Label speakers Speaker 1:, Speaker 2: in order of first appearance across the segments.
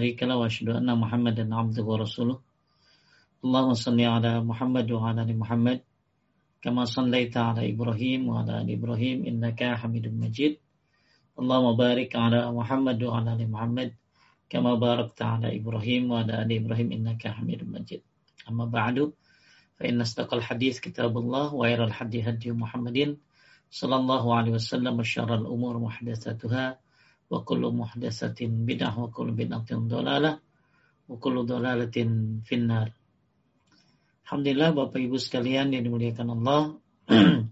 Speaker 1: شريك له وأشهد أن محمدا عبده ورسوله. اللهم صل على محمد وعلى آل محمد كما صليت على إبراهيم وعلى آل إبراهيم إنك حميد مجيد. اللهم بارك على محمد وعلى آل محمد كما باركت على إبراهيم وعلى آل إبراهيم إنك حميد مجيد. أما بعد فإن أصدق الحديث كتاب الله وخير الحديث هدي محمد صلى الله عليه وسلم وشر الأمور محدثاتها. Wa kullu muhdatsatin bid'ah wa kullu bid'atin dhalalah wa kullu dhalalatin finnar. Alhamdulillah Bapak Ibu sekalian yang dimuliakan Allah.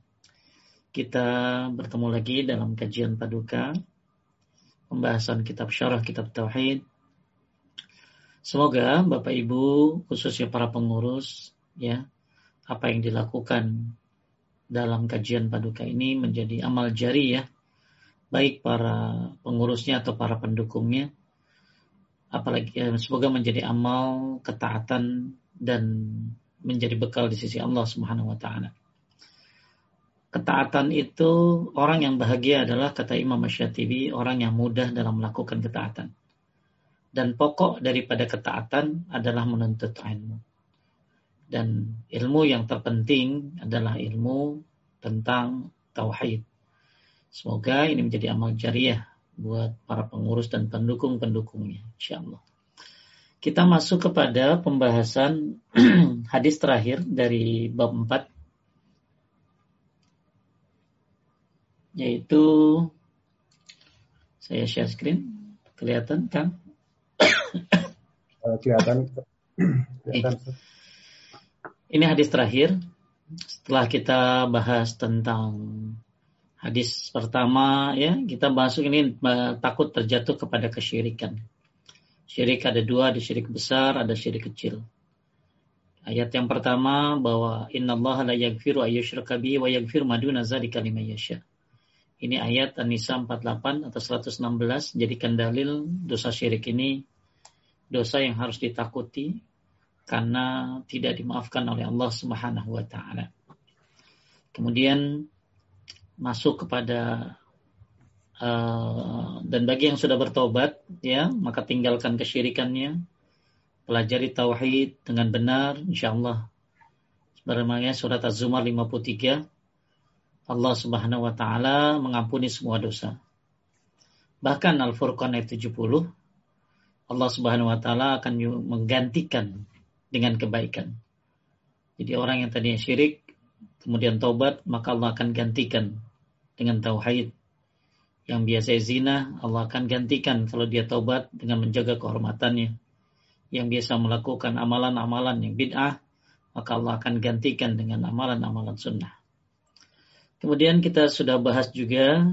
Speaker 1: kita bertemu lagi dalam kajian paduka pembahasan kitab syarah kitab tauhid. Semoga Bapak Ibu khususnya para pengurus ya apa yang dilakukan dalam kajian paduka ini menjadi amal jari ya baik para pengurusnya atau para pendukungnya apalagi eh, semoga menjadi amal ketaatan dan menjadi bekal di sisi Allah Subhanahu wa taala. Ketaatan itu orang yang bahagia adalah kata Imam Syatibi orang yang mudah dalam melakukan ketaatan. Dan pokok daripada ketaatan adalah menuntut ilmu. Dan ilmu yang terpenting adalah ilmu tentang tauhid. Semoga ini menjadi amal jariah buat para pengurus dan pendukung-pendukungnya, insya Allah. Kita masuk kepada pembahasan hadis terakhir dari bab 4 yaitu saya share screen kelihatan kan? Kelihatan. Kelihatan. Ini hadis terakhir. Setelah kita bahas tentang Hadis pertama ya kita masuk ini takut terjatuh kepada kesyirikan. Syirik ada dua, ada syirik besar, ada syirik kecil. Ayat yang pertama bahwa Inna Allah la yaghfiru ayyushraka bihi wa yaghfiru maduna dzalika liman yasha. Ini ayat An-Nisa 48 atau 116 jadikan dalil dosa syirik ini dosa yang harus ditakuti karena tidak dimaafkan oleh Allah Subhanahu wa taala. Kemudian masuk kepada uh, dan bagi yang sudah bertobat ya maka tinggalkan kesyirikannya. Pelajari tauhid dengan benar insyaallah. Sebagaimana surat Az-Zumar 53 Allah Subhanahu wa taala mengampuni semua dosa. Bahkan Al-Furqan ayat 70 Allah Subhanahu wa taala akan menggantikan dengan kebaikan. Jadi orang yang tadinya syirik kemudian taubat maka Allah akan gantikan dengan tauhid. Yang biasa zina, Allah akan gantikan kalau dia taubat dengan menjaga kehormatannya. Yang biasa melakukan amalan-amalan yang bid'ah, maka Allah akan gantikan dengan amalan-amalan sunnah. Kemudian kita sudah bahas juga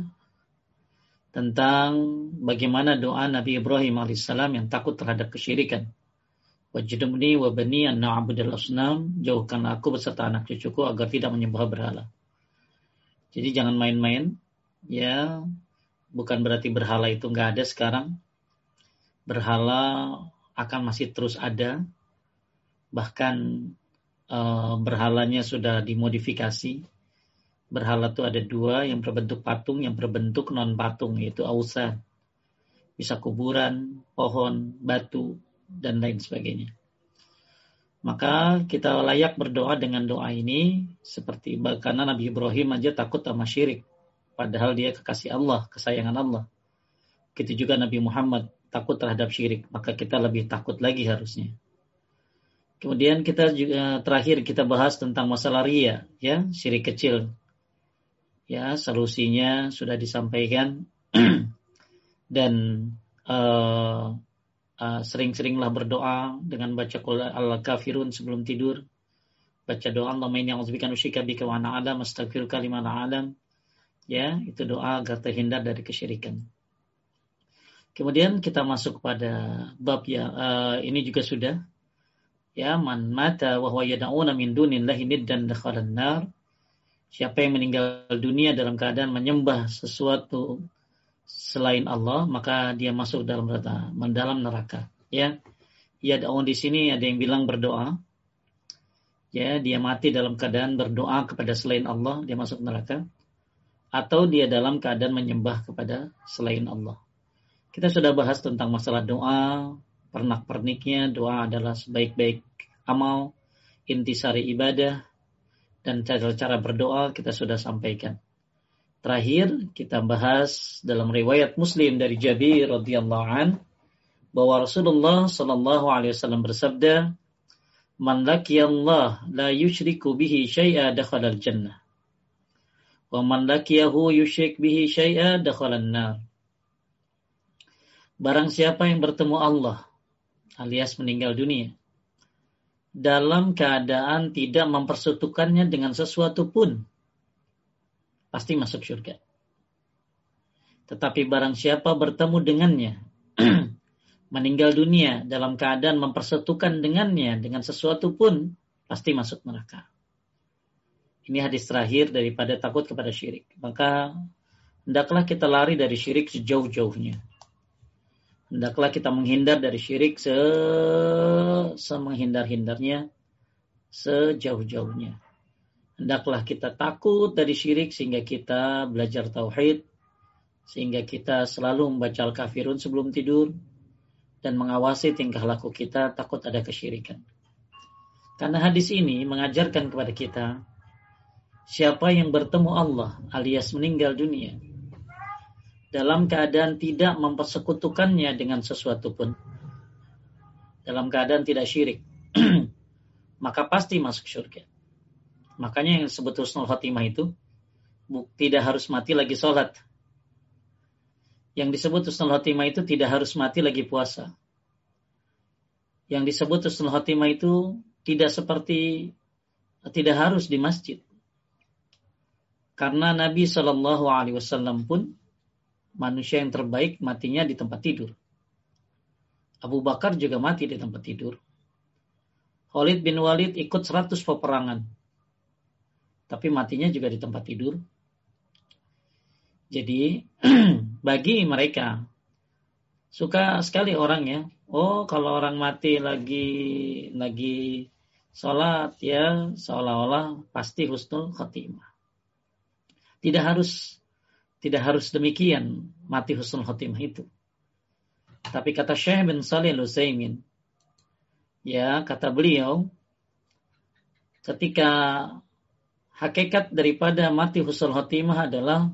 Speaker 1: tentang bagaimana doa Nabi Ibrahim alaihissalam yang takut terhadap kesyirikan. Wajidumni wa bani an na'budal asnam, jauhkan aku beserta anak cucuku agar tidak menyembah berhala. Jadi jangan main-main, ya. Bukan berarti berhala itu nggak ada sekarang. Berhala akan masih terus ada. Bahkan e, berhalanya sudah dimodifikasi. Berhala itu ada dua, yang berbentuk patung, yang berbentuk non patung, yaitu ausa. Bisa kuburan, pohon, batu, dan lain sebagainya maka kita layak berdoa dengan doa ini seperti karena Nabi Ibrahim aja takut sama syirik. Padahal dia kekasih Allah kesayangan Allah. Kita juga Nabi Muhammad takut terhadap syirik. Maka kita lebih takut lagi harusnya. Kemudian kita juga terakhir kita bahas tentang masalah ria ya syirik kecil. Ya solusinya sudah disampaikan. Dan uh, uh, sering-seringlah berdoa dengan baca al-kafirun sebelum tidur. Baca doa Allahumma inni a'udzubika nusyika bika wa ana adam astaghfiruka lima alam. Ya, itu doa agar terhindar dari kesyirikan. Kemudian kita masuk pada bab ya uh, ini juga sudah ya man mata wa huwa yad'una min dunillahi niddan dakhalan nar. Siapa yang meninggal dunia dalam keadaan menyembah sesuatu selain Allah maka dia masuk dalam neraka, mendalam neraka. Ya, ya daun di sini ada yang bilang berdoa. Ya, dia mati dalam keadaan berdoa kepada selain Allah, dia masuk neraka. Atau dia dalam keadaan menyembah kepada selain Allah. Kita sudah bahas tentang masalah doa pernak-perniknya doa adalah sebaik-baik amal, intisari ibadah, dan cara-cara berdoa kita sudah sampaikan. Terakhir kita bahas dalam riwayat Muslim dari Jabir radhiyallahu an bahwa Rasulullah sallallahu alaihi wasallam bersabda, "Man Allah la yushriku bihi syai'a dakhala al-jannah." Wa man laqiyahu yusyrik bihi syai'a dakhala an-nar. Barang siapa yang bertemu Allah alias meninggal dunia dalam keadaan tidak mempersekutukannya dengan sesuatu pun pasti masuk surga. Tetapi barang siapa bertemu dengannya meninggal dunia dalam keadaan mempersekutukan dengannya dengan sesuatu pun pasti masuk neraka. Ini hadis terakhir daripada takut kepada syirik. Maka hendaklah kita lari dari syirik sejauh-jauhnya hendaklah kita menghindar dari syirik se semenghindar-hindarnya sejauh-jauhnya. Hendaklah kita takut dari syirik sehingga kita belajar tauhid, sehingga kita selalu membaca al-kafirun sebelum tidur, dan mengawasi tingkah laku kita takut ada kesyirikan. Karena hadis ini mengajarkan kepada kita, siapa yang bertemu Allah alias meninggal dunia, dalam keadaan tidak mempersekutukannya dengan sesuatu pun. Dalam keadaan tidak syirik. Maka pasti masuk surga. Makanya yang disebut husnul khotimah itu tidak harus mati lagi sholat. Yang disebut husnul khotimah itu tidak harus mati lagi puasa. Yang disebut husnul khotimah itu tidak seperti tidak harus di masjid. Karena Nabi Shallallahu Alaihi Wasallam pun manusia yang terbaik matinya di tempat tidur. Abu Bakar juga mati di tempat tidur. Khalid bin Walid ikut 100 peperangan. Tapi matinya juga di tempat tidur. Jadi bagi mereka suka sekali orang ya. Oh kalau orang mati lagi lagi sholat ya seolah-olah pasti husnul khotimah. Tidak harus tidak harus demikian mati husnul khotimah itu. Tapi kata Syekh bin Salih al ya kata beliau, ketika hakikat daripada mati husnul khotimah adalah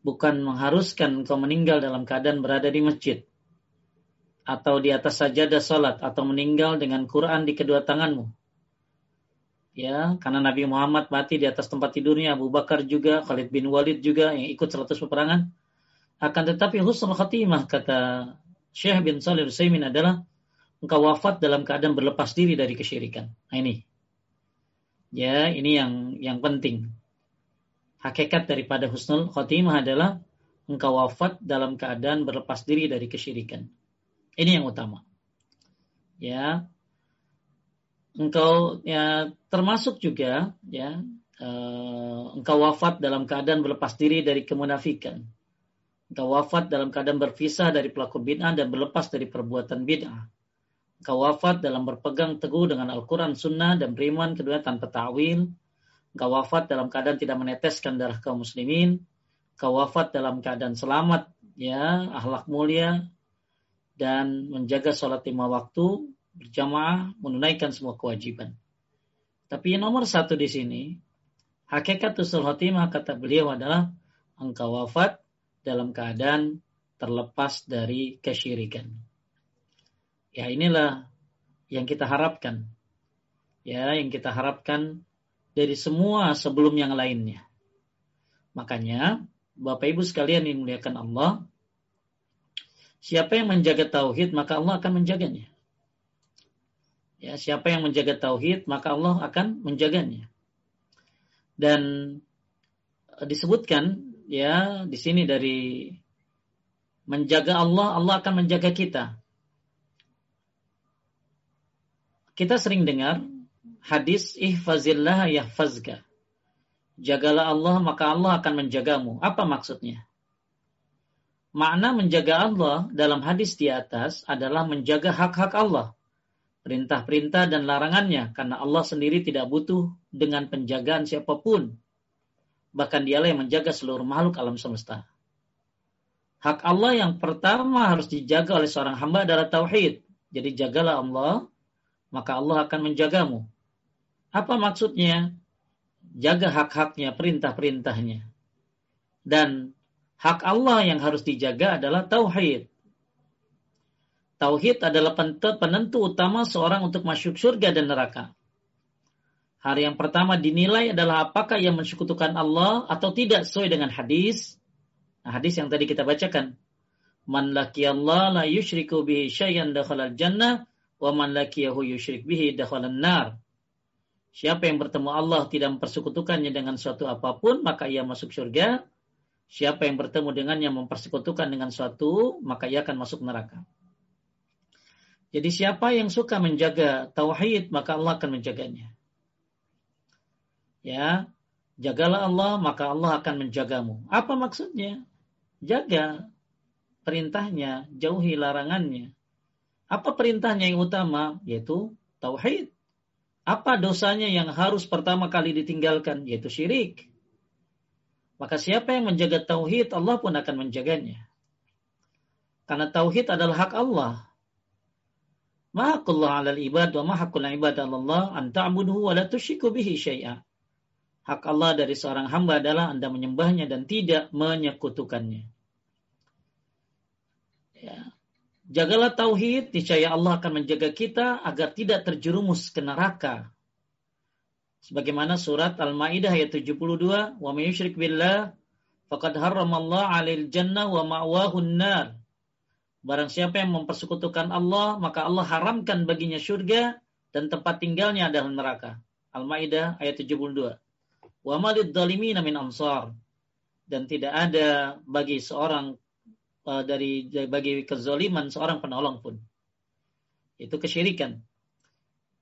Speaker 1: bukan mengharuskan kau meninggal dalam keadaan berada di masjid. Atau di atas sajadah salat atau meninggal dengan Quran di kedua tanganmu. Ya karena Nabi Muhammad mati di atas tempat tidurnya Abu Bakar juga Khalid bin Walid juga yang ikut 100 peperangan. Akan tetapi husnul khatimah kata Syekh bin Salih Utsaimin adalah engkau wafat dalam keadaan berlepas diri dari kesyirikan. Nah ini ya ini yang yang penting hakikat daripada husnul khatimah adalah engkau wafat dalam keadaan berlepas diri dari kesyirikan ini yang utama ya engkau ya termasuk juga ya uh, engkau wafat dalam keadaan berlepas diri dari kemunafikan. Engkau wafat dalam keadaan berpisah dari pelaku bid'ah dan berlepas dari perbuatan bid'ah. Engkau wafat dalam berpegang teguh dengan Al-Quran, Sunnah, dan beriman kedua tanpa ta'wil. Engkau wafat dalam keadaan tidak meneteskan darah kaum muslimin. Engkau wafat dalam keadaan selamat, ya, akhlak mulia, dan menjaga sholat lima waktu, berjamaah menunaikan semua kewajiban. Tapi yang nomor satu di sini, hakikat usul khotimah kata beliau adalah engkau wafat dalam keadaan terlepas dari kesyirikan. Ya inilah yang kita harapkan. Ya, yang kita harapkan dari semua sebelum yang lainnya. Makanya, Bapak Ibu sekalian yang dimuliakan Allah, siapa yang menjaga tauhid, maka Allah akan menjaganya. Ya, siapa yang menjaga tauhid, maka Allah akan menjaganya. Dan disebutkan ya di sini dari menjaga Allah, Allah akan menjaga kita. Kita sering dengar hadis ihfazillah yahfazka. Jagalah Allah maka Allah akan menjagamu. Apa maksudnya? Makna menjaga Allah dalam hadis di atas adalah menjaga hak-hak Allah perintah-perintah dan larangannya karena Allah sendiri tidak butuh dengan penjagaan siapa pun. Bahkan dialah yang menjaga seluruh makhluk alam semesta. Hak Allah yang pertama harus dijaga oleh seorang hamba adalah tauhid. Jadi jagalah Allah, maka Allah akan menjagamu. Apa maksudnya? Jaga hak-haknya, perintah-perintahnya. Dan hak Allah yang harus dijaga adalah tauhid. Tauhid adalah penentu utama seorang untuk masuk surga dan neraka. Hari yang pertama dinilai adalah apakah ia mensekutukan Allah atau tidak sesuai dengan hadis. Nah, hadis yang tadi kita bacakan. Man Allah la yushriku bihi syai'an dakhalal jannah wa man yushrik bihi dakhalal nar. Siapa yang bertemu Allah tidak mempersekutukannya dengan suatu apa pun, maka ia masuk surga. Siapa yang bertemu dengannya mempersekutukan dengan suatu, maka ia akan masuk neraka. Jadi siapa yang suka menjaga tauhid, maka Allah akan menjaganya. Ya, jagalah Allah, maka Allah akan menjagamu. Apa maksudnya? Jaga perintahnya, jauhi larangannya. Apa perintahnya yang utama? Yaitu tauhid. Apa dosanya yang harus pertama kali ditinggalkan? Yaitu syirik. Maka siapa yang menjaga tauhid, Allah pun akan menjaganya. Karena tauhid adalah hak Allah. Mahakullah alal ibad wa mahakul ibad Allah an ta'buduhu wa la tusyriku bihi syai'a. Hak Allah dari seorang hamba adalah Anda menyembahnya dan tidak menyekutukannya. Ya. Jagalah tauhid, niscaya Allah akan menjaga kita agar tidak terjerumus ke neraka. Sebagaimana surat Al-Maidah ayat 72, "Wa may yusyrik billah faqad harramallahu 'alal jannah wa ma'wahu nar." Barang siapa yang mempersekutukan Allah, maka Allah haramkan baginya surga dan tempat tinggalnya adalah neraka. Al-Maidah ayat 72. Wa malid min ansar. Dan tidak ada bagi seorang dari bagi kezaliman seorang penolong pun. Itu kesyirikan.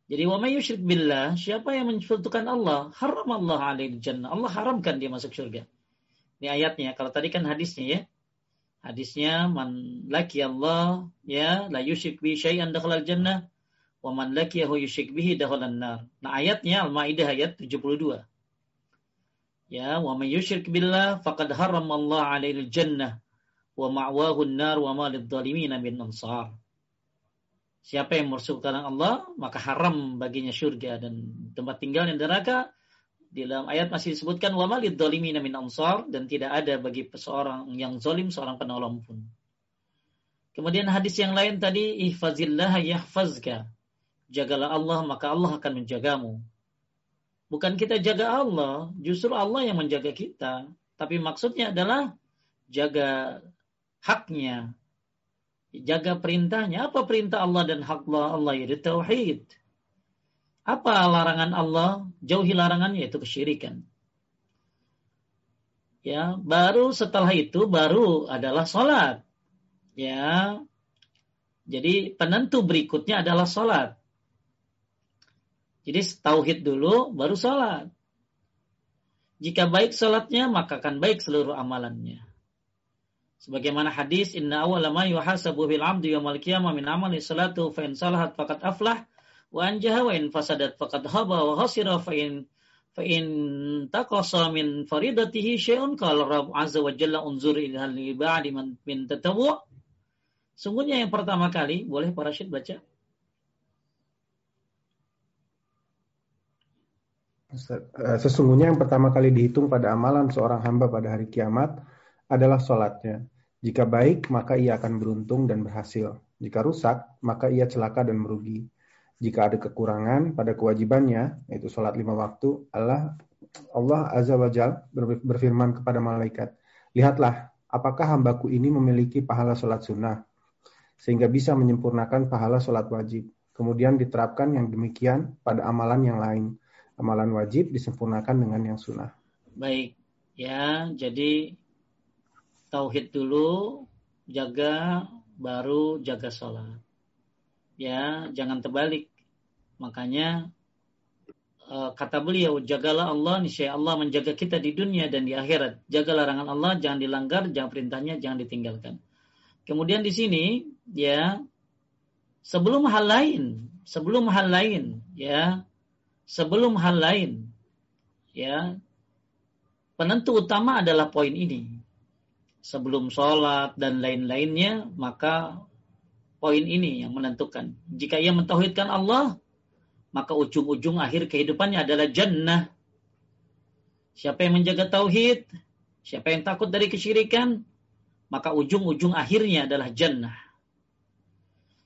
Speaker 1: Jadi wa may yusyrik billah, siapa yang menyekutukan Allah, haram Allah alaihi jannah. Allah haramkan dia masuk surga. Ini ayatnya. Kalau tadi kan hadisnya ya. Hadisnya man laki Allah ya la yusyrik bi syai'an dakhala jannah wa man lakiyahu yusyrik bihi dakhala nar. Nah ayatnya Al-Maidah ayat 72. Ya, wa may yusyrik billah faqad Allah 'alaihi jannah wa ma'wahu an-nar wa min ansar. Siapa yang mersekutukan Allah, maka haram baginya surga dan tempat tinggalnya neraka. Di dalam ayat masih disebutkan wa ma min ansar dan tidak ada bagi seorang yang zalim seorang penolong pun. Kemudian hadis yang lain tadi ihfazillah yahfazka. Jagalah Allah maka Allah akan menjagamu. Bukan kita jaga Allah, justru Allah yang menjaga kita. Tapi maksudnya adalah jaga haknya, jaga perintahnya. Apa perintah Allah dan hak Allah? Allah yaitu tauhid. Apa larangan Allah? Jauhi larangannya yaitu kesyirikan. Ya, baru setelah itu baru adalah salat. Ya. Jadi penentu berikutnya adalah salat. Jadi tauhid dulu, baru sholat. Jika baik sholatnya, maka akan baik seluruh amalannya. Sebagaimana hadis, Inna awala ma yuhasabu bil abdi yawmal qiyamah min amali salatu fa in salahat faqad aflah wa anjaha wa in fasadat faqad haba wa hasira fa in fa in taqasa min faridatihi syai'un qala rabb azza wa jalla unzur ila al-ibadi min tatawwu Sungguhnya yang pertama kali, boleh para syed baca?
Speaker 2: Eh, sesungguhnya yang pertama kali dihitung pada amalan seorang hamba pada hari kiamat adalah sholatnya. Jika baik, maka ia akan beruntung dan berhasil. Jika rusak, maka ia celaka dan merugi. Jika ada kekurangan pada kewajibannya, yaitu sholat lima waktu, Allah Allah Azza wa Jal berfirman kepada malaikat, Lihatlah, apakah hambaku ini memiliki pahala sholat sunnah, sehingga bisa menyempurnakan pahala sholat wajib. Kemudian diterapkan yang demikian pada amalan yang lain amalan wajib disempurnakan dengan yang sunnah.
Speaker 1: Baik, ya jadi tauhid dulu, jaga baru jaga sholat. Ya, jangan terbalik. Makanya uh, kata beliau, jagalah Allah, niscaya Allah menjaga kita di dunia dan di akhirat. Jaga larangan Allah, jangan dilanggar, jangan perintahnya, jangan ditinggalkan. Kemudian di sini, ya, sebelum hal lain, sebelum hal lain, ya, sebelum hal lain. Ya. Penentu utama adalah poin ini. Sebelum sholat dan lain-lainnya, maka poin ini yang menentukan. Jika ia mentauhidkan Allah, maka ujung-ujung akhir kehidupannya adalah jannah. Siapa yang menjaga tauhid, siapa yang takut dari kesyirikan, maka ujung-ujung akhirnya adalah jannah.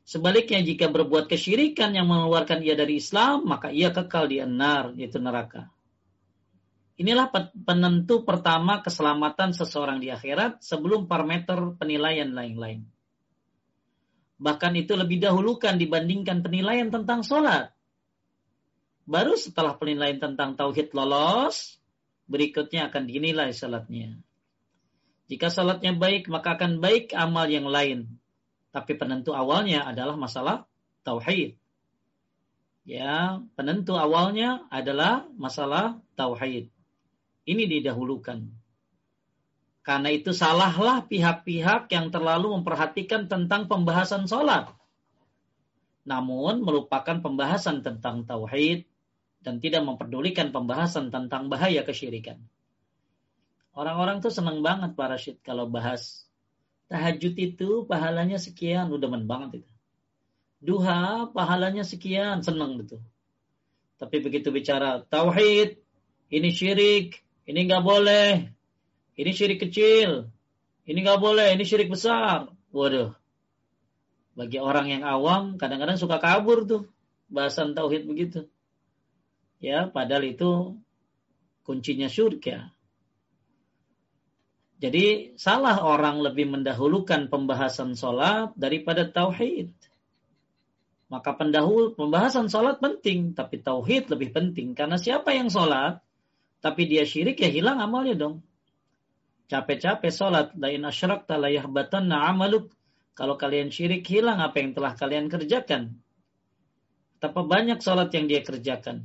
Speaker 1: Sebaliknya jika berbuat kesyirikan yang mengeluarkan ia dari Islam, maka ia kekal di enar, yaitu neraka. Inilah penentu pertama keselamatan seseorang di akhirat sebelum parameter penilaian lain-lain. Bahkan itu lebih dahulukan dibandingkan penilaian tentang sholat. Baru setelah penilaian tentang tauhid lolos, berikutnya akan dinilai sholatnya. Jika sholatnya baik, maka akan baik amal yang lain. Tapi penentu awalnya adalah masalah tauhid. Ya, penentu awalnya adalah masalah tauhid. Ini didahulukan. Karena itu salahlah pihak-pihak yang terlalu memperhatikan tentang pembahasan sholat. Namun melupakan pembahasan tentang tauhid dan tidak memperdulikan pembahasan tentang bahaya kesyirikan. Orang-orang tuh senang banget Pak Rashid kalau bahas tahajud itu pahalanya sekian, udah men banget itu. Duha pahalanya sekian, senang gitu. Tapi begitu bicara tauhid, ini syirik, ini nggak boleh. Ini syirik kecil. Ini nggak boleh. Ini syirik besar. Waduh. Bagi orang yang awam, kadang-kadang suka kabur tuh. Bahasan tauhid begitu. Ya, padahal itu kuncinya surga. Jadi salah orang lebih mendahulukan pembahasan sholat daripada tauhid. Maka pendahulu pembahasan sholat penting, tapi tauhid lebih penting. Karena siapa yang sholat, tapi dia syirik ya hilang amalnya dong. Capek-capek sholat, lain asyrak talayah batanna amaluk. Kalau kalian syirik hilang apa yang telah kalian kerjakan. Betapa banyak sholat yang dia kerjakan.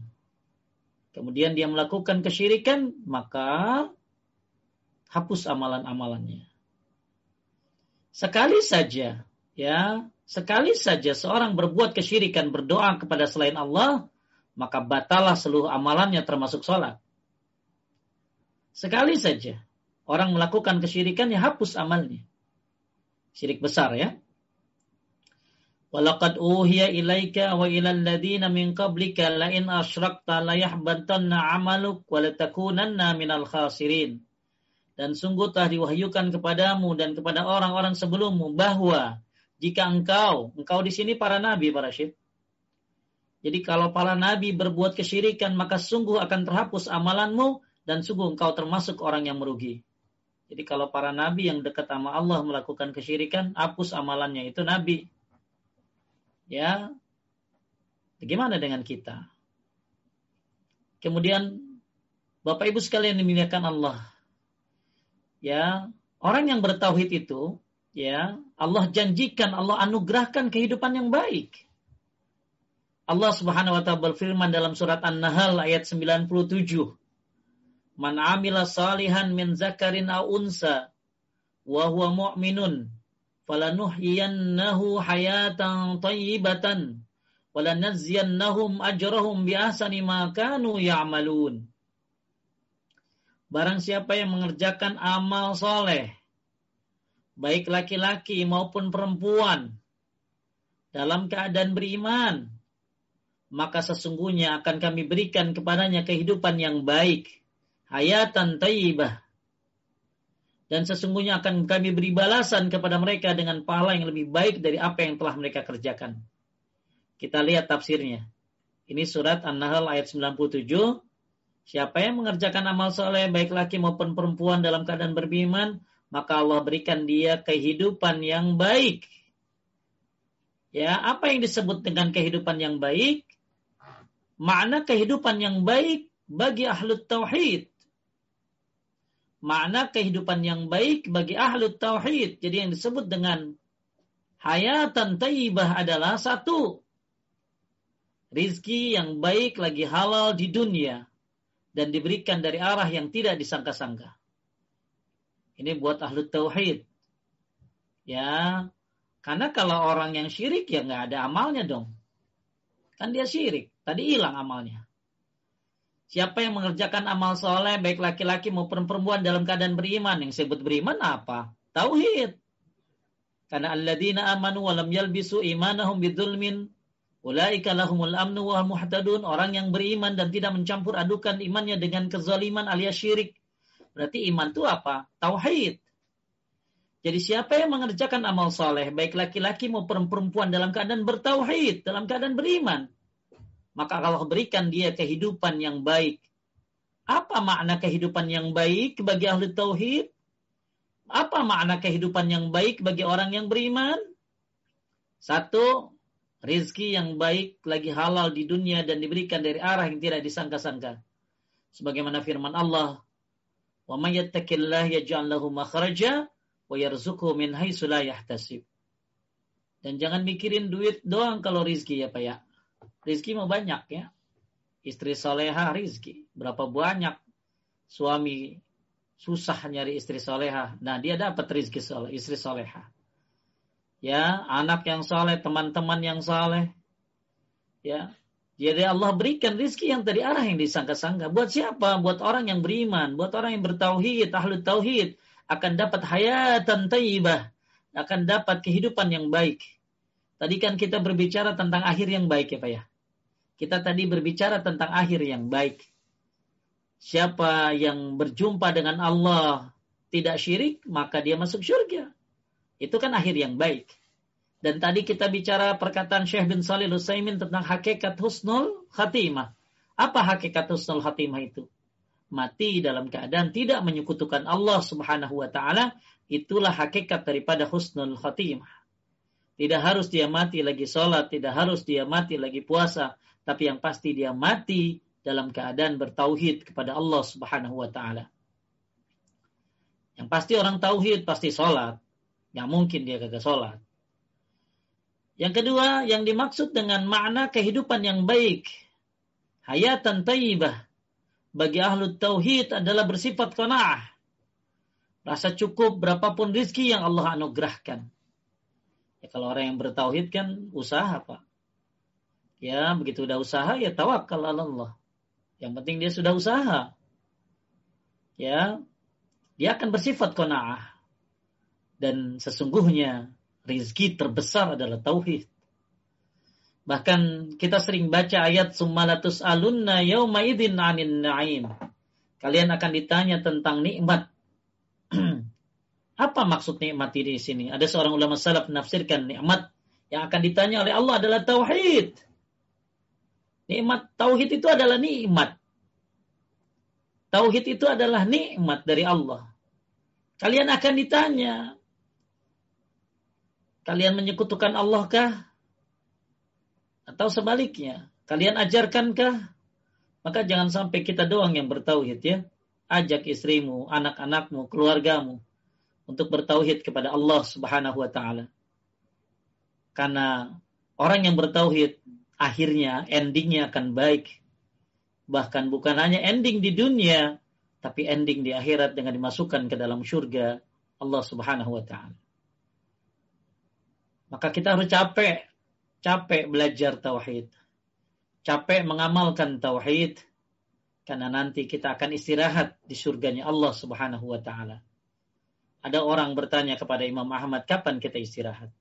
Speaker 1: Kemudian dia melakukan kesyirikan, maka hapus amalan-amalannya. Sekali saja, ya, sekali saja seorang berbuat kesyirikan berdoa kepada selain Allah, maka batalah seluruh amalannya termasuk sholat. Sekali saja orang melakukan kesyirikan ya hapus amalnya. Syirik besar ya. Walaqad uhiya ilaika wa ilal ladina min qablika la in asyrakta la yahbatanna amaluk wa latakunanna minal khasirin. Dan sungguh telah diwahyukan kepadamu dan kepada orang-orang sebelummu bahwa jika engkau, engkau di sini para nabi para syed. Jadi kalau para nabi berbuat kesyirikan maka sungguh akan terhapus amalanmu dan sungguh engkau termasuk orang yang merugi. Jadi kalau para nabi yang dekat sama Allah melakukan kesyirikan, hapus amalannya itu nabi. Ya. Bagaimana dengan kita? Kemudian Bapak Ibu sekalian dimuliakan Allah. Ya, orang yang bertauhid itu, ya, Allah janjikan, Allah anugerahkan kehidupan yang baik. Allah Subhanahu wa taala berfirman dalam surat An-Nahl ayat 97. Man amila salihan min zakarin aw unsa wa huwa mu'minun falanuhyiyannahu hayatan tayyibatan walanajziyannahum ajrahum bi ahsani ma kanu ya'malun. Barang siapa yang mengerjakan amal soleh, baik laki-laki maupun perempuan, dalam keadaan beriman, maka sesungguhnya akan kami berikan kepadanya kehidupan yang baik hayatan tayyibah. Dan sesungguhnya akan kami beri balasan kepada mereka dengan pahala yang lebih baik dari apa yang telah mereka kerjakan. Kita lihat tafsirnya. Ini surat An-Nahl ayat 97. Siapa yang mengerjakan amal soleh baik laki maupun perempuan dalam keadaan beriman, maka Allah berikan dia kehidupan yang baik. Ya, apa yang disebut dengan kehidupan yang baik? Makna kehidupan yang baik bagi ahlu tauhid makna kehidupan yang baik bagi ahlu tauhid. Jadi yang disebut dengan hayatan taibah adalah satu rizki yang baik lagi halal di dunia dan diberikan dari arah yang tidak disangka-sangka. Ini buat ahlu tauhid. Ya, karena kalau orang yang syirik ya nggak ada amalnya dong. Kan dia syirik, tadi hilang amalnya. Siapa yang mengerjakan amal soleh, baik laki-laki maupun perempuan dalam keadaan beriman. Yang disebut beriman apa? Tauhid. Karena alladzina amanu wa lam yalbisu imanahum bidzulmin ulaika lahumul amnu wa muhtadun. Orang yang beriman dan tidak mencampur adukan imannya dengan kezaliman alias syirik. Berarti iman itu apa? Tauhid. Jadi siapa yang mengerjakan amal soleh, baik laki-laki maupun perempuan dalam keadaan bertauhid, dalam keadaan beriman, maka Allah berikan dia kehidupan yang baik. Apa makna kehidupan yang baik bagi ahli tauhid? Apa makna kehidupan yang baik bagi orang yang beriman? Satu, rizki yang baik lagi halal di dunia dan diberikan dari arah yang tidak disangka-sangka. Sebagaimana firman Allah, "Wa may yattaqillah yaj'al lahu makhraja wa yarzuqhu min haitsu la yahtasib." Dan jangan mikirin duit doang kalau rizki ya Pak ya. Rizki mau banyak ya. Istri soleha rizki. Berapa banyak suami susah nyari istri soleha. Nah dia dapat rizki soleh, istri soleha. Ya, anak yang soleh, teman-teman yang soleh. Ya, jadi Allah berikan rizki yang dari arah yang disangka-sangka. Buat siapa? Buat orang yang beriman, buat orang yang bertauhid, ahlu tauhid akan dapat hayatan taibah, akan dapat kehidupan yang baik. Tadi kan kita berbicara tentang akhir yang baik ya Pak ya. Kita tadi berbicara tentang akhir yang baik siapa yang berjumpa dengan Allah tidak syirik, maka dia masuk surga. Itu kan akhir yang baik. Dan tadi kita bicara perkataan Syekh bin Salih Lusaimin tentang hakikat husnul khatimah. Apa hakikat husnul khatimah itu? Mati dalam keadaan tidak menyekutukan Allah subhanahu wa ta'ala. Itulah hakikat daripada husnul khatimah. Tidak harus dia mati lagi sholat, tidak harus dia mati lagi puasa. Tapi yang pasti dia mati dalam keadaan bertauhid kepada Allah Subhanahu wa taala. Yang pasti orang tauhid pasti sholat. Yang mungkin dia kagak sholat. Yang kedua, yang dimaksud dengan makna kehidupan yang baik. Hayatan taibah. Bagi ahlu tauhid adalah bersifat qanaah. Rasa cukup berapapun rizki yang Allah anugerahkan. Ya, kalau orang yang bertauhid kan usaha pak. Ya begitu udah usaha ya tawakal Allah. Yang penting dia sudah usaha. Ya, dia akan bersifat kona'ah. Dan sesungguhnya rizki terbesar adalah tauhid. Bahkan kita sering baca ayat summalatus alunna yauma idin anin na'im. Kalian akan ditanya tentang nikmat. Apa maksud nikmat ini di sini? Ada seorang ulama salaf menafsirkan nikmat yang akan ditanya oleh Allah adalah tauhid. Nikmat tauhid itu adalah nikmat. Tauhid itu adalah nikmat dari Allah. Kalian akan ditanya, kalian menyekutukan Allah kah? Atau sebaliknya, kalian ajarkankah? Maka jangan sampai kita doang yang bertauhid ya. Ajak istrimu, anak-anakmu, keluargamu untuk bertauhid kepada Allah Subhanahu wa taala. Karena orang yang bertauhid akhirnya endingnya akan baik. Bahkan bukan hanya ending di dunia, tapi ending di akhirat dengan dimasukkan ke dalam surga Allah Subhanahu wa taala. Maka kita harus capek, capek belajar tauhid. Capek mengamalkan tauhid karena nanti kita akan istirahat di surganya Allah Subhanahu wa taala. Ada orang bertanya kepada Imam Ahmad, kapan kita istirahat?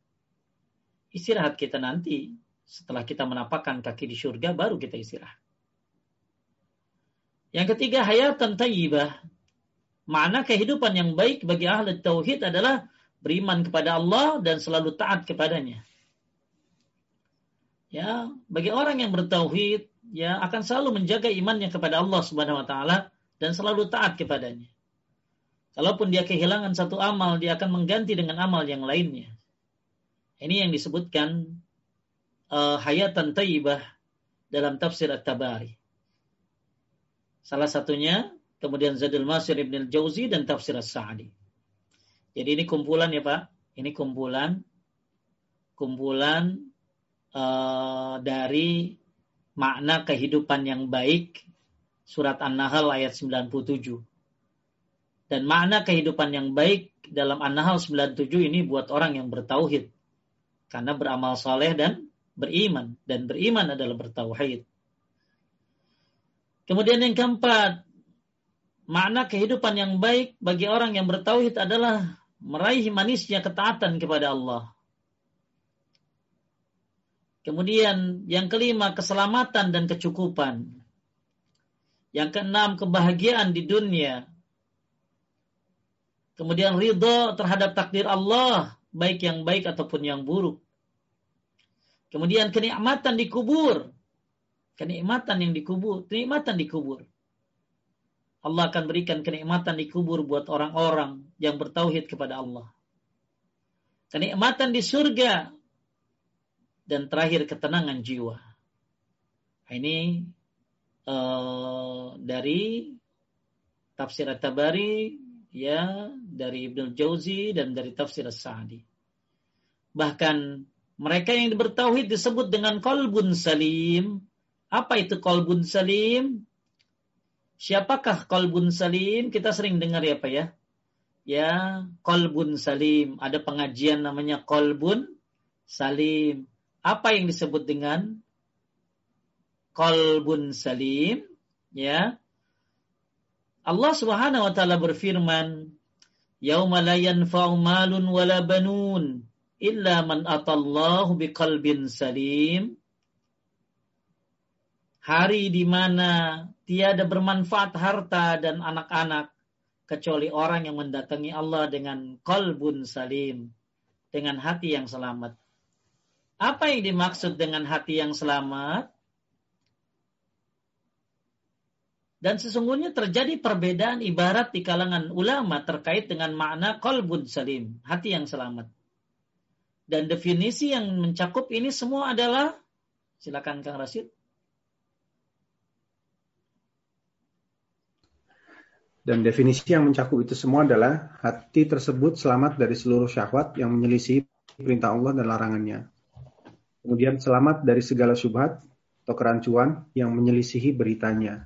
Speaker 1: Istirahat kita nanti setelah kita menapakkan kaki di surga, baru kita istirahat. Yang ketiga, hayatan tayyibah. Makna kehidupan yang baik bagi ahli tauhid adalah beriman kepada Allah dan selalu taat kepadanya. Ya, bagi orang yang bertauhid, ya akan selalu menjaga imannya kepada Allah Subhanahu wa taala dan selalu taat kepadanya. Kalaupun dia kehilangan satu amal, dia akan mengganti dengan amal yang lainnya. Ini yang disebutkan uh, hayatan taibah dalam tafsir At-Tabari. Salah satunya kemudian Zadul Masir Ibn Al-Jauzi dan tafsir As-Sa'di. Jadi ini kumpulan ya Pak, ini kumpulan kumpulan uh, dari makna kehidupan yang baik surat An-Nahl ayat 97. Dan makna kehidupan yang baik dalam An-Nahl 97 ini buat orang yang bertauhid. Karena beramal soleh dan beriman dan beriman adalah bertauhid. Kemudian yang keempat, makna kehidupan yang baik bagi orang yang bertauhid adalah meraih manisnya ketaatan kepada Allah. Kemudian yang kelima keselamatan dan kecukupan. Yang keenam kebahagiaan di dunia. Kemudian ridho terhadap takdir Allah, baik yang baik ataupun yang buruk. Kemudian kenikmatan di kubur. Kenikmatan yang dikubur, kenikmatan di kubur. Allah akan berikan kenikmatan di kubur buat orang-orang yang bertauhid kepada Allah. Kenikmatan di surga dan terakhir ketenangan jiwa. Ini uh, dari tafsir At-Tabari ya dari Ibnu Jauzi dan dari tafsir As-Sa'di. Bahkan mereka yang bertauhid disebut dengan kolbun salim. Apa itu kolbun salim? Siapakah kolbun salim? Kita sering dengar ya Pak ya. Ya, kolbun salim. Ada pengajian namanya kolbun salim. Apa yang disebut dengan kolbun salim? Ya. Allah Subhanahu wa taala berfirman, "Yauma la yanfa'u malun wala banun illa man atallahu biqalbin salim." Hari di mana tiada bermanfaat harta dan anak-anak kecuali orang yang mendatangi Allah dengan kolbun salim, dengan hati yang selamat. Apa yang dimaksud dengan hati yang selamat? Dan sesungguhnya terjadi perbedaan ibarat di kalangan ulama terkait dengan makna kolbun salim, hati yang selamat. Dan definisi yang mencakup ini semua adalah, silakan Kang Rasid.
Speaker 2: Dan definisi yang mencakup itu semua adalah hati tersebut selamat dari seluruh syahwat yang menyelisih perintah Allah dan larangannya. Kemudian selamat dari segala syubhat atau kerancuan yang menyelisihi beritanya.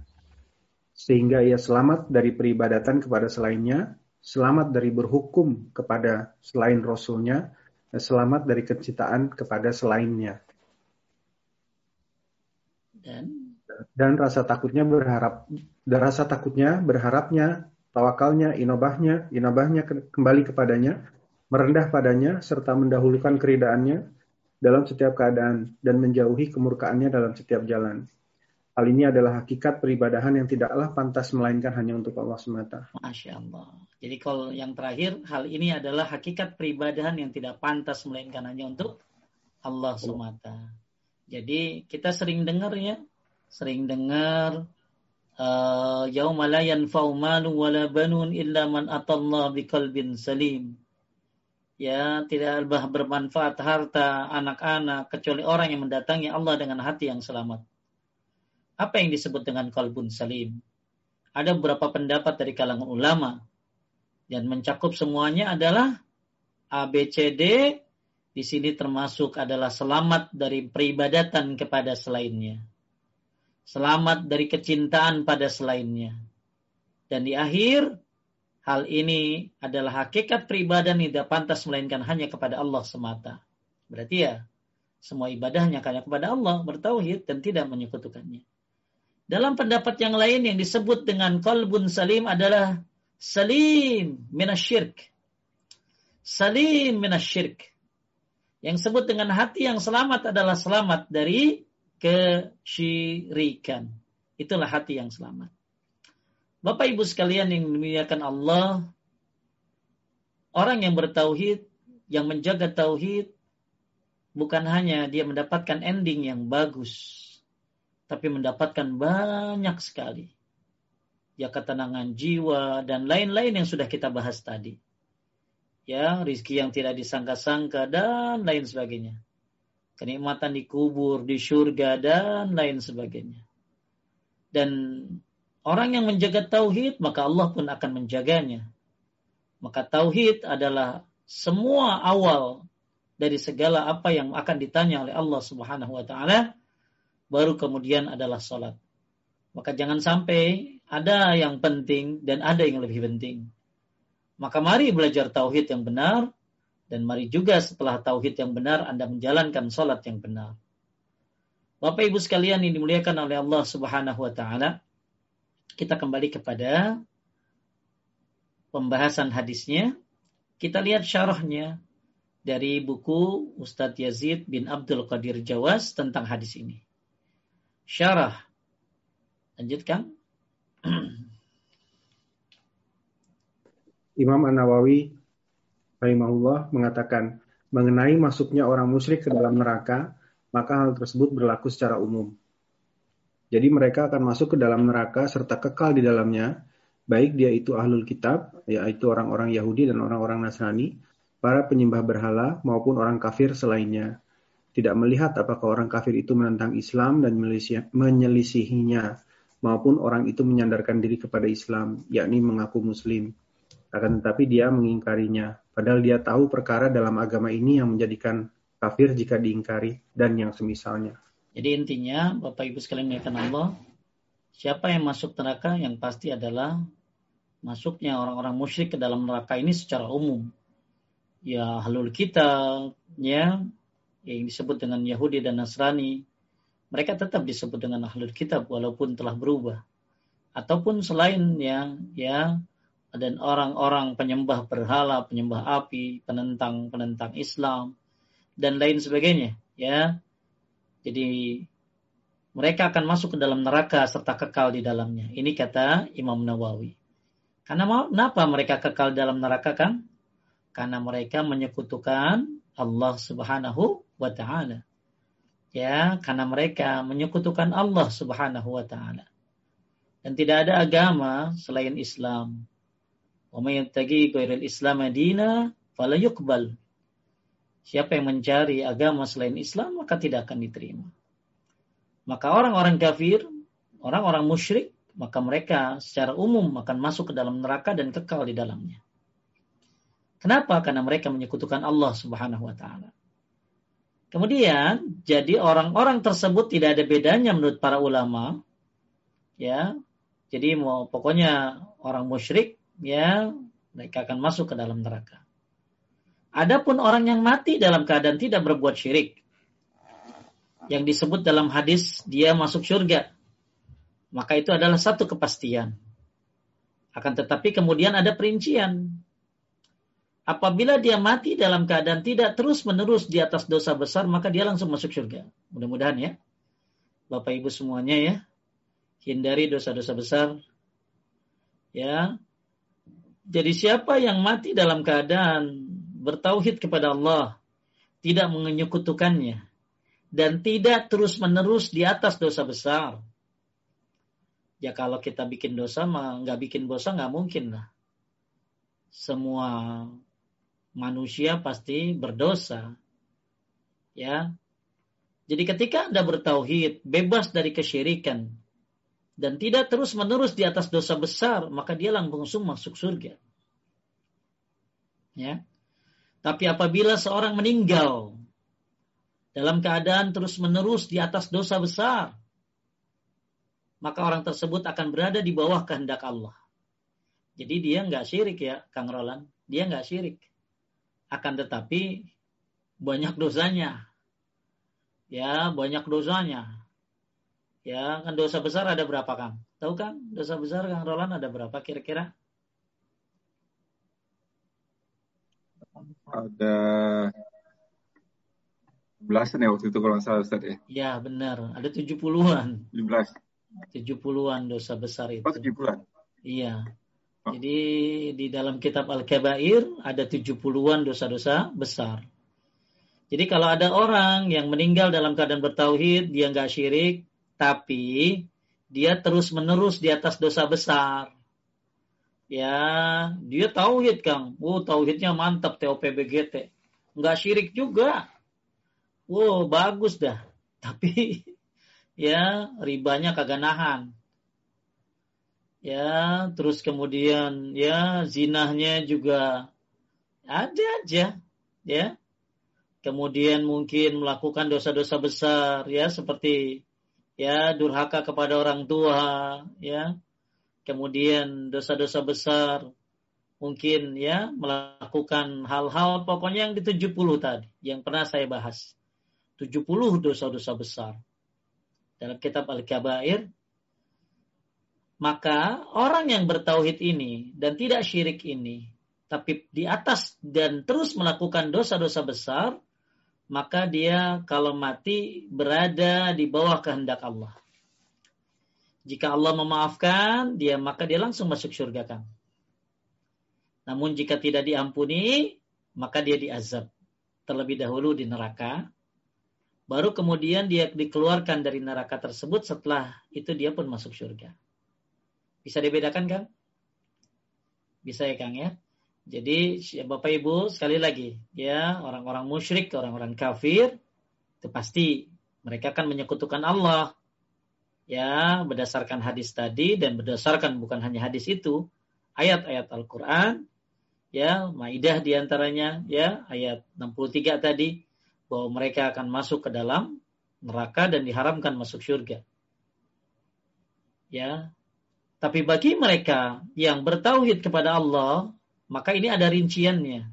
Speaker 2: Sehingga ia selamat dari peribadatan kepada selainnya, selamat dari berhukum kepada selain Rasulnya, selamat dari kecintaan kepada selainnya. Dan dan rasa takutnya berharap dan rasa takutnya berharapnya tawakalnya inobahnya inobahnya kembali kepadanya merendah padanya serta mendahulukan keridaannya dalam setiap keadaan dan menjauhi kemurkaannya dalam setiap jalan. Hal ini adalah hakikat peribadahan yang tidaklah pantas melainkan hanya untuk Allah semata.
Speaker 1: Masya Allah. Jadi kalau yang terakhir, hal ini adalah hakikat peribadahan yang tidak pantas melainkan hanya untuk Allah semata. Jadi kita sering dengar ya, sering dengar uh, yauma la yanfa'u malun wala banun illa man atallah biqalbin salim. Ya, tidak bermanfaat harta anak-anak kecuali orang yang mendatangi Allah dengan hati yang selamat. Apa yang disebut dengan kalbun salim? Ada beberapa pendapat dari kalangan ulama dan mencakup semuanya adalah ABCD di sini termasuk adalah selamat dari peribadatan kepada selainnya selamat dari kecintaan pada selainnya. Dan di akhir, hal ini adalah hakikat peribadahan yang tidak pantas melainkan hanya kepada Allah semata. Berarti ya, semua ibadahnya hanya kepada Allah, bertauhid dan tidak menyekutukannya. Dalam pendapat yang lain yang disebut dengan kolbun salim adalah salim minasyirk. Salim minasyirk. Yang disebut dengan hati yang selamat adalah selamat dari kesyirikan. Itulah hati yang selamat. Bapak Ibu sekalian yang dimuliakan Allah, orang yang bertauhid, yang menjaga tauhid, bukan hanya dia mendapatkan ending yang bagus, tapi mendapatkan banyak sekali. Ya ketenangan jiwa dan lain-lain yang sudah kita bahas tadi. Ya, rizki yang tidak disangka-sangka dan lain sebagainya kenikmatan di kubur, di surga dan lain sebagainya. Dan orang yang menjaga tauhid, maka Allah pun akan menjaganya. Maka tauhid adalah semua awal dari segala apa yang akan ditanya oleh Allah Subhanahu wa taala, baru kemudian adalah salat. Maka jangan sampai ada yang penting dan ada yang lebih penting. Maka mari belajar tauhid yang benar, dan mari juga setelah tauhid yang benar Anda menjalankan sholat yang benar. Bapak Ibu sekalian yang dimuliakan oleh Allah Subhanahu wa taala, kita kembali kepada pembahasan hadisnya Kita lihat syarahnya dari buku Ustadz Yazid bin Abdul Qadir Jawas tentang hadis ini. Syarah. Lanjutkan.
Speaker 2: Imam An-Nawawi rahimahullah mengatakan mengenai masuknya orang musyrik ke dalam neraka, maka hal tersebut berlaku secara umum. Jadi mereka akan masuk ke dalam neraka serta kekal di dalamnya, baik dia itu ahlul kitab, yaitu orang-orang Yahudi dan orang-orang Nasrani, para penyembah berhala maupun orang kafir selainnya. Tidak melihat apakah orang kafir itu menentang Islam dan menyelisihinya, maupun orang itu menyandarkan diri kepada Islam, yakni mengaku Muslim. Akan tetapi dia mengingkarinya, padahal dia tahu perkara dalam agama ini yang menjadikan kafir jika diingkari dan yang semisalnya.
Speaker 1: Jadi intinya, Bapak Ibu sekalian mengatakan Allah, siapa yang masuk neraka yang pasti adalah masuknya orang-orang musyrik ke dalam neraka ini secara umum. Ya halul kita, ya yang disebut dengan Yahudi dan Nasrani, mereka tetap disebut dengan ahlul kitab walaupun telah berubah. Ataupun selain yang ya dan orang-orang penyembah berhala, penyembah api, penentang-penentang Islam dan lain sebagainya, ya. Jadi mereka akan masuk ke dalam neraka serta kekal di dalamnya. Ini kata Imam Nawawi. Karena kenapa mereka kekal dalam neraka kan? Karena mereka menyekutukan Allah Subhanahu wa taala. Ya, karena mereka menyekutukan Allah Subhanahu wa taala. Dan tidak ada agama selain Islam. Wa may yattaqi ghairal Islam madina fala yuqbal. Siapa yang mencari agama selain Islam maka tidak akan diterima. Maka orang-orang kafir, orang-orang musyrik, maka mereka secara umum akan masuk ke dalam neraka dan kekal di dalamnya. Kenapa? Karena mereka menyekutukan Allah Subhanahu wa taala. Kemudian, jadi orang-orang tersebut tidak ada bedanya menurut para ulama. Ya. Jadi mau pokoknya orang musyrik ya mereka akan masuk ke dalam neraka. Adapun orang yang mati dalam keadaan tidak berbuat syirik, yang disebut dalam hadis dia masuk surga, maka itu adalah satu kepastian. Akan tetapi kemudian ada perincian. Apabila dia mati dalam keadaan tidak terus-menerus di atas dosa besar, maka dia langsung masuk surga. Mudah-mudahan ya. Bapak Ibu semuanya ya. Hindari dosa-dosa besar. Ya, jadi siapa yang mati dalam keadaan bertauhid kepada Allah, tidak menyekutukannya, dan tidak terus-menerus di atas dosa besar. Ya kalau kita bikin dosa, nggak bikin dosa nggak mungkin lah. Semua manusia pasti berdosa. Ya. Jadi ketika Anda bertauhid, bebas dari kesyirikan, dan tidak terus-menerus di atas dosa besar, maka dia langsung masuk surga. Ya. Tapi apabila seorang meninggal dalam keadaan terus-menerus di atas dosa besar, maka orang tersebut akan berada di bawah kehendak Allah. Jadi dia nggak syirik ya, Kang Roland. Dia nggak syirik. Akan tetapi banyak dosanya. Ya, banyak dosanya. Ya, kan dosa besar ada berapa, Kang? Tahu kan? Dosa besar Kang Roland ada berapa kira-kira?
Speaker 3: Ada belasan ya waktu itu kalau salah Ustaz ya.
Speaker 1: Ya, benar. Ada tujuh puluhan. Tujuh puluhan dosa besar itu.
Speaker 3: Oh, tujuh puluhan?
Speaker 1: Iya. Jadi di dalam kitab Al-Kabair ada tujuh puluhan dosa-dosa besar. Jadi kalau ada orang yang meninggal dalam keadaan bertauhid, dia nggak syirik, tapi dia terus menerus di atas dosa besar. Ya, dia tauhid Kang. Wow, tauhidnya mantap TOPBGT. Enggak syirik juga. Wow, bagus dah. Tapi ya ribanya kagak nahan. Ya, terus kemudian ya zinahnya juga ada aja, ya. Kemudian mungkin melakukan dosa-dosa besar ya seperti ya durhaka kepada orang tua, ya. Kemudian dosa-dosa besar, mungkin ya melakukan hal-hal pokoknya yang di 70 tadi yang pernah saya bahas. 70 dosa-dosa besar. Dalam kitab Al-Kabair maka orang yang bertauhid ini dan tidak syirik ini tapi di atas dan terus melakukan dosa-dosa besar, maka dia kalau mati berada di bawah kehendak Allah. Jika Allah memaafkan dia, maka dia langsung masuk surga kan. Namun jika tidak diampuni, maka dia diazab. Terlebih dahulu di neraka, baru kemudian dia dikeluarkan dari neraka tersebut setelah itu dia pun masuk surga. Bisa dibedakan kan? Bisa ya Kang ya? Jadi Bapak Ibu sekali lagi ya orang-orang musyrik, orang-orang kafir itu pasti mereka akan menyekutukan Allah. Ya, berdasarkan hadis tadi dan berdasarkan bukan hanya hadis itu, ayat-ayat Al-Qur'an ya, Maidah di antaranya ya, ayat 63 tadi bahwa mereka akan masuk ke dalam neraka dan diharamkan masuk surga. Ya. Tapi bagi mereka yang bertauhid kepada Allah, maka ini ada rinciannya.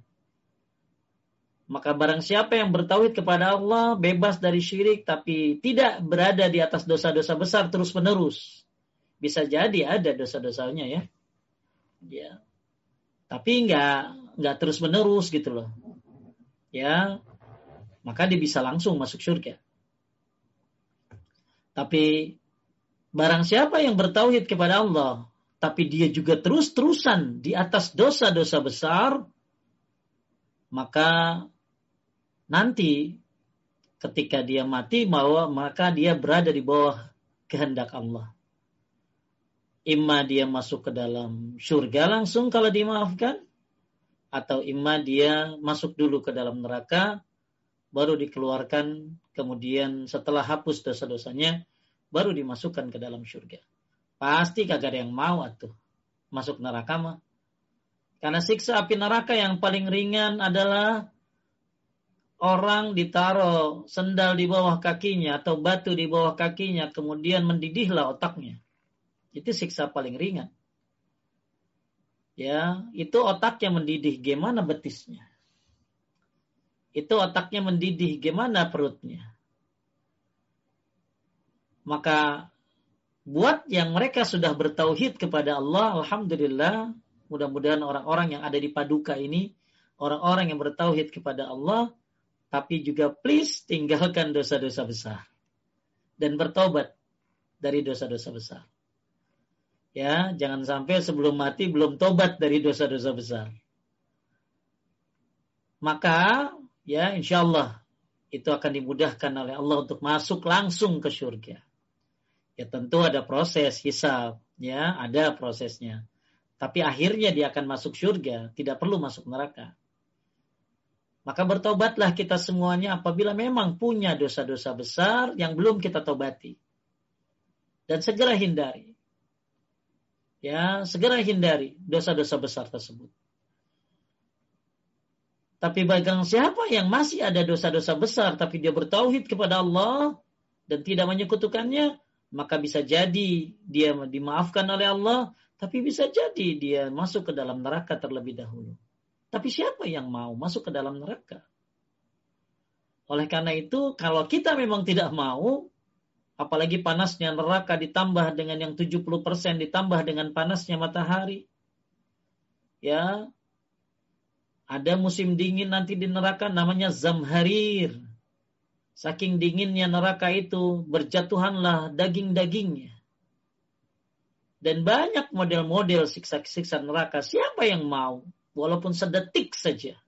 Speaker 1: Maka barang siapa yang bertauhid kepada Allah bebas dari syirik tapi tidak berada di atas dosa-dosa besar terus menerus. Bisa jadi ada dosa-dosanya ya. Ya. Tapi nggak nggak terus menerus gitu loh. Ya. Maka dia bisa langsung masuk surga. Tapi barang siapa yang bertauhid kepada Allah tapi dia juga terus-terusan di atas dosa-dosa besar, maka nanti ketika dia mati maka dia berada di bawah kehendak Allah. Imma dia masuk ke dalam surga langsung kalau dimaafkan, atau imma dia masuk dulu ke dalam neraka, baru dikeluarkan, kemudian setelah hapus dosa-dosanya, baru dimasukkan ke dalam surga. Pasti kagak ada yang mau atuh masuk neraka mah. Karena siksa api neraka yang paling ringan adalah orang ditaruh sendal di bawah kakinya atau batu di bawah kakinya kemudian mendidihlah otaknya. Itu siksa paling ringan. Ya, itu otaknya mendidih, gimana betisnya? Itu otaknya mendidih, gimana perutnya? Maka buat yang mereka sudah bertauhid kepada Allah, alhamdulillah, mudah-mudahan orang-orang yang ada di paduka ini, orang-orang yang bertauhid kepada Allah, tapi juga please tinggalkan dosa-dosa besar dan bertobat dari dosa-dosa besar. Ya, jangan sampai sebelum mati belum tobat dari dosa-dosa besar. Maka, ya insya Allah itu akan dimudahkan oleh Allah untuk masuk langsung ke surga. Ya tentu ada proses hisab, ya ada prosesnya. Tapi akhirnya dia akan masuk surga, tidak perlu masuk neraka. Maka bertobatlah kita semuanya apabila memang punya dosa-dosa besar yang belum kita tobati. Dan segera hindari. Ya, segera hindari dosa-dosa besar tersebut. Tapi bagi siapa yang masih ada dosa-dosa besar tapi dia bertauhid kepada Allah dan tidak menyekutukannya, maka bisa jadi dia dimaafkan oleh Allah, tapi bisa jadi dia masuk ke dalam neraka terlebih dahulu. Tapi siapa yang mau masuk ke dalam neraka? Oleh karena itu, kalau kita memang tidak mau, apalagi panasnya neraka ditambah dengan yang 70% ditambah dengan panasnya matahari, ya, ada musim dingin nanti di neraka namanya zamharir. Saking dinginnya neraka itu, berjatuhanlah daging-dagingnya. Dan banyak model-model siksa-siksa neraka. Siapa yang mau? Walaupun sedetik saja.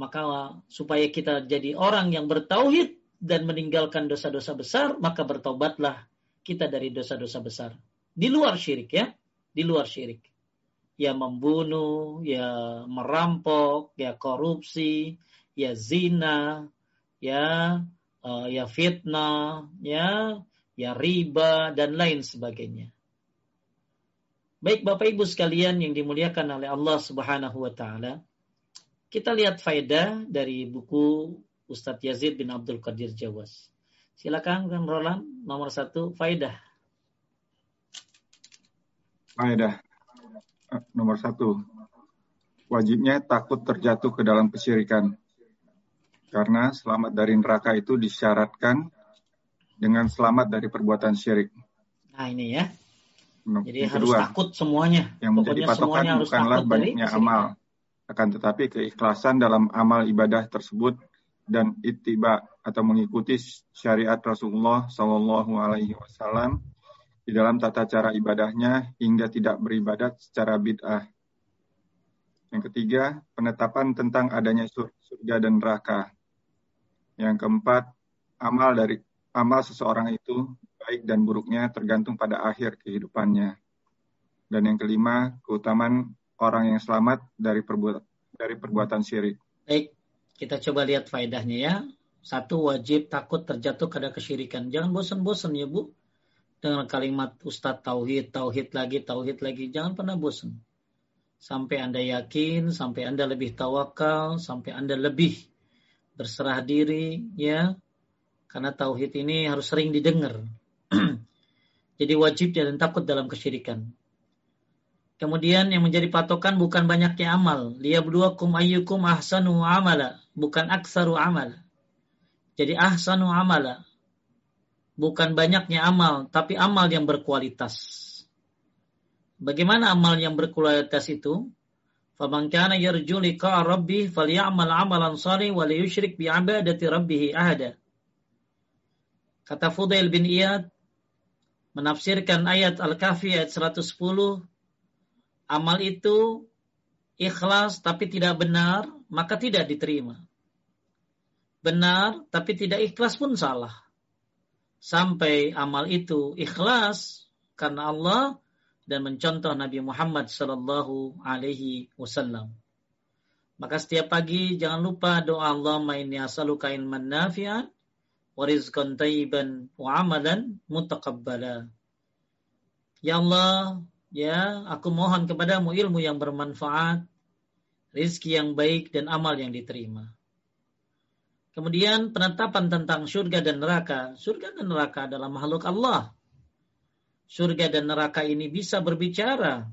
Speaker 1: Maka supaya kita jadi orang yang bertauhid dan meninggalkan dosa-dosa besar, maka bertobatlah kita dari dosa-dosa besar. Di luar syirik ya. Di luar syirik. Ya membunuh, ya merampok, ya korupsi, ya zina, ya uh, ya fitnah, ya ya riba dan lain sebagainya. Baik Bapak Ibu sekalian yang dimuliakan oleh Allah Subhanahu wa taala. Kita lihat faedah dari buku Ustadz Yazid bin Abdul Qadir Jawas. Silakan Kang Roland nomor satu faedah.
Speaker 3: Faedah nomor satu wajibnya takut terjatuh ke dalam kesyirikan karena selamat dari neraka itu disyaratkan dengan selamat dari perbuatan syirik.
Speaker 1: Nah ini ya. Jadi yang harus kedua, takut semuanya.
Speaker 3: Yang menjadi patokan bukanlah banyaknya amal, akan tetapi keikhlasan dalam amal ibadah tersebut dan ittiba atau mengikuti syariat Rasulullah Shallallahu Alaihi Wasallam di dalam tata cara ibadahnya hingga tidak beribadat secara bid'ah. Yang ketiga, penetapan tentang adanya surga dan neraka. Yang keempat, amal dari amal seseorang itu baik dan buruknya tergantung pada akhir kehidupannya. Dan yang kelima, keutamaan orang yang selamat dari perbuatan dari perbuatan syirik.
Speaker 1: Baik, kita coba lihat faedahnya ya. Satu wajib takut terjatuh pada kesyirikan. Jangan bosan-bosan ya Bu. Dengan kalimat Ustadz Tauhid, Tauhid lagi, Tauhid lagi. Jangan pernah bosan. Sampai Anda yakin, sampai Anda lebih tawakal, sampai Anda lebih berserah diri ya. Karena Tauhid ini harus sering didengar. Jadi wajib dan takut dalam kesyirikan. Kemudian yang menjadi patokan bukan banyaknya amal. kum ayyukum ahsanu amala. Bukan aksaru amala. Jadi ahsanu amala. Bukan banyaknya amal, tapi amal yang berkualitas. Bagaimana amal yang berkualitas itu? faman kana yarju liqa amalan salih wa yushrik bi ibadati ahada. Kata Fudail bin Iyad menafsirkan ayat Al-Kahfi ayat 110 amal itu ikhlas tapi tidak benar maka tidak diterima. Benar tapi tidak ikhlas pun salah. Sampai amal itu ikhlas karena Allah dan mencontoh Nabi Muhammad sallallahu alaihi wasallam. Maka setiap pagi jangan lupa doa Allah inni as'aluka ilman nafi'an wa rizqan wa amalan mutaqabbala. Ya Allah, ya aku mohon kepadamu ilmu yang bermanfaat, rizki yang baik dan amal yang diterima. Kemudian penetapan tentang surga dan neraka. Surga dan neraka adalah makhluk Allah. Surga dan neraka ini bisa berbicara.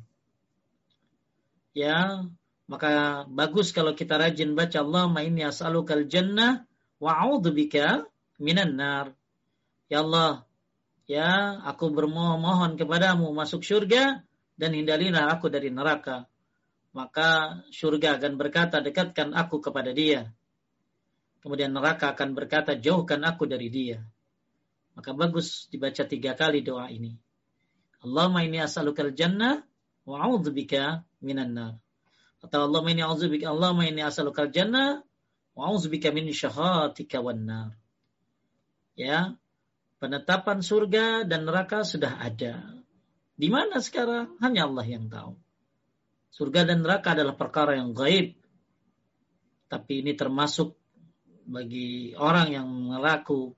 Speaker 1: Ya, maka bagus kalau kita rajin baca Allah ma inni as'alukal jannah wa a'udzubika minan nar. Ya Allah, ya aku bermohon kepadamu masuk surga dan hindarilah aku dari neraka. Maka surga akan berkata, dekatkan aku kepada dia. Kemudian neraka akan berkata, jauhkan aku dari dia. Maka bagus dibaca tiga kali doa ini. Allahumma inni as'alukal jannah wa a'udzubika minan nar. Atau Allahumma inni a'udzubika Allahumma inni as'alukal jannah wa a'udzubika min syahatika wan nar ya penetapan surga dan neraka sudah ada. Di mana sekarang? Hanya Allah yang tahu. Surga dan neraka adalah perkara yang gaib. Tapi ini termasuk bagi orang yang melaku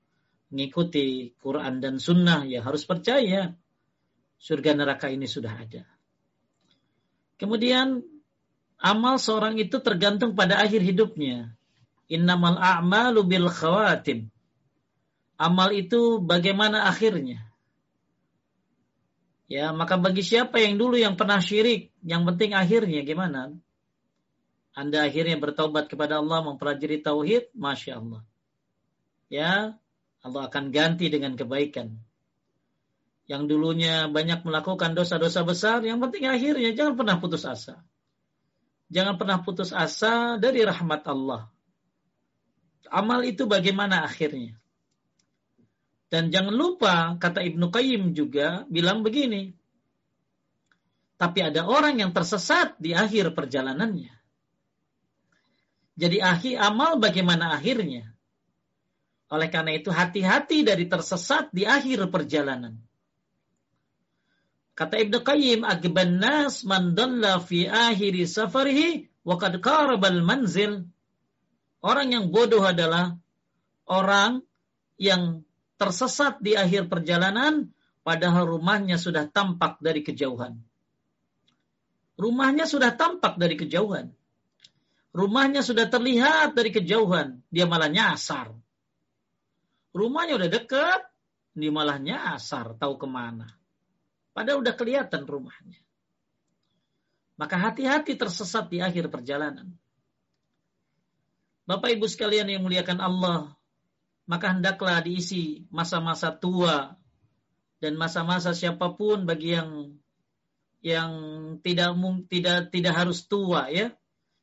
Speaker 1: mengikuti Quran dan Sunnah ya harus percaya surga neraka ini sudah ada. Kemudian amal seorang itu tergantung pada akhir hidupnya. Innamal a'malu bil khawatim amal itu bagaimana akhirnya. Ya, maka bagi siapa yang dulu yang pernah syirik, yang penting akhirnya gimana? Anda akhirnya bertobat kepada Allah, mempelajari tauhid, masya Allah. Ya, Allah akan ganti dengan kebaikan. Yang dulunya banyak melakukan dosa-dosa besar, yang penting akhirnya jangan pernah putus asa. Jangan pernah putus asa dari rahmat Allah. Amal itu bagaimana akhirnya? Dan jangan lupa, kata Ibnu Qayyim juga bilang begini. Tapi ada orang yang tersesat di akhir perjalanannya. Jadi akhir amal bagaimana akhirnya? Oleh karena itu hati-hati dari tersesat di akhir perjalanan. Kata Ibnu Qayyim, "Agban nas man dalla fi akhiri safarihi wa qad qarabal manzil." Orang yang bodoh adalah orang yang tersesat di akhir perjalanan, padahal rumahnya sudah tampak dari kejauhan. Rumahnya sudah tampak dari kejauhan. Rumahnya sudah terlihat dari kejauhan. Dia malah nyasar. Rumahnya udah dekat, dia malah nyasar, tahu ke mana. Padahal udah kelihatan rumahnya. Maka hati-hati tersesat di akhir perjalanan. Bapak Ibu sekalian yang muliakan Allah, maka hendaklah diisi masa-masa tua dan masa-masa siapa pun bagi yang yang tidak tidak tidak harus tua ya.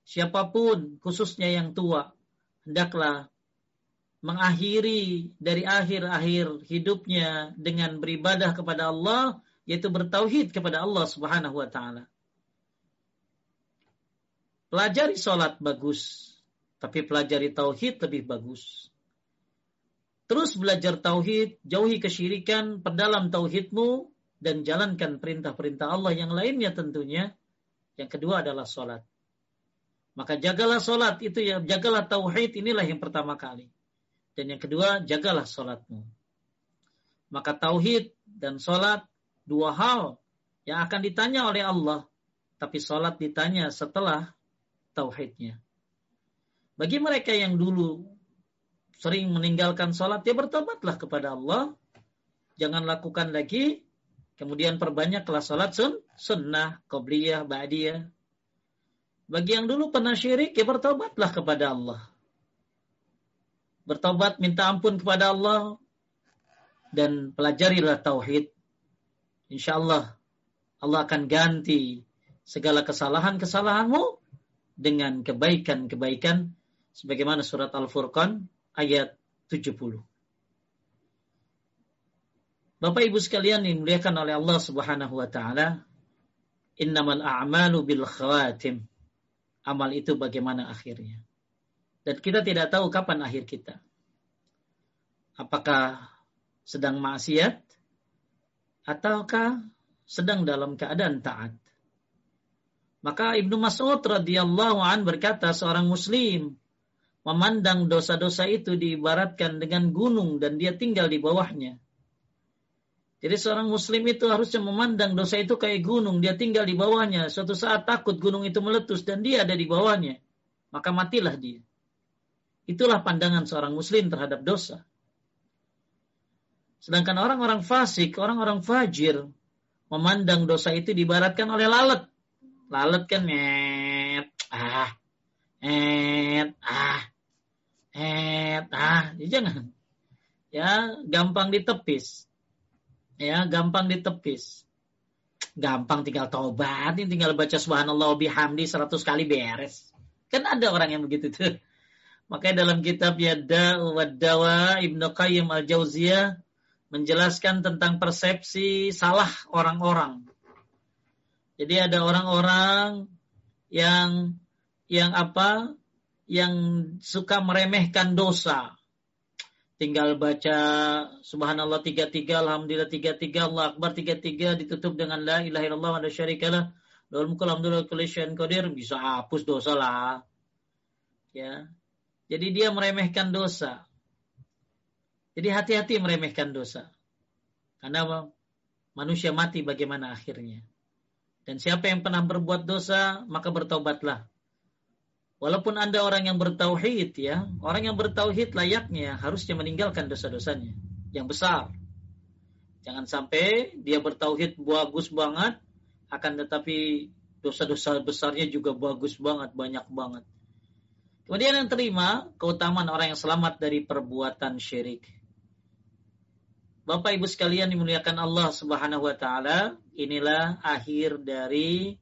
Speaker 1: Siapa pun khususnya yang tua hendaklah mengakhiri dari akhir-akhir hidupnya dengan beribadah kepada Allah yaitu bertauhid kepada Allah Subhanahu wa taala. Pelajari sholat bagus, tapi pelajari tauhid lebih bagus. Terus belajar tauhid, jauhi kesyirikan, perdalam tauhidmu, dan jalankan perintah-perintah Allah yang lainnya tentunya. Yang kedua adalah sholat. Maka jagalah sholat, itu ya, jagalah tauhid, inilah yang pertama kali. Dan yang kedua, jagalah sholatmu. Maka tauhid dan sholat, dua hal yang akan ditanya oleh Allah. Tapi sholat ditanya setelah tauhidnya. Bagi mereka yang dulu sering meninggalkan sholat, ya bertobatlah kepada Allah. Jangan lakukan lagi. Kemudian perbanyaklah sholat sun, sunnah, qobliyah, ba'diyah. Bagi yang dulu pernah syirik, ya bertobatlah kepada Allah. Bertobat, minta ampun kepada Allah. Dan pelajarilah tauhid. Insya Allah, Allah akan ganti segala kesalahan-kesalahanmu dengan kebaikan-kebaikan sebagaimana surat Al-Furqan ayat 70. Bapak Ibu sekalian yang dimuliakan oleh Allah Subhanahu wa taala, innamal a'malu bil khawatim. Amal itu bagaimana akhirnya. Dan kita tidak tahu kapan akhir kita. Apakah sedang maksiat ataukah sedang dalam keadaan taat. Maka Ibnu Mas'ud radhiyallahu an berkata seorang muslim memandang dosa-dosa itu diibaratkan dengan gunung dan dia tinggal di bawahnya. Jadi seorang muslim itu harusnya memandang dosa itu kayak gunung, dia tinggal di bawahnya. Suatu saat takut gunung itu meletus dan dia ada di bawahnya. Maka matilah dia. Itulah pandangan seorang muslim terhadap dosa. Sedangkan orang-orang fasik, orang-orang fajir, memandang dosa itu dibaratkan oleh lalat. Lalat kan net, ah, net, ah, eh ah ya jangan. Ya gampang ditepis. Ya gampang ditepis. Gampang tinggal tobat tinggal baca subhanallah bihamdi 100 kali beres. Kan ada orang yang begitu tuh. Makanya dalam kitab Yada Wadawa Ibnu Qayyim Al-Jauziyah menjelaskan tentang persepsi salah orang-orang. Jadi ada orang-orang yang yang apa? yang suka meremehkan dosa. Tinggal baca subhanallah tiga tiga, alhamdulillah tiga tiga, Allah akbar tiga tiga, ditutup dengan la ilaha illallah wa la syarikalah. Dalam alhamdulillah qadir bisa hapus dosa lah. Ya. Jadi dia meremehkan dosa. Jadi hati-hati meremehkan dosa. Karena manusia mati bagaimana akhirnya. Dan siapa yang pernah berbuat dosa, maka bertobatlah. Walaupun Anda orang yang bertauhid ya, orang yang bertauhid layaknya harusnya meninggalkan dosa-dosanya yang besar. Jangan sampai dia bertauhid bagus banget, akan tetapi dosa-dosa besarnya juga bagus banget, banyak banget. Kemudian yang terima keutamaan orang yang selamat dari perbuatan syirik. Bapak Ibu sekalian dimuliakan Allah Subhanahu wa taala, inilah akhir dari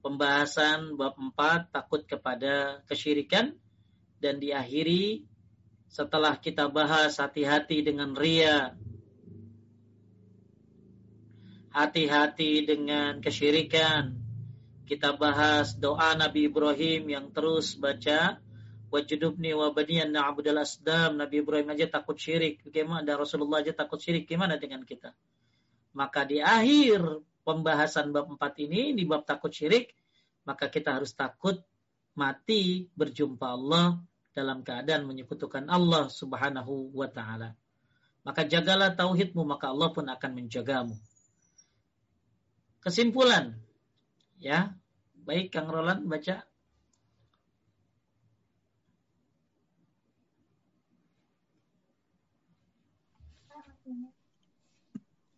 Speaker 1: pembahasan bab 4 takut kepada kesyirikan dan diakhiri setelah kita bahas hati-hati dengan ria hati-hati dengan kesyirikan. Kita bahas doa Nabi Ibrahim yang terus baca wajudubni wa baniyan na'budal asdam Nabi Ibrahim aja takut syirik bagaimana dan Rasulullah aja takut syirik gimana dengan kita maka di akhir pembahasan bab 4 ini di bab takut syirik, maka kita harus takut mati berjumpa Allah dalam keadaan menyekutukan Allah Subhanahu wa taala. Maka jagalah tauhidmu maka Allah pun akan menjagamu. Kesimpulan ya. Baik Kang Roland baca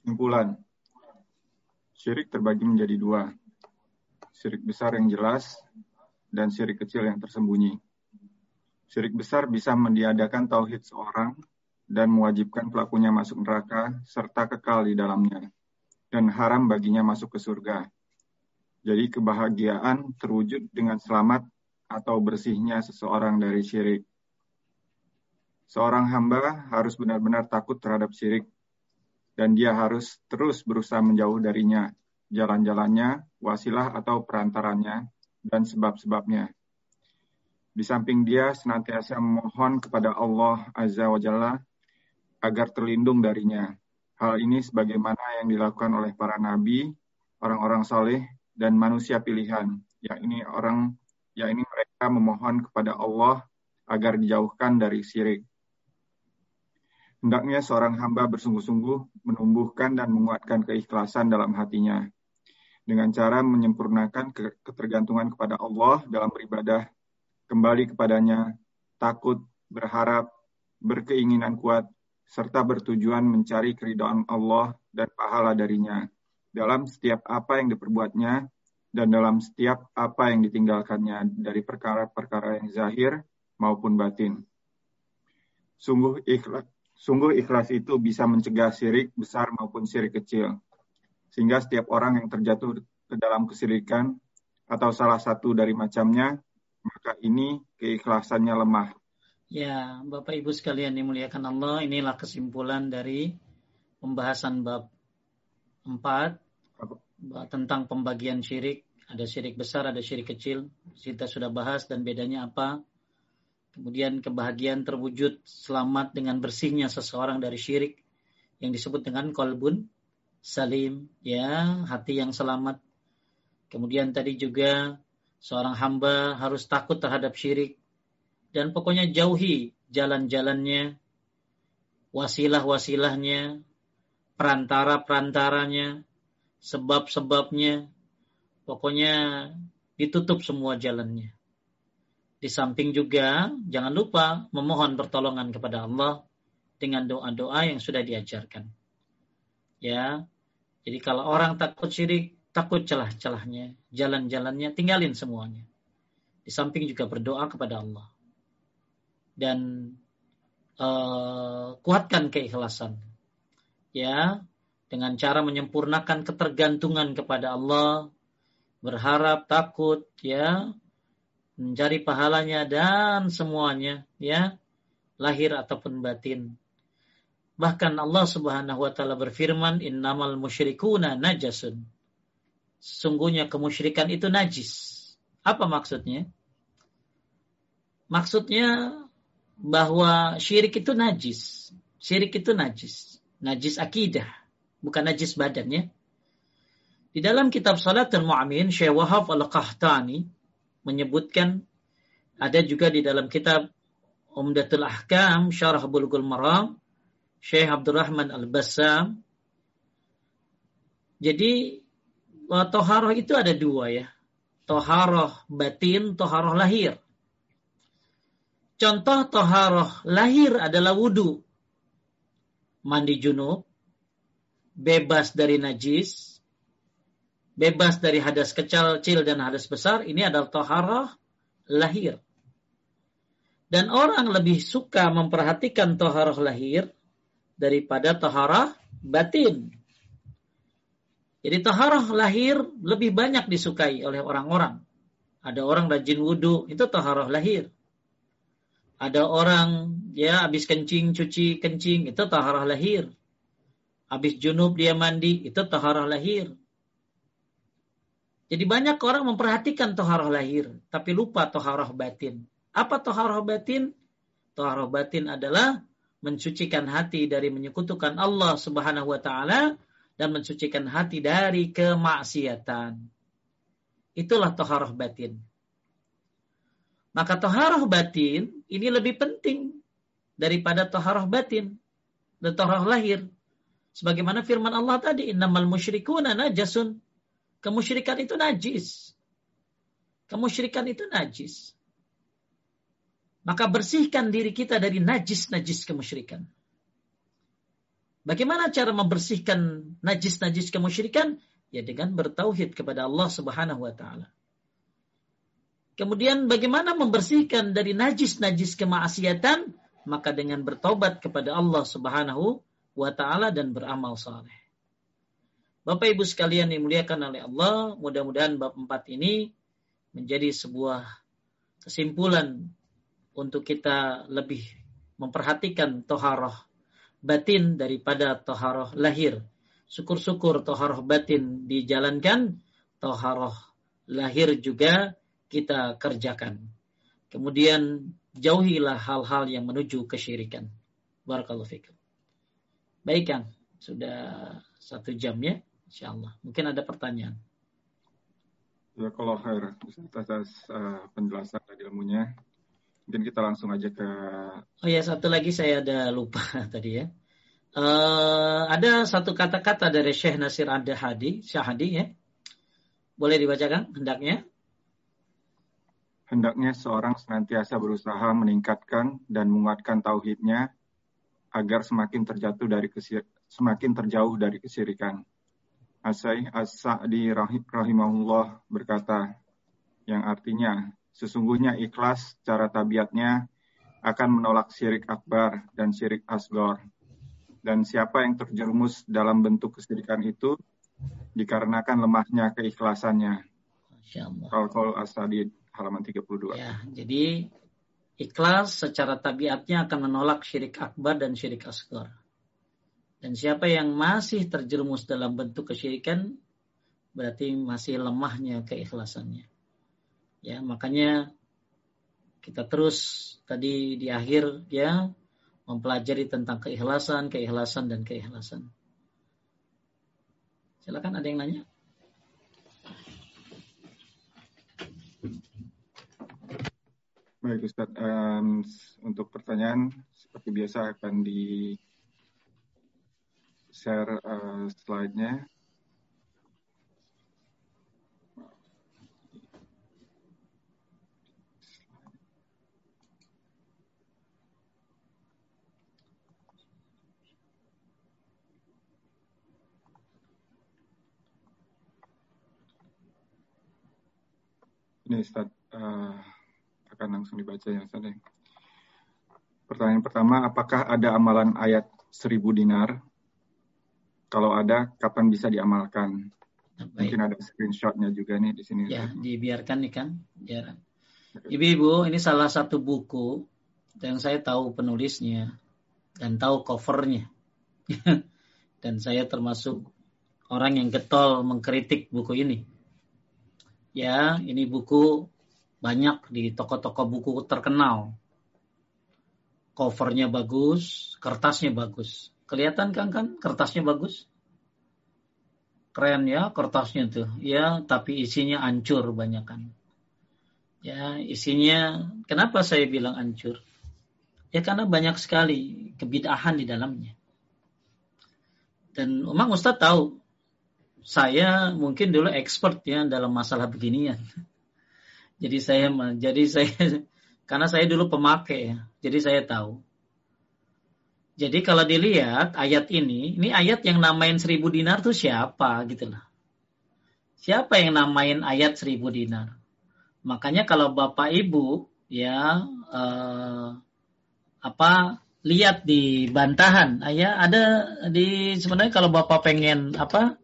Speaker 3: Kesimpulan Syirik terbagi menjadi dua. Syirik besar yang jelas dan syirik kecil yang tersembunyi. Syirik besar bisa mendiadakan tauhid seorang dan mewajibkan pelakunya masuk neraka serta kekal di dalamnya dan haram baginya masuk ke surga. Jadi kebahagiaan terwujud dengan selamat atau bersihnya seseorang dari syirik. Seorang hamba harus benar-benar takut terhadap syirik dan dia harus terus berusaha menjauh darinya, jalan-jalannya, wasilah atau perantaranya, dan sebab-sebabnya. Di samping dia senantiasa memohon kepada Allah Azza wa Jalla agar terlindung darinya. Hal ini sebagaimana yang dilakukan oleh para nabi, orang-orang saleh, dan manusia pilihan, yakni orang yakni mereka memohon kepada Allah agar dijauhkan dari syirik. Hendaknya seorang hamba bersungguh-sungguh menumbuhkan dan menguatkan keikhlasan dalam hatinya dengan cara menyempurnakan ketergantungan kepada Allah dalam beribadah, kembali kepadanya, takut, berharap, berkeinginan kuat, serta bertujuan mencari keridhaan Allah dan pahala darinya dalam setiap apa yang diperbuatnya dan dalam setiap apa yang ditinggalkannya dari perkara-perkara yang zahir maupun batin. Sungguh ikhlas, sungguh ikhlas itu bisa mencegah syirik besar maupun syirik kecil. Sehingga setiap orang yang terjatuh ke dalam kesirikan atau salah satu dari macamnya, maka ini keikhlasannya lemah
Speaker 1: Ya, Bapak Ibu sekalian dimuliakan Allah, inilah kesimpulan dari pembahasan bab 4 tentang pembagian syirik. Ada syirik besar, ada syirik kecil. Kita sudah bahas dan bedanya apa. Kemudian kebahagiaan terwujud selamat dengan bersihnya seseorang dari syirik yang disebut dengan kolbun salim, ya, hati yang selamat. Kemudian tadi juga seorang hamba harus takut terhadap syirik dan pokoknya jauhi jalan-jalannya, wasilah-wasilahnya, perantara-perantaranya, sebab-sebabnya, pokoknya ditutup semua jalannya. Di samping juga jangan lupa memohon pertolongan kepada Allah dengan doa-doa yang sudah diajarkan. Ya. Jadi kalau orang takut syirik, takut celah-celahnya, jalan-jalannya, tinggalin semuanya. Di samping juga berdoa kepada Allah dan uh, kuatkan keikhlasan. Ya, dengan cara menyempurnakan ketergantungan kepada Allah, berharap, takut, ya, mencari pahalanya dan semuanya, ya, lahir ataupun batin. Bahkan Allah Subhanahu wa taala berfirman, "Innamal musyrikuna najasun." Sesungguhnya kemusyrikan itu najis. Apa maksudnya? Maksudnya bahwa syirik itu najis. Syirik itu najis. Najis akidah, bukan najis badannya. Di dalam kitab Salat dan Mu'amin, Syekh Wahab Al-Qahtani menyebutkan ada juga di dalam kitab Umdatul Ahkam, Syarah Bulughul Maram, Syekh Abdurrahman Al-Bassam. Jadi toharoh itu ada dua ya. Toharoh batin, toharoh lahir. Contoh toharoh lahir adalah wudhu. Mandi junub, bebas dari najis, bebas dari hadas kecil dan hadas besar, ini adalah toharoh lahir. Dan orang lebih suka memperhatikan toharoh lahir daripada toharoh batin. Jadi toharoh lahir lebih banyak disukai oleh orang-orang. Ada orang rajin wudhu, itu toharoh lahir ada orang ya habis kencing cuci kencing itu taharah lahir. Habis junub dia mandi itu taharah lahir. Jadi banyak orang memperhatikan taharah lahir tapi lupa taharah batin. Apa taharah batin? Taharah batin adalah mensucikan hati dari menyekutukan Allah Subhanahu wa taala dan mensucikan hati dari kemaksiatan. Itulah taharah batin. Maka toharoh batin ini lebih penting daripada toharoh batin dan toharoh lahir. Sebagaimana firman Allah tadi, innamal musyrikuna najasun. Kemusyrikan itu najis. Kemusyrikan itu najis. Maka bersihkan diri kita dari najis-najis kemusyrikan. Bagaimana cara membersihkan najis-najis kemusyrikan? Ya dengan bertauhid kepada Allah Subhanahu wa taala. Kemudian bagaimana membersihkan dari najis-najis kemaksiatan? maka dengan bertobat kepada Allah Subhanahu wa taala dan beramal saleh. Bapak Ibu sekalian dimuliakan oleh Allah, mudah-mudahan bab 4 ini menjadi sebuah kesimpulan untuk kita lebih memperhatikan toharoh batin daripada toharoh lahir. Syukur-syukur toharoh batin dijalankan, toharoh lahir juga kita kerjakan. Kemudian jauhilah hal-hal yang menuju kesyirikan. Barakallahu fikum. Baik Kang, sudah satu jam ya. Insya Allah. Mungkin ada pertanyaan.
Speaker 3: Ya kalau khair atas uh, penjelasan tadi ilmunya. Mungkin kita langsung aja ke.
Speaker 1: Oh ya satu lagi saya ada lupa tadi ya. Uh, ada satu kata-kata dari Syekh Nasir Ada Hadi, Syahadi ya. Boleh dibacakan hendaknya?
Speaker 3: Hendaknya seorang senantiasa berusaha meningkatkan dan menguatkan tauhidnya agar semakin terjatuh dari kesir, semakin terjauh dari kesirikan. Asai As-Sa'di rahimahullah berkata, yang artinya, sesungguhnya ikhlas cara tabiatnya akan menolak syirik akbar dan syirik asgor. Dan siapa yang terjerumus dalam bentuk kesirikan itu, dikarenakan lemahnya keikhlasannya. Al-Qaul As-Sadi halaman 32.
Speaker 1: Ya, jadi ikhlas secara tabiatnya akan menolak syirik akbar dan syirik asgor. Dan siapa yang masih terjerumus dalam bentuk kesyirikan berarti masih lemahnya keikhlasannya. Ya, makanya kita terus tadi di akhir ya mempelajari tentang keikhlasan, keikhlasan dan keikhlasan. Silakan ada yang nanya?
Speaker 3: Baik Ustaz, um, untuk pertanyaan seperti biasa akan di share uh, slide-nya. Ini Ustaz, uh, akan langsung dibaca ya Ustaz. Ya. Pertanyaan pertama, apakah ada amalan ayat seribu dinar kalau ada, kapan bisa diamalkan? Baik. Mungkin ada screenshotnya juga nih di sini.
Speaker 1: Ya, dibiarkan nih kan. Ya. Ibu-ibu, ini salah satu buku yang saya tahu penulisnya dan tahu covernya. dan saya termasuk orang yang getol mengkritik buku ini. Ya, ini buku banyak di toko-toko buku terkenal. Covernya bagus, kertasnya bagus. Kelihatan kan kan kertasnya bagus? Keren ya kertasnya tuh. Ya, tapi isinya hancur banyak kan. Ya, isinya kenapa saya bilang hancur? Ya karena banyak sekali kebidahan di dalamnya. Dan memang Ustadz tahu saya mungkin dulu expert ya dalam masalah beginian. Jadi saya jadi saya karena saya dulu pemakai ya. Jadi saya tahu. Jadi kalau dilihat ayat ini, ini ayat yang namain seribu dinar tuh siapa gitu lah. Siapa yang namain ayat seribu dinar? Makanya kalau bapak ibu ya eh, apa lihat di bantahan ayah ada di sebenarnya kalau bapak pengen apa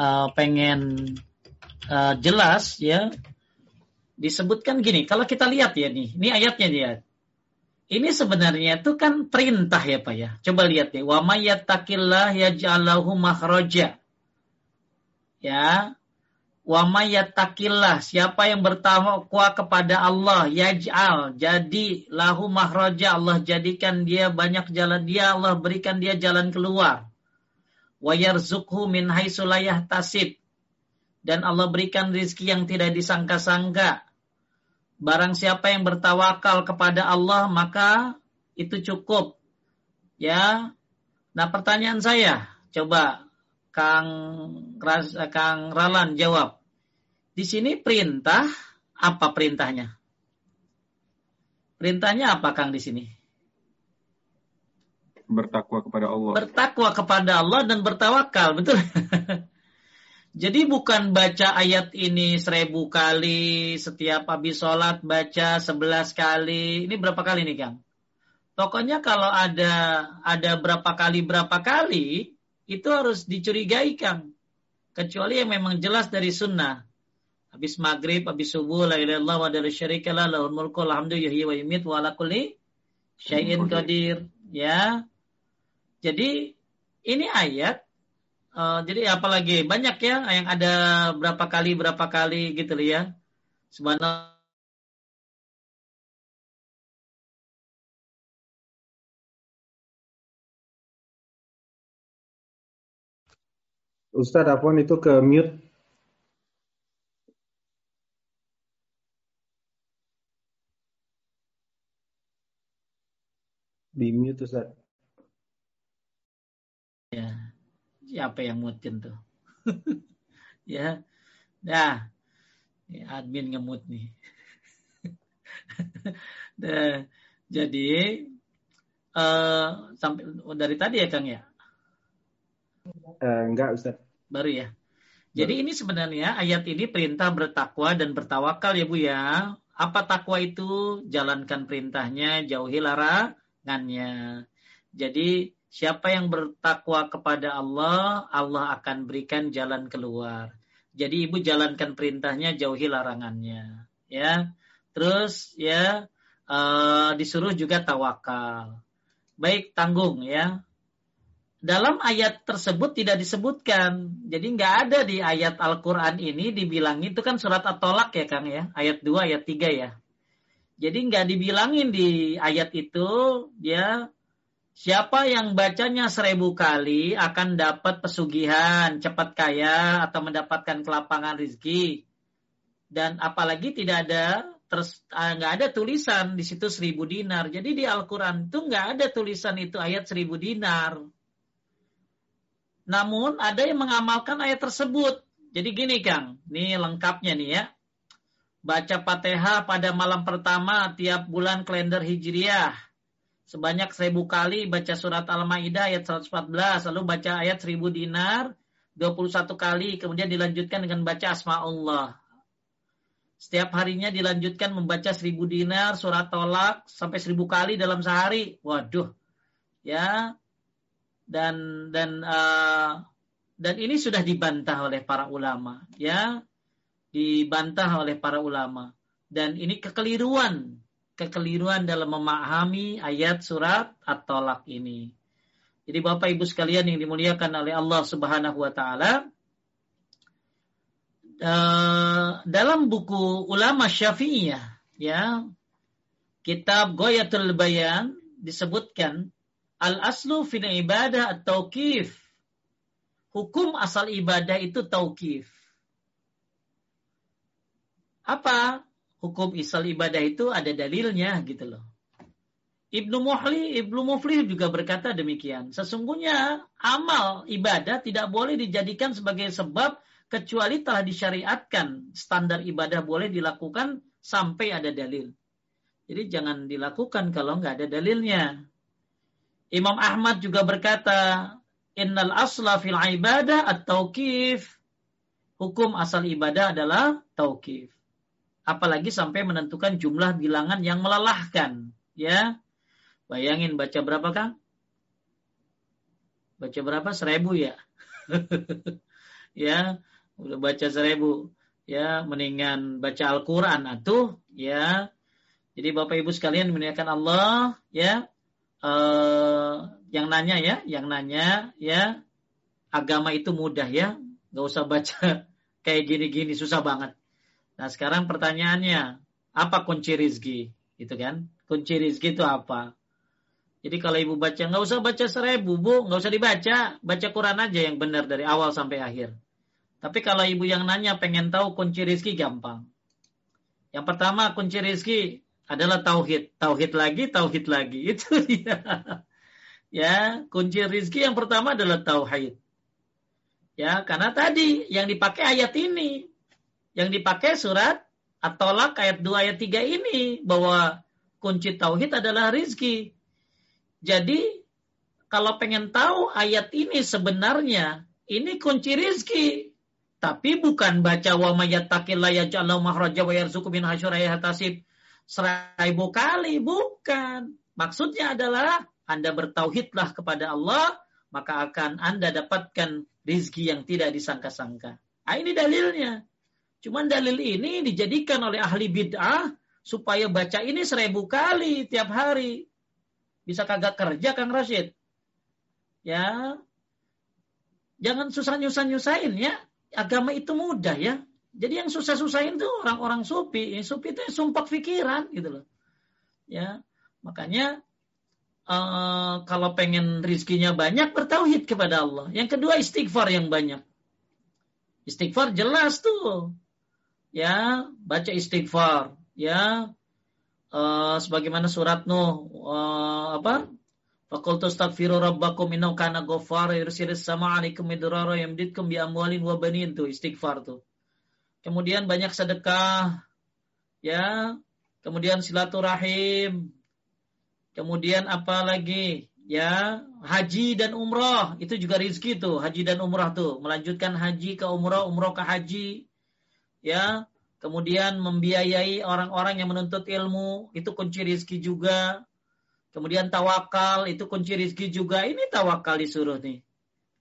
Speaker 1: eh, pengen eh, jelas ya disebutkan gini kalau kita lihat ya nih ini ayatnya dia ini sebenarnya itu kan perintah ya Pak ya. Coba lihat ya. Wa mayyattaqillah yaj'alahu makhraja. Ya. Wa mayyattaqillah. Siapa yang bertakwa kepada Allah. Yaj'al. Jadi lahu makhraja. Allah jadikan dia banyak jalan. Dia Allah berikan dia jalan keluar. Wa yarzukhu min haisulayah tasib. Dan Allah berikan rizki yang tidak disangka-sangka Barang siapa yang bertawakal kepada Allah maka itu cukup. Ya. Nah, pertanyaan saya, coba Kang Ras, Kang Ralan jawab. Di sini perintah apa perintahnya? Perintahnya apa Kang di sini?
Speaker 3: Bertakwa kepada Allah.
Speaker 1: Bertakwa kepada Allah dan bertawakal, betul? Jadi bukan baca ayat ini seribu kali, setiap habis sholat baca sebelas kali. Ini berapa kali nih Kang? Pokoknya kalau ada ada berapa kali berapa kali itu harus dicurigai Kang. Kecuali yang memang jelas dari sunnah. Habis maghrib, habis subuh, la ilaha wa la syarika la lahul mulku alhamdulillah wa yumit wa ala kulli syai'in qadir. Ya. Jadi ini ayat uh, jadi apalagi banyak ya yang ada berapa kali berapa kali gitu ya. Subhanallah
Speaker 2: Ustadz Afwan itu ke mute. Di mute Ustadz.
Speaker 1: Ya, siapa yang mutin tuh? ya, nah, admin ngemut nih. nah, jadi uh, sampai dari tadi ya Kang ya.
Speaker 2: Uh, enggak Ustaz.
Speaker 1: Baru ya. Jadi ini sebenarnya ayat ini perintah bertakwa dan bertawakal ya Bu ya. Apa takwa itu? Jalankan perintahnya, jauhi larangannya. Jadi siapa yang bertakwa kepada Allah, Allah akan berikan jalan keluar. Jadi ibu jalankan perintahnya, jauhi larangannya. Ya, terus ya uh, disuruh juga tawakal. Baik tanggung ya, dalam ayat tersebut tidak disebutkan. Jadi nggak ada di ayat Al-Quran ini dibilangin, itu kan surat At-Tolak ya Kang ya, ayat 2, ayat 3 ya. Jadi nggak dibilangin di ayat itu, ya siapa yang bacanya seribu kali akan dapat pesugihan, cepat kaya, atau mendapatkan kelapangan rizki. Dan apalagi tidak ada terus ah, nggak ada tulisan di situ seribu dinar. Jadi di Al-Quran itu nggak ada tulisan itu ayat seribu dinar. Namun ada yang mengamalkan ayat tersebut. Jadi gini Kang, ini lengkapnya nih ya. Baca Fatihah pada malam pertama tiap bulan kalender Hijriah. Sebanyak seribu kali baca surat Al-Ma'idah ayat 114. Lalu baca ayat seribu dinar 21 kali. Kemudian dilanjutkan dengan baca Asma Allah. Setiap harinya dilanjutkan membaca seribu dinar, surat tolak, sampai seribu kali dalam sehari. Waduh. Ya, dan dan uh, dan ini sudah dibantah oleh para ulama ya dibantah oleh para ulama dan ini kekeliruan kekeliruan dalam memahami ayat surat at-tolak ini jadi Bapak Ibu sekalian yang dimuliakan oleh Allah Subhanahu wa taala uh, dalam buku ulama Syafi'iyah ya kitab Goyatul Bayan disebutkan Al-aslu fil ibadah at-tauqif. Hukum asal ibadah itu tauqif. Apa? Hukum asal ibadah itu ada dalilnya gitu loh. Ibnu Muhli, Ibnu Muflih juga berkata demikian. Sesungguhnya amal ibadah tidak boleh dijadikan sebagai sebab kecuali telah disyariatkan. Standar ibadah boleh dilakukan sampai ada dalil. Jadi jangan dilakukan kalau nggak ada dalilnya. Imam Ahmad juga berkata, Innal asla fil ibadah at-tauqif. Hukum asal ibadah adalah tauqif. Apalagi sampai menentukan jumlah bilangan yang melelahkan. Ya, Bayangin baca berapa Kang? Baca berapa? Seribu ya? ya, udah baca seribu. Ya, mendingan baca Al-Quran atuh. Ya, jadi Bapak Ibu sekalian memuliakan Allah. Ya, uh, yang nanya ya, yang nanya ya agama itu mudah ya, nggak usah baca kayak gini-gini susah banget. Nah sekarang pertanyaannya apa kunci rizki, gitu kan? Kunci rizki itu apa? Jadi kalau ibu baca nggak usah baca seribu bu, nggak usah dibaca, baca Quran aja yang benar dari awal sampai akhir. Tapi kalau ibu yang nanya pengen tahu kunci rizki gampang. Yang pertama kunci rizki adalah tauhid. Tauhid lagi, tauhid lagi. Itu dia. Ya, kunci rizki yang pertama adalah tauhid. Ya, karena tadi yang dipakai ayat ini. Yang dipakai surat At-Tolak ayat 2 ayat 3 ini bahwa kunci tauhid adalah rizki. Jadi kalau pengen tahu ayat ini sebenarnya ini kunci rizki. Tapi bukan baca wa mayattaqillaha yaj'al lahu makhraja wa yarzuqhu min hasyura tasib seribu kali, bukan. Maksudnya adalah Anda bertauhidlah kepada Allah, maka akan Anda dapatkan rizki yang tidak disangka-sangka. Nah, ini dalilnya. Cuman dalil ini dijadikan oleh ahli bid'ah supaya baca ini seribu kali tiap hari. Bisa kagak kerja Kang Rashid. Ya. Jangan susah nyusah-nyusahin ya. Agama itu mudah ya. Jadi yang susah-susahin tuh orang-orang supi. Yang supi itu sumpah pikiran gitu loh. Ya. Makanya uh, kalau pengen rizkinya banyak bertauhid kepada Allah. Yang kedua istighfar yang banyak. Istighfar jelas tuh ya baca istighfar. Ya uh, sebagaimana surat Nuh uh, apa? Fakultu astaghfiru rabbakum innahu kana ghaffar yursilis sama alaikum midrara yamdidkum bi amwalin wa banin. Tuh istighfar tuh. Kemudian banyak sedekah. Ya, kemudian silaturahim. Kemudian apa lagi? Ya, haji dan umrah. Itu juga rizki tuh, haji dan umrah tuh, melanjutkan haji ke umrah, umrah ke haji ya kemudian membiayai orang-orang yang menuntut ilmu itu kunci rizki juga. Kemudian tawakal itu kunci rizki juga. Ini tawakal disuruh nih.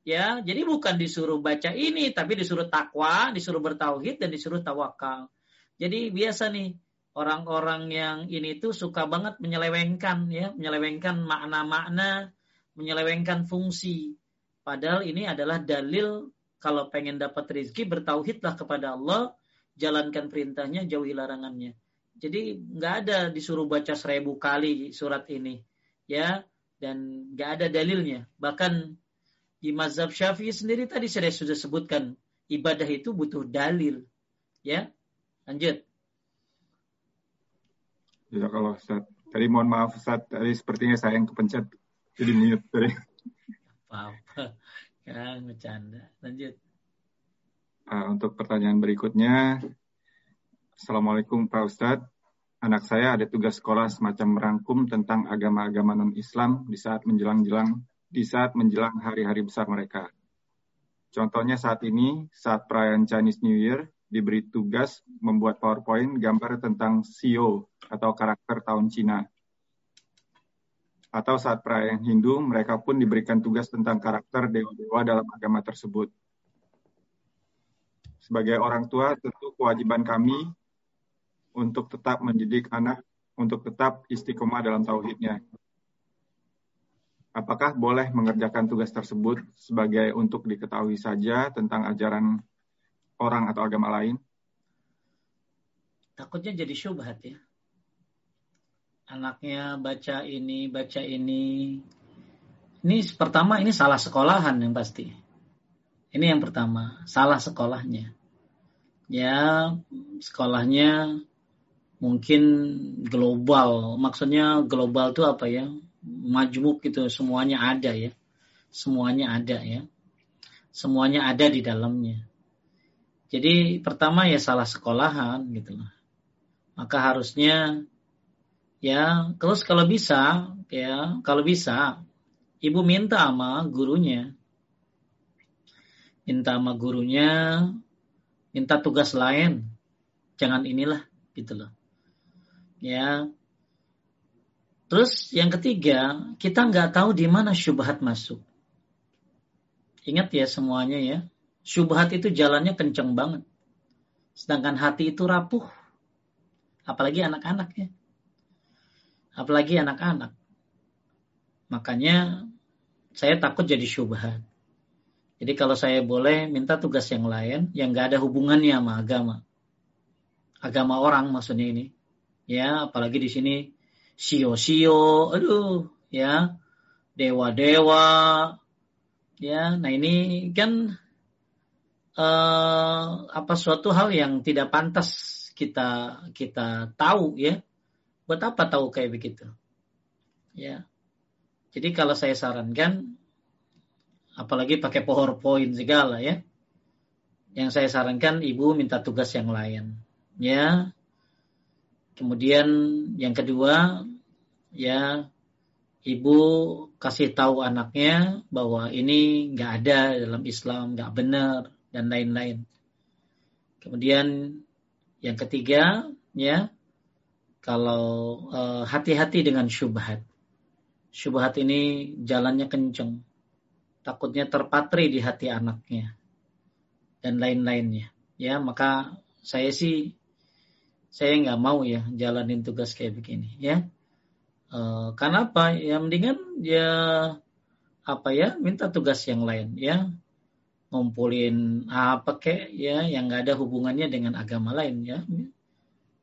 Speaker 1: Ya jadi bukan disuruh baca ini tapi disuruh takwa disuruh bertauhid dan disuruh tawakal. Jadi biasa nih orang-orang yang ini tuh suka banget menyelewengkan ya. Menyelewengkan makna-makna menyelewengkan fungsi. Padahal ini adalah dalil kalau pengen dapat rizki bertauhidlah kepada Allah jalankan perintahnya, jauhi larangannya. Jadi nggak ada disuruh baca seribu kali surat ini, ya, dan nggak ada dalilnya. Bahkan di mazhab Syafi'i sendiri tadi saya sudah sebutkan ibadah itu butuh dalil, ya. Lanjut.
Speaker 3: Ya kalau Ustaz, tadi mohon maaf Ustaz, tadi sepertinya saya yang kepencet jadi mute tadi.
Speaker 1: Apa-apa, kan bercanda. Lanjut.
Speaker 3: Uh, untuk pertanyaan berikutnya, Assalamualaikum Pak Ustadz. Anak saya ada tugas sekolah semacam merangkum tentang agama-agama non-Islam di saat menjelang-jelang di saat menjelang hari-hari besar mereka. Contohnya saat ini, saat perayaan Chinese New Year, diberi tugas membuat PowerPoint gambar tentang CEO atau karakter tahun Cina. Atau saat perayaan Hindu, mereka pun diberikan tugas tentang karakter dewa-dewa dalam agama tersebut. Sebagai orang tua, tentu kewajiban kami untuk tetap mendidik anak untuk tetap istiqomah dalam tauhidnya. Apakah boleh mengerjakan tugas tersebut sebagai untuk diketahui saja tentang ajaran orang atau agama lain?
Speaker 1: Takutnya jadi syubhat ya. Anaknya baca ini, baca ini. Ini pertama ini salah sekolahan yang pasti. Ini yang pertama, salah sekolahnya. Ya, sekolahnya mungkin global. Maksudnya global itu apa ya? Majmuk gitu, semuanya ada ya. Semuanya ada ya. Semuanya ada di dalamnya. Jadi pertama ya salah sekolahan gitu loh. Maka harusnya ya terus kalau bisa ya kalau bisa ibu minta sama gurunya minta sama gurunya, minta tugas lain, jangan inilah gitu loh. Ya. Terus yang ketiga, kita nggak tahu di mana syubhat masuk. Ingat ya semuanya ya, syubhat itu jalannya kenceng banget. Sedangkan hati itu rapuh. Apalagi anak-anak ya. Apalagi anak-anak. Makanya saya takut jadi syubhat. Jadi kalau saya boleh minta tugas yang lain yang nggak ada hubungannya sama agama. Agama orang maksudnya ini. Ya, apalagi di sini sio-sio, aduh, ya. Dewa-dewa. Ya, nah ini kan uh, apa suatu hal yang tidak pantas kita kita tahu ya. Buat apa tahu kayak begitu? Ya. Jadi kalau saya sarankan apalagi pakai PowerPoint segala ya. Yang saya sarankan ibu minta tugas yang lain. Ya. Kemudian yang kedua ya ibu kasih tahu anaknya bahwa ini nggak ada dalam Islam, nggak benar dan lain-lain. Kemudian yang ketiga ya kalau eh, hati-hati uh, dengan syubhat. syubhat ini jalannya kenceng. Takutnya terpatri di hati anaknya dan lain-lainnya. Ya, maka saya sih saya nggak mau ya jalanin tugas kayak begini ya. E, karena apa? Ya mendingan ya apa ya minta tugas yang lain ya ngumpulin apa kek ya yang nggak ada hubungannya dengan agama lain ya.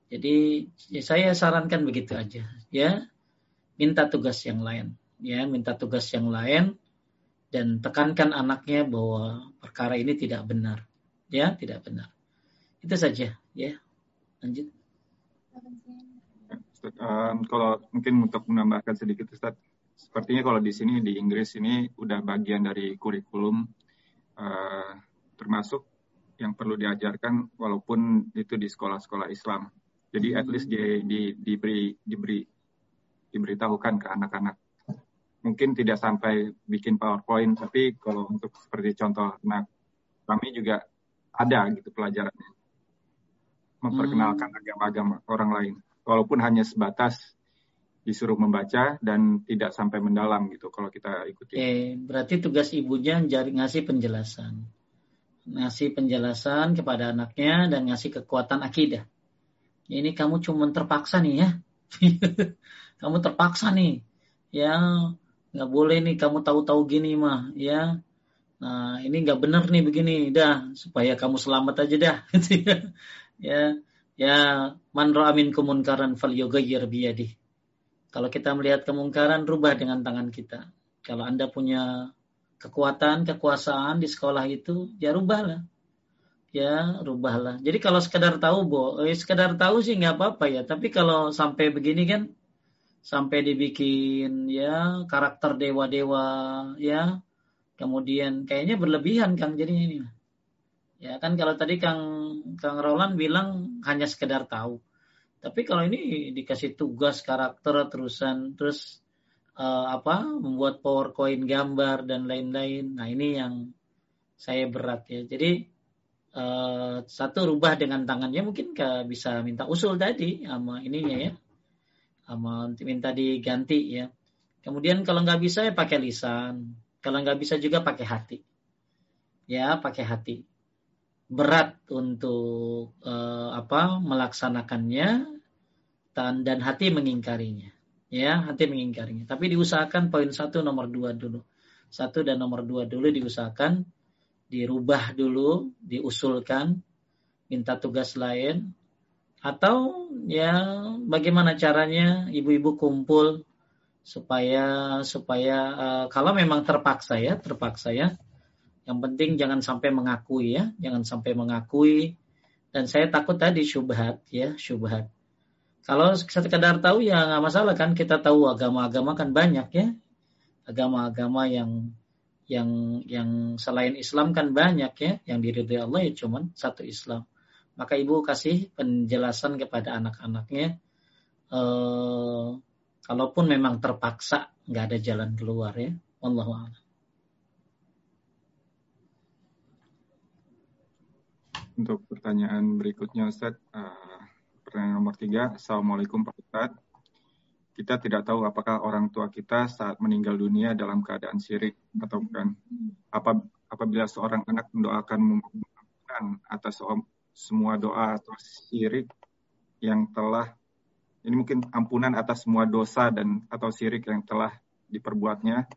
Speaker 1: Jadi ya saya sarankan begitu aja ya minta tugas yang lain ya minta tugas yang lain dan tekankan anaknya bahwa perkara ini tidak benar. Ya tidak benar. Itu saja ya. Lanjut.
Speaker 3: Um, kalau mungkin untuk menambahkan sedikit Ustaz sepertinya kalau di sini di Inggris ini udah bagian dari kurikulum uh, termasuk yang perlu diajarkan walaupun itu di sekolah-sekolah Islam. Jadi at least di, di, diberi diberi diberitahukan ke anak-anak mungkin tidak sampai bikin PowerPoint, tapi kalau untuk seperti contoh anak kami juga ada gitu pelajarannya. Memperkenalkan hmm. agama-agama orang lain. Walaupun hanya sebatas disuruh membaca dan tidak sampai mendalam gitu kalau kita ikuti.
Speaker 1: Oke, berarti tugas ibunya jari ngasih penjelasan. Ngasih penjelasan kepada anaknya dan ngasih kekuatan akidah. Ini kamu cuma terpaksa nih ya. kamu terpaksa nih. Ya, nggak boleh nih kamu tahu-tahu gini mah ya. Nah ini nggak benar nih begini dah. Supaya kamu selamat aja dah. Gitu ya. Ya ya man amin kemunkaran fal biyadi kalau kita melihat kemungkaran rubah dengan tangan kita. Kalau anda punya kekuatan kekuasaan di sekolah itu ya rubahlah. Ya rubahlah. Jadi kalau sekedar tahu bo eh, sekedar tahu sih nggak apa-apa ya. Tapi kalau sampai begini kan sampai dibikin ya karakter dewa-dewa ya. Kemudian kayaknya berlebihan Kang jadi ini. Ya kan kalau tadi Kang Kang Roland bilang hanya sekedar tahu. Tapi kalau ini dikasih tugas karakter terusan terus uh, apa membuat powerpoint gambar dan lain-lain. Nah ini yang saya berat ya. Jadi uh, satu rubah dengan tangannya mungkin bisa minta usul tadi sama ininya ya minta diganti ya. Kemudian kalau nggak bisa ya pakai lisan. Kalau nggak bisa juga pakai hati. Ya, pakai hati. Berat untuk uh, apa melaksanakannya dan hati mengingkarinya. Ya, hati mengingkarinya. Tapi diusahakan poin satu nomor dua dulu. Satu dan nomor dua dulu diusahakan dirubah dulu, diusulkan, minta tugas lain, atau ya bagaimana caranya ibu-ibu kumpul supaya supaya uh, kalau memang terpaksa ya terpaksa ya. Yang penting jangan sampai mengakui ya jangan sampai mengakui. Dan saya takut tadi syubhat ya syubhat. Kalau sekedar tahu ya nggak masalah kan kita tahu agama-agama kan banyak ya. Agama-agama yang yang yang selain Islam kan banyak ya yang diridhoi Allah ya cuman satu Islam maka ibu kasih penjelasan kepada anak-anaknya eh, kalaupun memang terpaksa nggak ada jalan keluar ya Wallahu a'lam.
Speaker 3: Untuk pertanyaan berikutnya Ustaz, uh, pertanyaan nomor tiga, Assalamualaikum Pak Ustaz. Kita tidak tahu apakah orang tua kita saat meninggal dunia dalam keadaan syirik atau bukan. Apa, apabila seorang anak mendoakan atas semua doa atau syirik yang telah ini mungkin ampunan atas semua dosa dan atau syirik yang telah diperbuatnya.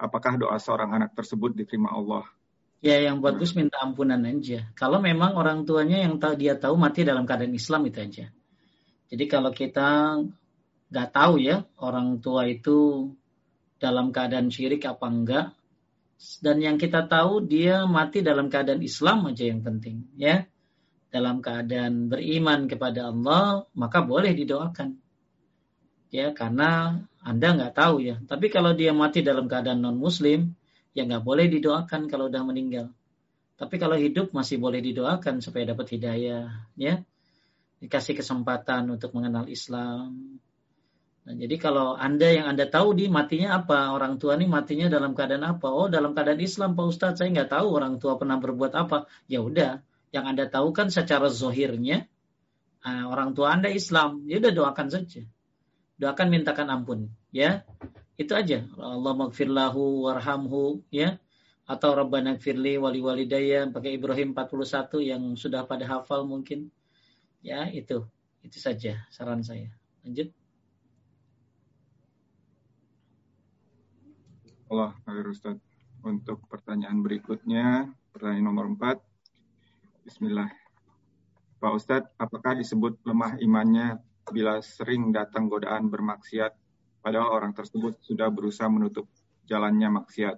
Speaker 3: Apakah doa seorang anak tersebut diterima Allah?
Speaker 1: Ya, yang bagus minta ampunan aja. Kalau memang orang tuanya yang tahu dia tahu mati dalam keadaan Islam itu aja. Jadi kalau kita nggak tahu ya orang tua itu dalam keadaan syirik apa enggak, dan yang kita tahu dia mati dalam keadaan Islam aja yang penting, ya dalam keadaan beriman kepada Allah, maka boleh didoakan. Ya, karena Anda nggak tahu ya. Tapi kalau dia mati dalam keadaan non-muslim, ya nggak boleh didoakan kalau udah meninggal. Tapi kalau hidup masih boleh didoakan supaya dapat hidayah, ya. Dikasih kesempatan untuk mengenal Islam. Nah, jadi kalau Anda yang Anda tahu di matinya apa, orang tua ini matinya dalam keadaan apa? Oh, dalam keadaan Islam, Pak Ustadz, saya nggak tahu orang tua pernah berbuat apa. Ya udah, yang Anda tahu kan secara zohirnya uh, orang tua Anda Islam, ya udah doakan saja. Doakan mintakan ampun, ya. Itu aja. Allah magfirlahu warhamhu ya atau Rabbana firli wali walidayya pakai Ibrahim 41 yang sudah pada hafal mungkin. Ya, itu. Itu saja saran saya. Lanjut.
Speaker 3: Allah, Ustaz. Untuk pertanyaan berikutnya, pertanyaan nomor 4. Bismillah. Pak Ustadz, apakah disebut lemah imannya bila sering datang godaan bermaksiat, padahal orang tersebut sudah berusaha menutup jalannya maksiat?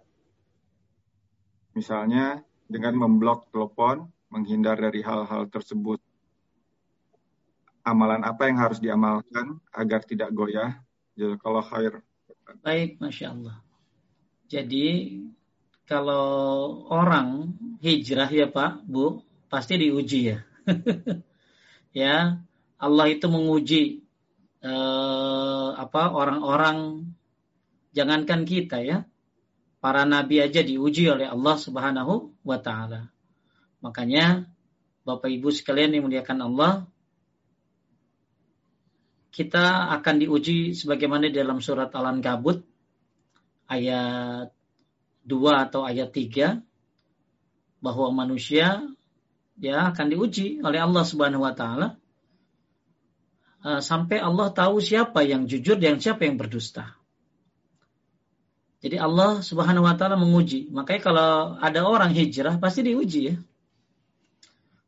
Speaker 3: Misalnya, dengan memblok telepon, menghindar dari hal-hal tersebut. Amalan apa yang harus diamalkan agar tidak goyah? Kalau khair.
Speaker 1: Baik, Masya Allah. Jadi, kalau orang hijrah ya Pak, Bu, pasti diuji ya. ya, Allah itu menguji eh, apa orang-orang jangankan kita ya. Para nabi aja diuji oleh Allah Subhanahu wa taala. Makanya Bapak Ibu sekalian yang muliakan Allah, kita akan diuji sebagaimana dalam surat Al-Ankabut ayat 2 atau ayat 3 bahwa manusia dia akan diuji oleh Allah Subhanahu wa taala uh, sampai Allah tahu siapa yang jujur dan siapa yang berdusta. Jadi Allah Subhanahu wa taala menguji. Makanya kalau ada orang hijrah pasti diuji ya.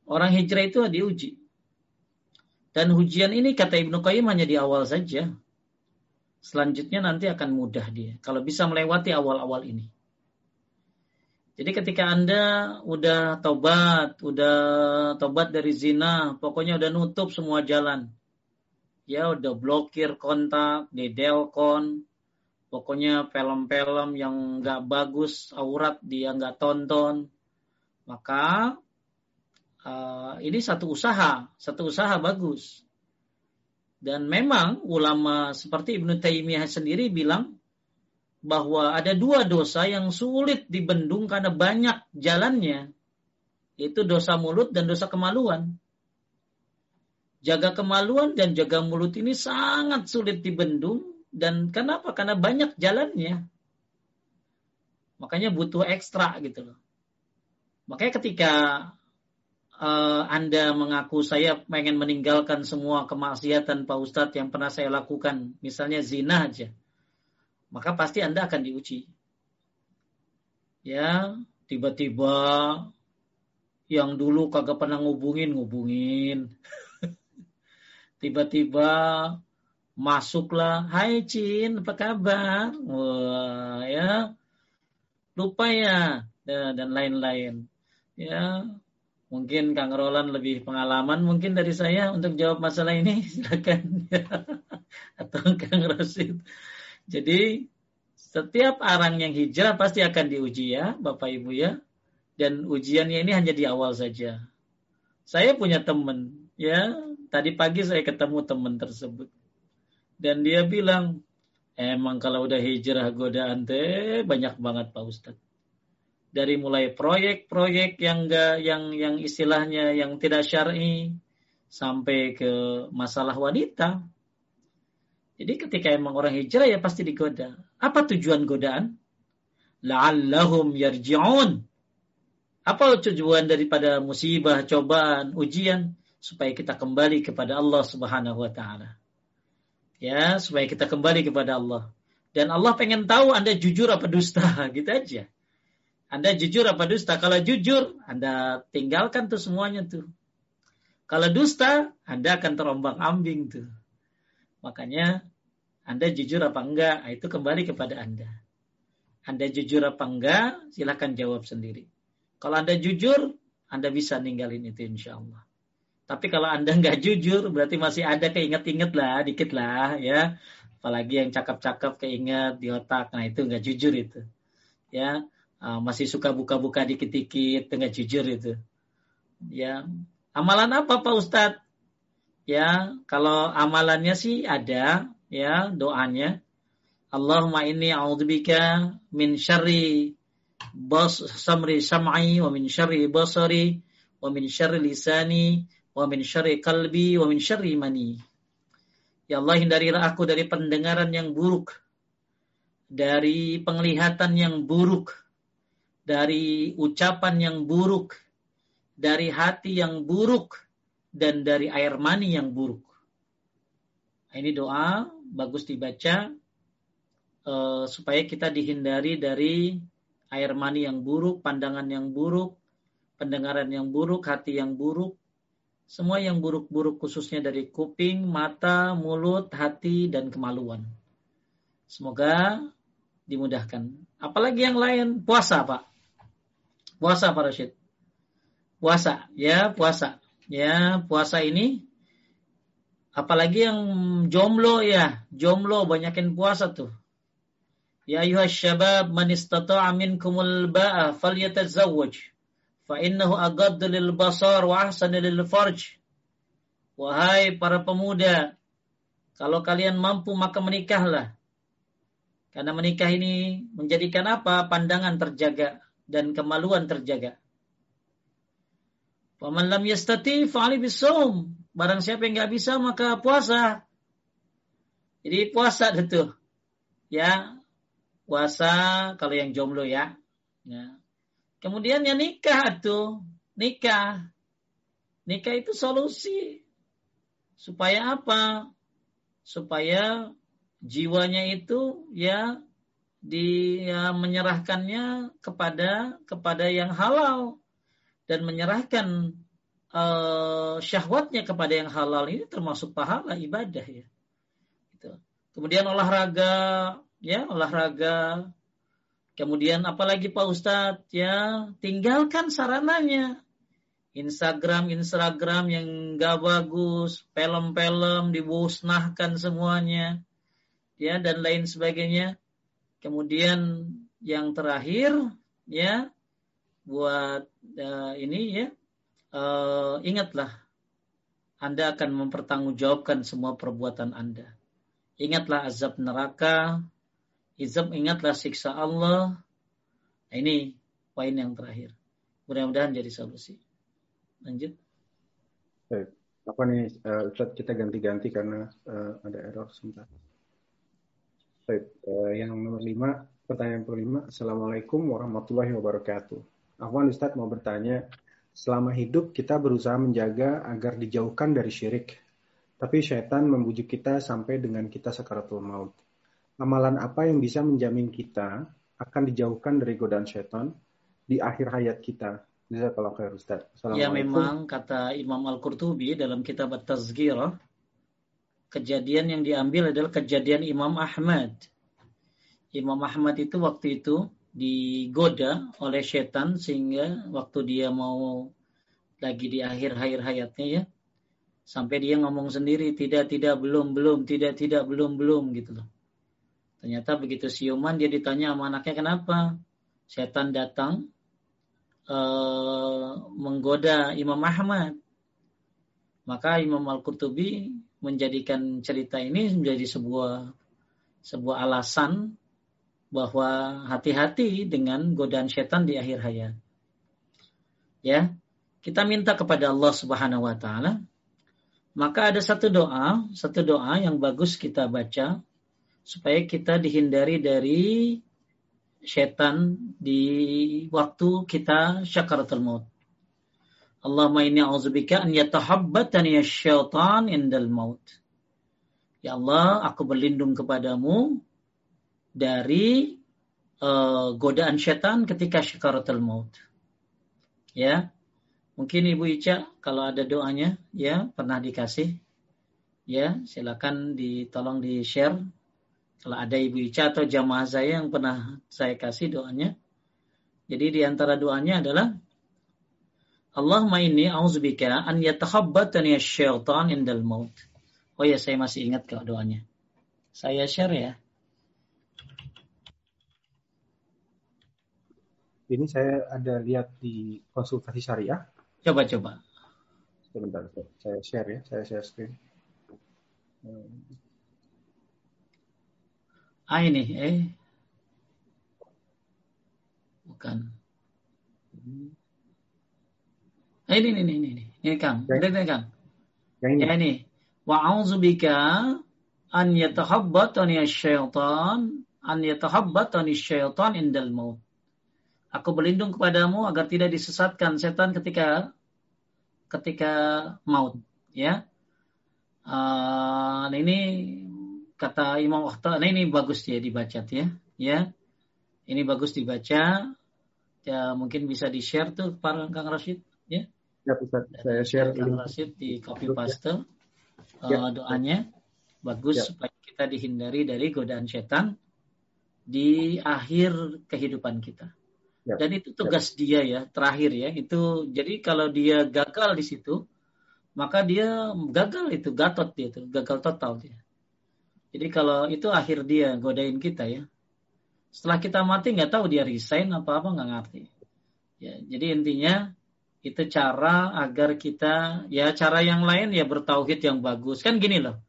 Speaker 1: Orang hijrah itu diuji. Dan ujian ini kata Ibnu Qayyim hanya di awal saja. Selanjutnya nanti akan mudah dia kalau bisa melewati awal-awal ini. Jadi ketika Anda udah tobat, udah tobat dari zina, pokoknya udah nutup semua jalan. Ya udah blokir kontak di Delcon, pokoknya film-film yang nggak bagus, aurat dia nggak tonton. Maka uh, ini satu usaha, satu usaha bagus. Dan memang ulama seperti Ibnu Taimiyah sendiri bilang bahwa ada dua dosa yang sulit dibendung karena banyak jalannya, yaitu dosa mulut dan dosa kemaluan. Jaga kemaluan dan jaga mulut ini sangat sulit dibendung dan kenapa? Karena banyak jalannya. Makanya butuh ekstra gitu loh. Makanya ketika uh, Anda mengaku saya pengen meninggalkan semua kemaksiatan Pak Ustadz yang pernah saya lakukan, misalnya zina aja maka pasti Anda akan diuji. Ya, tiba-tiba yang dulu kagak pernah ngubungin, ngubungin. tiba-tiba masuklah, hai Cin, apa kabar? Wah, ya, lupa ya, dan lain-lain. Ya, mungkin Kang Roland lebih pengalaman mungkin dari saya untuk jawab masalah ini, silakan. Atau Kang Rosid. Jadi setiap orang yang hijrah pasti akan diuji ya, Bapak Ibu ya. Dan ujiannya ini hanya di awal saja. Saya punya teman, ya. Tadi pagi saya ketemu teman tersebut. Dan dia bilang, emang kalau udah hijrah godaan teh banyak banget Pak Ustadz. Dari mulai proyek-proyek yang enggak yang yang istilahnya yang tidak syar'i sampai ke masalah wanita, jadi ketika emang orang hijrah ya pasti digoda. Apa tujuan godaan? La'allahum yarji'un. Apa tujuan daripada musibah, cobaan, ujian? Supaya kita kembali kepada Allah subhanahu wa ta'ala. Ya, supaya kita kembali kepada Allah. Dan Allah pengen tahu Anda jujur apa dusta. Gitu aja. Anda jujur apa dusta? Kalau jujur, Anda tinggalkan tuh semuanya tuh. Kalau dusta, Anda akan terombang ambing tuh. Makanya Anda jujur apa enggak, nah, itu kembali kepada Anda. Anda jujur apa enggak, silahkan jawab sendiri. Kalau Anda jujur, Anda bisa ninggalin itu insya Allah. Tapi kalau Anda enggak jujur, berarti masih ada keinget-inget lah, dikit lah ya. Apalagi yang cakep-cakep keinget di otak, nah itu enggak jujur itu. Ya, ah, masih suka buka-buka dikit-dikit, enggak jujur itu. Ya, amalan apa Pak Ustadz? Ya, kalau amalannya sih ada, ya doanya. Allahumma inni a'udzubika min syarri bas samri sam'i wa min syarri basari wa min syarri lisani wa min syarri kalbi wa min syarri mani. Ya Allah hindarilah aku dari pendengaran yang buruk, dari penglihatan yang buruk, dari ucapan yang buruk, dari hati yang buruk, dan dari air mani yang buruk. Ini doa bagus dibaca uh, supaya kita dihindari dari air mani yang buruk, pandangan yang buruk, pendengaran yang buruk, hati yang buruk, semua yang buruk-buruk khususnya dari kuping, mata, mulut, hati, dan kemaluan. Semoga dimudahkan. Apalagi yang lain, puasa Pak. Puasa Pak Rashid. Puasa, ya puasa. Ya puasa ini, apalagi yang jomblo ya, jomblo banyakin puasa tuh. Ya ayuhas syabab man istata'a minkumul ba'a falyatazawwaj fa innahu agaddu lil basar wa ahsanu lil farj. Wahai para pemuda, kalau kalian mampu maka menikahlah. Karena menikah ini menjadikan apa? Pandangan terjaga dan kemaluan terjaga. Paman lam yastati fa'ali bisawm. Barang siapa yang nggak bisa maka puasa. Jadi puasa itu. Ya. Puasa kalau yang jomblo ya. ya. Kemudian ya nikah tuh. Nikah. Nikah itu solusi. Supaya apa? Supaya jiwanya itu ya dia menyerahkannya kepada kepada yang halal dan menyerahkan uh, syahwatnya kepada yang halal ini termasuk pahala ibadah ya. Gitu. Kemudian olahraga ya olahraga. Kemudian apalagi Pak Ustadz ya tinggalkan sarananya. Instagram Instagram yang gak bagus, film-film dibusnahkan semuanya ya dan lain sebagainya. Kemudian yang terakhir ya buat uh, ini ya uh, ingatlah Anda akan mempertanggungjawabkan semua perbuatan Anda. Ingatlah azab neraka, izab ingatlah siksa Allah. Nah, ini poin yang terakhir. Mudah-mudahan jadi solusi. Lanjut.
Speaker 2: Baik. Apa nih, uh, Ustaz, kita ganti-ganti karena uh, ada error sebentar. Baik, uh, yang nomor lima, pertanyaan kelima. Assalamualaikum warahmatullahi wabarakatuh. Afwan Ustadz mau bertanya, selama hidup kita berusaha menjaga agar dijauhkan dari syirik. Tapi syaitan membujuk kita sampai dengan kita sakaratul maut. Amalan apa yang bisa menjamin kita akan dijauhkan dari godaan syaitan di akhir hayat kita?
Speaker 1: kalau khair Ustaz. Ya memang kata Imam Al-Qurtubi dalam kitab At-Tazkirah kejadian yang diambil adalah kejadian Imam Ahmad. Imam Ahmad itu waktu itu digoda oleh setan sehingga waktu dia mau lagi di akhir akhir hayatnya ya sampai dia ngomong sendiri tidak tidak belum belum tidak tidak belum belum gitu loh. Ternyata begitu siuman dia ditanya sama anaknya kenapa setan datang uh, menggoda Imam Ahmad? Maka Imam Al-Qurtubi menjadikan cerita ini menjadi sebuah sebuah alasan bahwa hati-hati dengan godaan setan di akhir hayat. Ya, kita minta kepada Allah Subhanahu wa taala. Maka ada satu doa, satu doa yang bagus kita baca supaya kita dihindari dari setan di waktu kita syakaratul maut. Allahumma inni a'udzubika an yatahabbatani syaitan indal maut. Ya Allah, aku berlindung kepadamu dari uh, godaan setan ketika syakaratul maut. Ya. Mungkin Ibu Ica kalau ada doanya ya pernah dikasih ya silakan ditolong di share kalau ada Ibu Ica atau jamaah saya yang pernah saya kasih doanya. Jadi di antara doanya adalah Allahumma inni a'udzubika an yatakhabbatani syaitan indal maut. Oh ya, saya masih ingat kok doanya. Saya share ya.
Speaker 2: Ini saya ada lihat di konsultasi syariah.
Speaker 1: Coba coba.
Speaker 2: Sebentar, saya share ya, saya share screen.
Speaker 1: Ah ini, eh. Bukan. Eh, ini, ini, ini, ini, ini Kang. Ini, ini Kang. Yang ini. Ya, ini. Wa bika an yatahabbatani syaitan an yatahabbatani syaitan indal maut. Aku berlindung kepadamu agar tidak disesatkan setan ketika ketika maut, ya. Uh, ini kata Imam Wakta, nah ini bagus ya dibaca ya, ya. Ini bagus dibaca. Ya mungkin bisa di share tuh para Kang Rashid, ya.
Speaker 2: Ya, bisa saya share
Speaker 1: Kang Rashid di copy paste ya. uh, doanya bagus ya. supaya kita dihindari dari godaan setan di akhir kehidupan kita. Ya. Dan itu tugas ya. dia ya, terakhir ya. Itu jadi kalau dia gagal di situ, maka dia gagal itu, gatot dia itu, gagal total dia. Jadi kalau itu akhir dia godain kita ya. Setelah kita mati nggak tahu dia resign apa apa nggak ngerti. Ya, jadi intinya itu cara agar kita ya cara yang lain ya bertauhid yang bagus kan gini loh.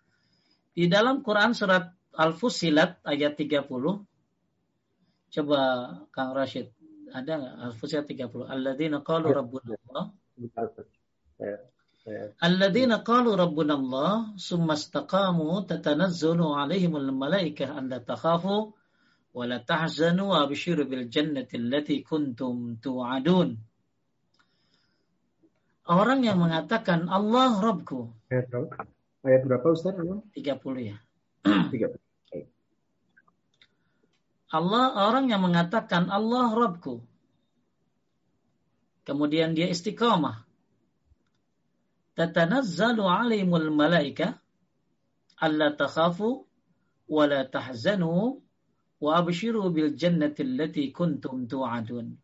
Speaker 1: Di dalam Quran surat Al-Fusilat ayat 30 coba Kang Rashid ada nggak Al-Fusilat 30 alladzina qalu rabbuna Allah Alladzina qalu rabbuna Allah summa istaqamu tatanazzalu alaihimul malaikah an la takhafu wa la tahzanu wa abshiru bil jannati allati kuntum tu'adun Orang yang mengatakan Allah
Speaker 2: berapa? Ayat berapa Ustaz? 30
Speaker 1: ya. 30. Allah orang yang mengatakan Allah Rabbku. Kemudian dia istiqamah. Tatanazzalu alimul malaika alla takhafu wa la tahzanu wa abshiru bil jannati allati kuntum tu'adun.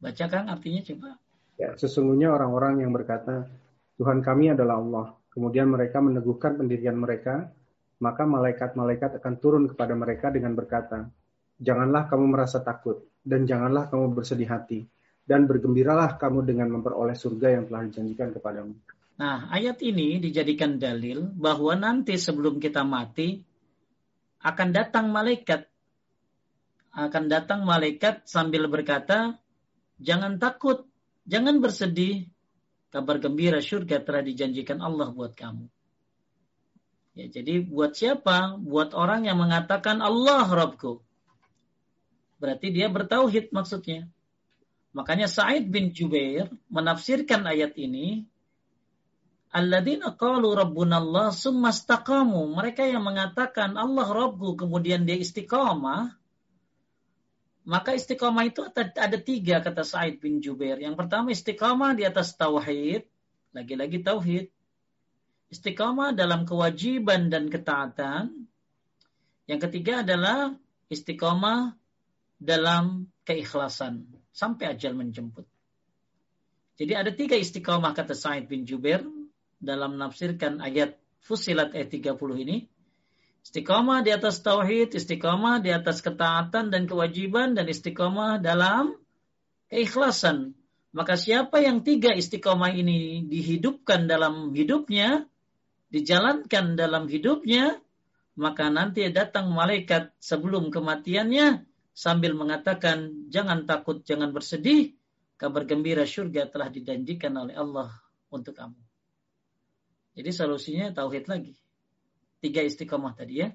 Speaker 1: Bacakan artinya coba.
Speaker 2: Ya, sesungguhnya orang-orang yang berkata, Tuhan kami adalah Allah. Kemudian mereka meneguhkan pendirian mereka maka malaikat-malaikat akan turun kepada mereka dengan berkata, Janganlah kamu merasa takut, dan janganlah kamu bersedih hati, dan bergembiralah kamu dengan memperoleh surga yang telah dijanjikan kepadamu.
Speaker 1: Nah, ayat ini dijadikan dalil bahwa nanti sebelum kita mati, akan datang malaikat. Akan datang malaikat sambil berkata, Jangan takut, jangan bersedih, kabar gembira surga telah dijanjikan Allah buat kamu. Ya, jadi buat siapa? Buat orang yang mengatakan Allah Rabbku. Berarti dia bertauhid maksudnya. Makanya Sa'id bin Jubair menafsirkan ayat ini Alladzina qalu rabbuna Allah summa istaqamu. Mereka yang mengatakan Allah Rabbku kemudian dia istiqamah. Maka istiqamah itu ada tiga kata Sa'id bin Jubair. Yang pertama istiqamah di atas tauhid. Lagi-lagi tauhid istiqamah dalam kewajiban dan ketaatan. Yang ketiga adalah istiqamah dalam keikhlasan sampai ajal menjemput. Jadi ada tiga istiqamah kata Sa'id bin Jubair dalam menafsirkan ayat Fusilat ayat 30 ini. Istiqamah di atas tauhid, istiqamah di atas ketaatan dan kewajiban, dan istiqamah dalam keikhlasan. Maka siapa yang tiga istiqamah ini dihidupkan dalam hidupnya, dijalankan dalam hidupnya, maka nanti datang malaikat sebelum kematiannya sambil mengatakan, jangan takut, jangan bersedih, kabar gembira surga telah dijanjikan oleh Allah untuk kamu. Jadi solusinya tauhid lagi. Tiga istiqomah tadi ya.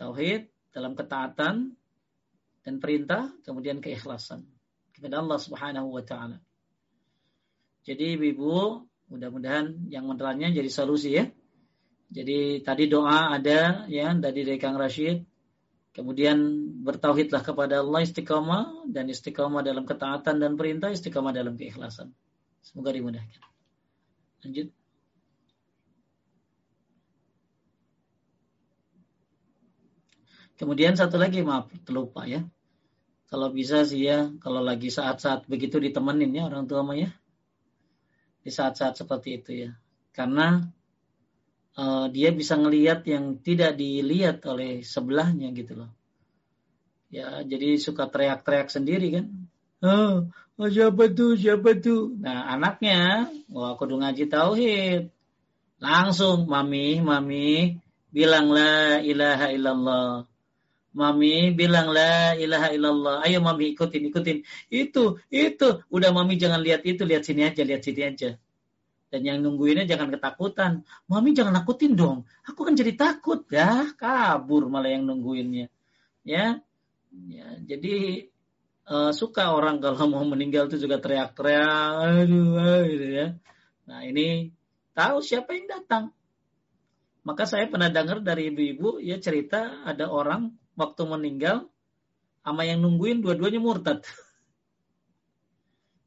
Speaker 1: Tauhid dalam ketaatan dan perintah, kemudian keikhlasan kepada Allah Subhanahu wa taala. Jadi Ibu, mudah-mudahan yang menerangnya jadi solusi ya. Jadi tadi doa ada ya dari dari Kang Rashid. Kemudian bertauhidlah kepada Allah istiqamah dan istiqamah dalam ketaatan dan perintah, istiqamah dalam keikhlasan. Semoga dimudahkan. Lanjut. Kemudian satu lagi maaf terlupa ya. Kalau bisa sih ya, kalau lagi saat-saat begitu ditemenin ya orang tua ya. Di saat-saat seperti itu ya. Karena uh, dia bisa ngelihat yang tidak dilihat oleh sebelahnya gitu loh. Ya, jadi suka teriak-teriak sendiri kan. Oh, oh, siapa tuh, siapa tuh. Nah, anaknya, wah kudu ngaji tauhid. Langsung, mami, mami, bilang la ilaha illallah. Mami bilang la ilaha illallah. Ayo mami ikutin, ikutin. Itu, itu. Udah mami jangan lihat itu, lihat sini aja, lihat sini aja. Dan yang nungguinnya jangan ketakutan. Mami jangan nakutin dong. Aku kan jadi takut. Ya, kabur malah yang nungguinnya. Ya. Ya, jadi uh, suka orang kalau mau meninggal itu juga teriak-teriak, aduh, gitu ya. Nah ini tahu siapa yang datang. Maka saya pernah dengar dari ibu-ibu ya cerita ada orang waktu meninggal sama yang nungguin dua-duanya murtad.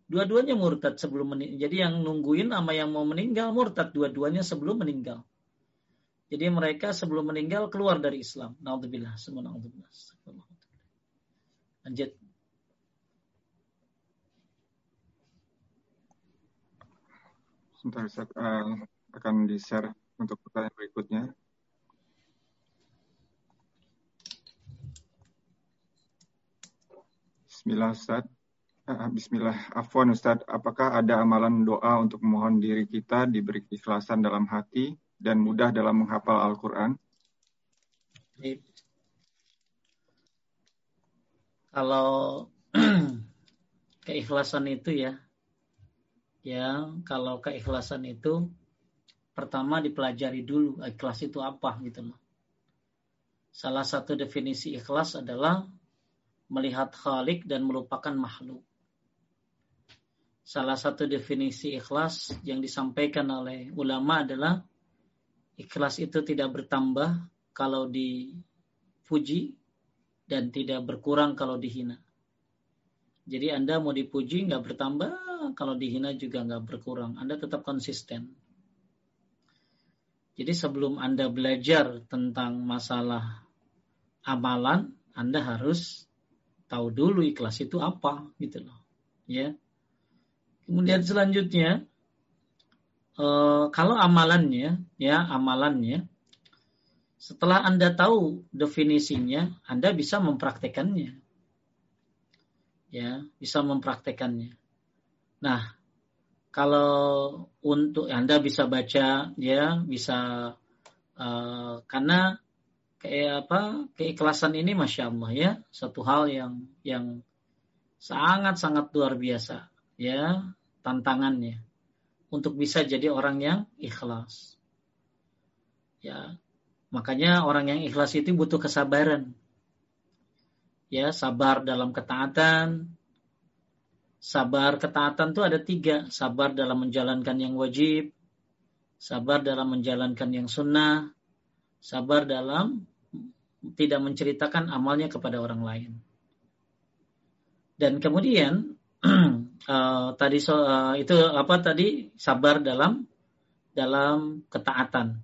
Speaker 1: Dua-duanya murtad sebelum meninggal. Jadi yang nungguin sama yang mau meninggal murtad dua-duanya sebelum meninggal. Jadi mereka sebelum meninggal keluar dari Islam. Naudzubillah. Semua naudzubillah. Lanjut.
Speaker 3: Sebentar, Ustaz. Uh, akan di-share untuk pertanyaan berikutnya. Bismillah, Ustaz. Ah, bismillah, Afwan Ustadz, apakah ada amalan doa untuk memohon diri kita diberi keikhlasan dalam hati dan mudah dalam menghafal Al-Quran?
Speaker 1: Kalau keikhlasan itu ya, ya kalau keikhlasan itu pertama dipelajari dulu ikhlas itu apa gitu loh. Salah satu definisi ikhlas adalah melihat khalik dan melupakan makhluk salah satu definisi ikhlas yang disampaikan oleh ulama adalah ikhlas itu tidak bertambah kalau dipuji dan tidak berkurang kalau dihina. Jadi Anda mau dipuji nggak bertambah, kalau dihina juga nggak berkurang. Anda tetap konsisten. Jadi sebelum Anda belajar tentang masalah amalan, Anda harus tahu dulu ikhlas itu apa gitu loh. Ya. Kemudian selanjutnya, uh, kalau amalannya, ya amalannya, setelah anda tahu definisinya, anda bisa mempraktekannya, ya bisa mempraktekannya. Nah, kalau untuk anda bisa baca, ya bisa uh, karena kayak apa keikhlasan ini masya Allah ya satu hal yang yang sangat sangat luar biasa ya tantangannya untuk bisa jadi orang yang ikhlas. Ya, makanya orang yang ikhlas itu butuh kesabaran. Ya, sabar dalam ketaatan. Sabar ketaatan itu ada tiga. Sabar dalam menjalankan yang wajib. Sabar dalam menjalankan yang sunnah. Sabar dalam tidak menceritakan amalnya kepada orang lain. Dan kemudian uh, tadi so, uh, itu apa tadi sabar dalam dalam ketaatan.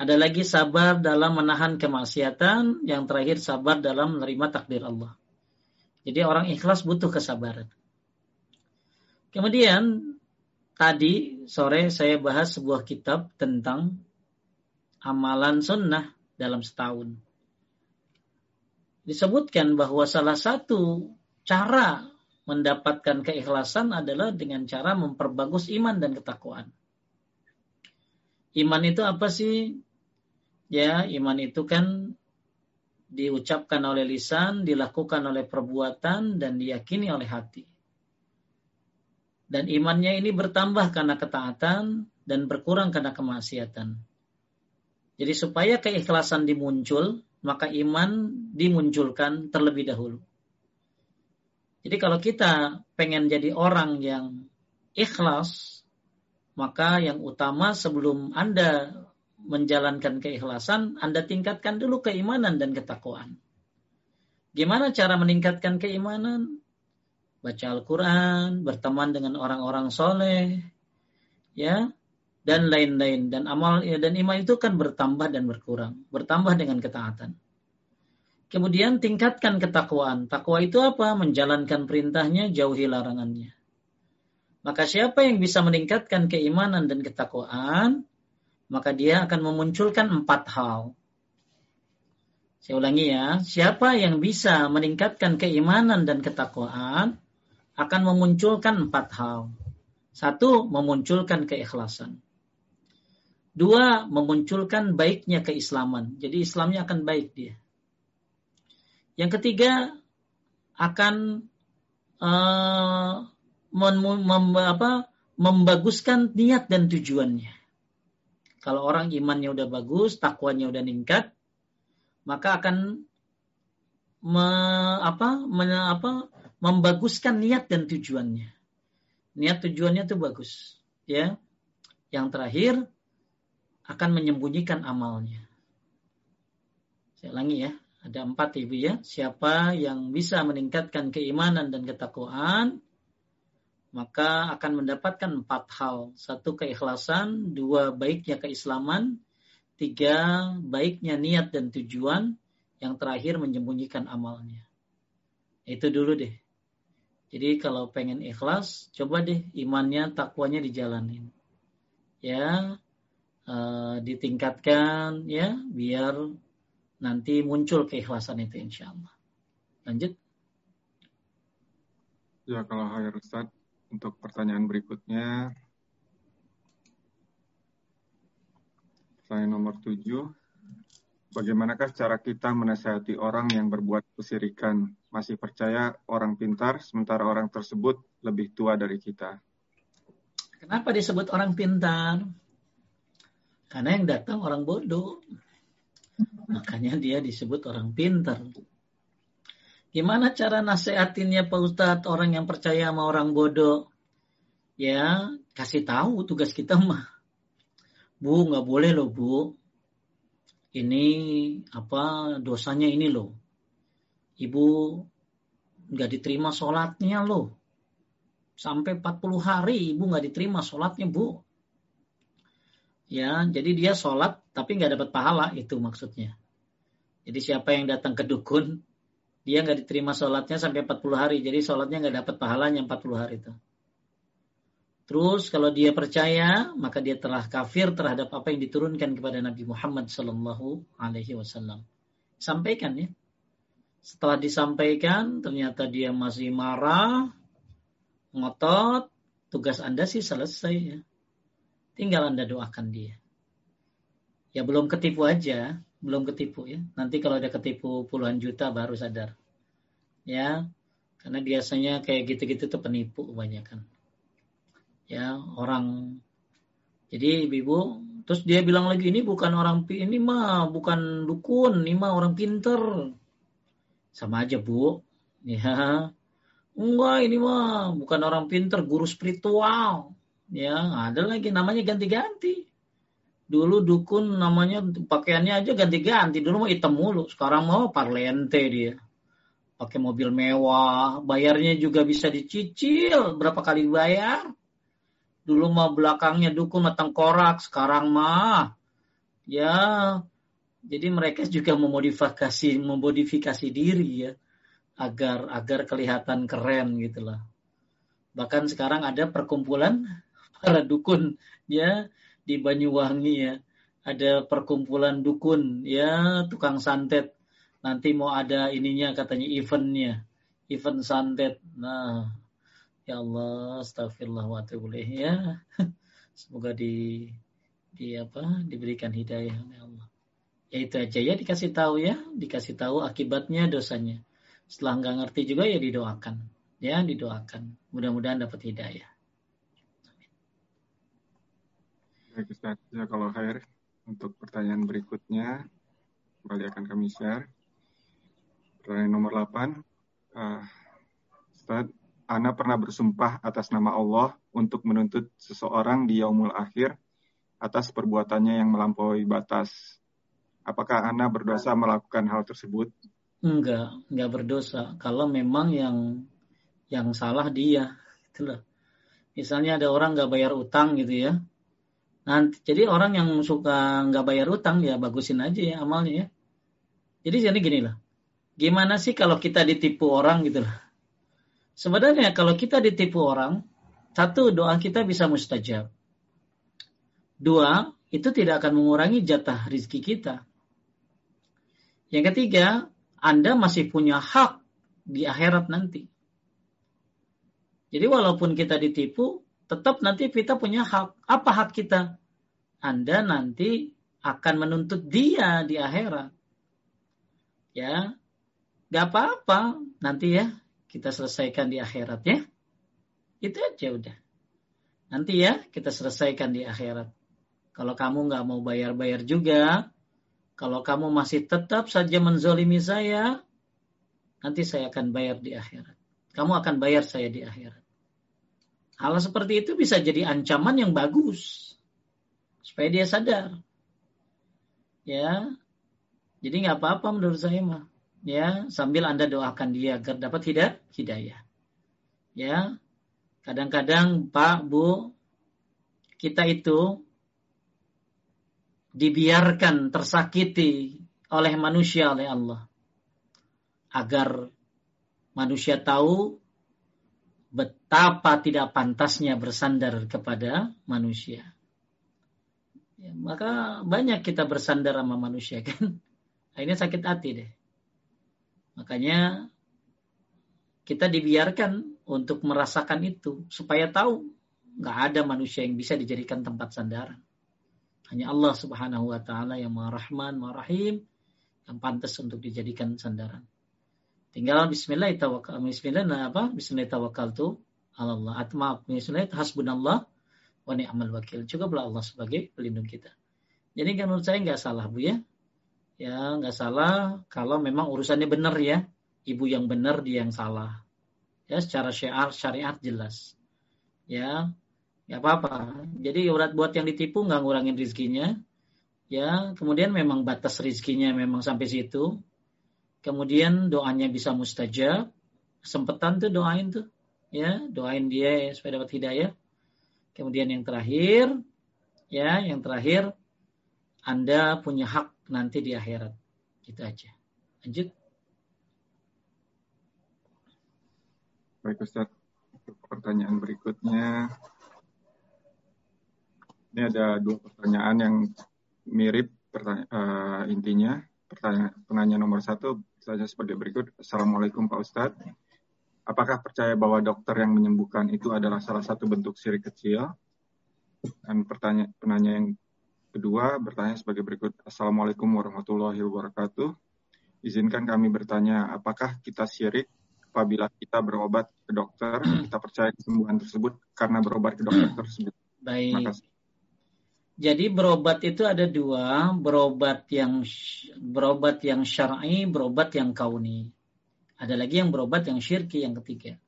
Speaker 1: Ada lagi sabar dalam menahan kemaksiatan, yang terakhir sabar dalam menerima takdir Allah. Jadi orang ikhlas butuh kesabaran. Kemudian tadi sore saya bahas sebuah kitab tentang amalan sunnah dalam setahun. Disebutkan bahwa salah satu cara mendapatkan keikhlasan adalah dengan cara memperbagus iman dan ketakwaan. Iman itu apa sih? Ya, iman itu kan diucapkan oleh lisan, dilakukan oleh perbuatan, dan diyakini oleh hati. Dan imannya ini bertambah karena ketaatan dan berkurang karena kemaksiatan. Jadi supaya keikhlasan dimuncul, maka iman dimunculkan terlebih dahulu. Jadi kalau kita pengen jadi orang yang ikhlas, maka yang utama sebelum Anda menjalankan keikhlasan, Anda tingkatkan dulu keimanan dan ketakwaan. Gimana cara meningkatkan keimanan? Baca Al-Quran, berteman dengan orang-orang soleh, ya, dan lain-lain. Dan amal dan iman itu kan bertambah dan berkurang, bertambah dengan ketaatan. Kemudian tingkatkan ketakwaan. Takwa itu apa? Menjalankan perintahnya, jauhi larangannya. Maka siapa yang bisa meningkatkan keimanan dan ketakwaan, maka dia akan memunculkan empat hal. Saya ulangi ya, siapa yang bisa meningkatkan keimanan dan ketakwaan akan memunculkan empat hal. Satu, memunculkan keikhlasan. Dua, memunculkan baiknya keislaman. Jadi Islamnya akan baik dia. Yang ketiga akan uh, mem, mem, apa, membaguskan niat dan tujuannya. Kalau orang imannya udah bagus, takwanya udah meningkat, maka akan me, apa, me, apa, membaguskan niat dan tujuannya. Niat tujuannya itu bagus, ya. Yang terakhir akan menyembunyikan amalnya. Saya ulangi ya, ada empat ibu ya. Siapa yang bisa meningkatkan keimanan dan ketakwaan, maka akan mendapatkan empat hal. Satu keikhlasan, dua baiknya keislaman, tiga baiknya niat dan tujuan, yang terakhir menyembunyikan amalnya. Itu dulu deh. Jadi kalau pengen ikhlas, coba deh imannya, takwanya dijalanin. Ya, uh, ditingkatkan ya, biar nanti muncul keikhlasan itu insya Allah. Lanjut.
Speaker 3: Ya kalau Hayar Ustadz, untuk pertanyaan berikutnya. Pertanyaan nomor tujuh. Bagaimanakah cara kita menasihati orang yang berbuat kesirikan? Masih percaya orang pintar, sementara orang tersebut lebih tua dari kita.
Speaker 1: Kenapa disebut orang pintar? Karena yang datang orang bodoh. Makanya dia disebut orang pintar. Gimana cara nasihatinnya Pak Ustadz orang yang percaya sama orang bodoh? Ya, kasih tahu tugas kita mah. Bu, nggak boleh loh Bu. Ini apa dosanya ini loh. Ibu nggak diterima sholatnya loh. Sampai 40 hari ibu nggak diterima sholatnya Bu. Ya, jadi dia sholat tapi nggak dapat pahala itu maksudnya. Jadi siapa yang datang ke dukun dia nggak diterima sholatnya sampai 40 hari. Jadi sholatnya nggak dapat pahalanya 40 hari itu. Terus kalau dia percaya, maka dia telah kafir terhadap apa yang diturunkan kepada Nabi Muhammad Sallallahu Alaihi Wasallam. Sampaikan ya. Setelah disampaikan, ternyata dia masih marah, ngotot, tugas Anda sih selesai ya. Tinggal Anda doakan dia. Ya belum ketipu aja, belum ketipu ya. Nanti kalau ada ketipu puluhan juta baru sadar. Ya, karena biasanya kayak gitu-gitu tuh penipu kebanyakan. Ya, orang jadi ibu terus dia bilang lagi ini bukan orang ini mah bukan dukun, ini mah orang pinter. Sama aja, Bu. Ya. Enggak, ini mah bukan orang pinter, guru spiritual. Ya, ada lagi namanya ganti-ganti. Dulu dukun namanya pakaiannya aja ganti-ganti. Dulu mau hitam mulu, sekarang mau parlente dia. Pakai mobil mewah, bayarnya juga bisa dicicil. Berapa kali bayar? Dulu mau belakangnya dukun matang korak, sekarang mah ya jadi mereka juga memodifikasi memodifikasi diri ya agar agar kelihatan keren gitulah. Bahkan sekarang ada perkumpulan para dukun ya di Banyuwangi ya. Ada perkumpulan dukun ya tukang santet. Nanti mau ada ininya katanya eventnya. Event santet. Nah ya Allah astagfirullah wa ya. Semoga di di apa diberikan hidayah oleh Allah. Ya itu aja ya dikasih tahu ya. Dikasih tahu akibatnya dosanya. Setelah nggak ngerti juga ya didoakan. Ya didoakan. Mudah-mudahan dapat hidayah
Speaker 3: Baik Ustaz, kalau Khair, untuk pertanyaan berikutnya, kembali akan kami share. Pertanyaan nomor 8, uh, eh, Ustaz, Ana pernah bersumpah atas nama Allah untuk menuntut seseorang di yaumul akhir atas perbuatannya yang melampaui batas. Apakah Ana berdosa melakukan hal tersebut?
Speaker 1: Enggak, enggak berdosa. Kalau memang yang yang salah dia, itulah. Misalnya ada orang nggak bayar utang gitu ya, Nanti, jadi orang yang suka nggak bayar utang ya bagusin aja ya amalnya ya. Jadi jadi gini lah. Gimana sih kalau kita ditipu orang gitu lah. Sebenarnya kalau kita ditipu orang, satu doa kita bisa mustajab. Dua, itu tidak akan mengurangi jatah rizki kita. Yang ketiga, Anda masih punya hak di akhirat nanti. Jadi walaupun kita ditipu, tetap nanti kita punya hak. Apa hak kita? Anda nanti akan menuntut dia di akhirat. Ya, gak apa-apa. Nanti ya kita selesaikan di akhirat ya. Itu aja udah. Nanti ya kita selesaikan di akhirat. Kalau kamu nggak mau bayar-bayar juga, kalau kamu masih tetap saja menzolimi saya, nanti saya akan bayar di akhirat. Kamu akan bayar saya di akhirat. Hal seperti itu bisa jadi ancaman yang bagus supaya dia sadar. Ya, jadi nggak apa-apa menurut saya mah. Ya, sambil anda doakan dia agar dapat hidayah. Ya, Kadang-kadang Pak, Bu, kita itu dibiarkan tersakiti oleh manusia oleh Allah. Agar manusia tahu betapa tidak pantasnya bersandar kepada manusia. Ya, maka banyak kita bersandar sama manusia kan. Akhirnya sakit hati deh. Makanya kita dibiarkan untuk merasakan itu supaya tahu nggak ada manusia yang bisa dijadikan tempat sandaran. Hanya Allah Subhanahu wa taala yang Maha Rahman, Maha Rahim yang pantas untuk dijadikan sandaran. Tinggal bismillah tawakal bismillah nah apa? Bismillah tawakal tu Allah. Atau maaf, bismillah hasbunallah wa ni'mal wakil. Cukuplah Allah sebagai pelindung kita. Jadi kan menurut saya nggak salah Bu ya. Ya nggak salah kalau memang urusannya benar ya. Ibu yang benar dia yang salah ya secara syiar syariat jelas ya ya apa-apa jadi urat buat yang ditipu nggak ngurangin rizkinya ya kemudian memang batas rizkinya memang sampai situ kemudian doanya bisa mustajab sempetan tuh doain tuh ya doain dia supaya dapat hidayah kemudian yang terakhir ya yang terakhir anda punya hak nanti di akhirat gitu aja lanjut
Speaker 3: Baik Ustaz, pertanyaan berikutnya. Ini ada dua pertanyaan yang mirip pertanya uh, intinya. Pertanyaan penanya nomor satu saja seperti berikut. Assalamualaikum Pak Ustadz. Apakah percaya bahwa dokter yang menyembuhkan itu adalah salah satu bentuk syirik kecil? Dan pertanyaan penanya yang kedua bertanya sebagai berikut. Assalamualaikum warahmatullahi wabarakatuh. Izinkan kami bertanya, apakah kita syirik apabila kita berobat ke dokter, kita percaya kesembuhan tersebut karena berobat ke dokter tersebut.
Speaker 1: Baik. Jadi berobat itu ada dua, berobat yang berobat yang syar'i, berobat yang kauni. Ada lagi yang berobat yang syirki yang ketiga.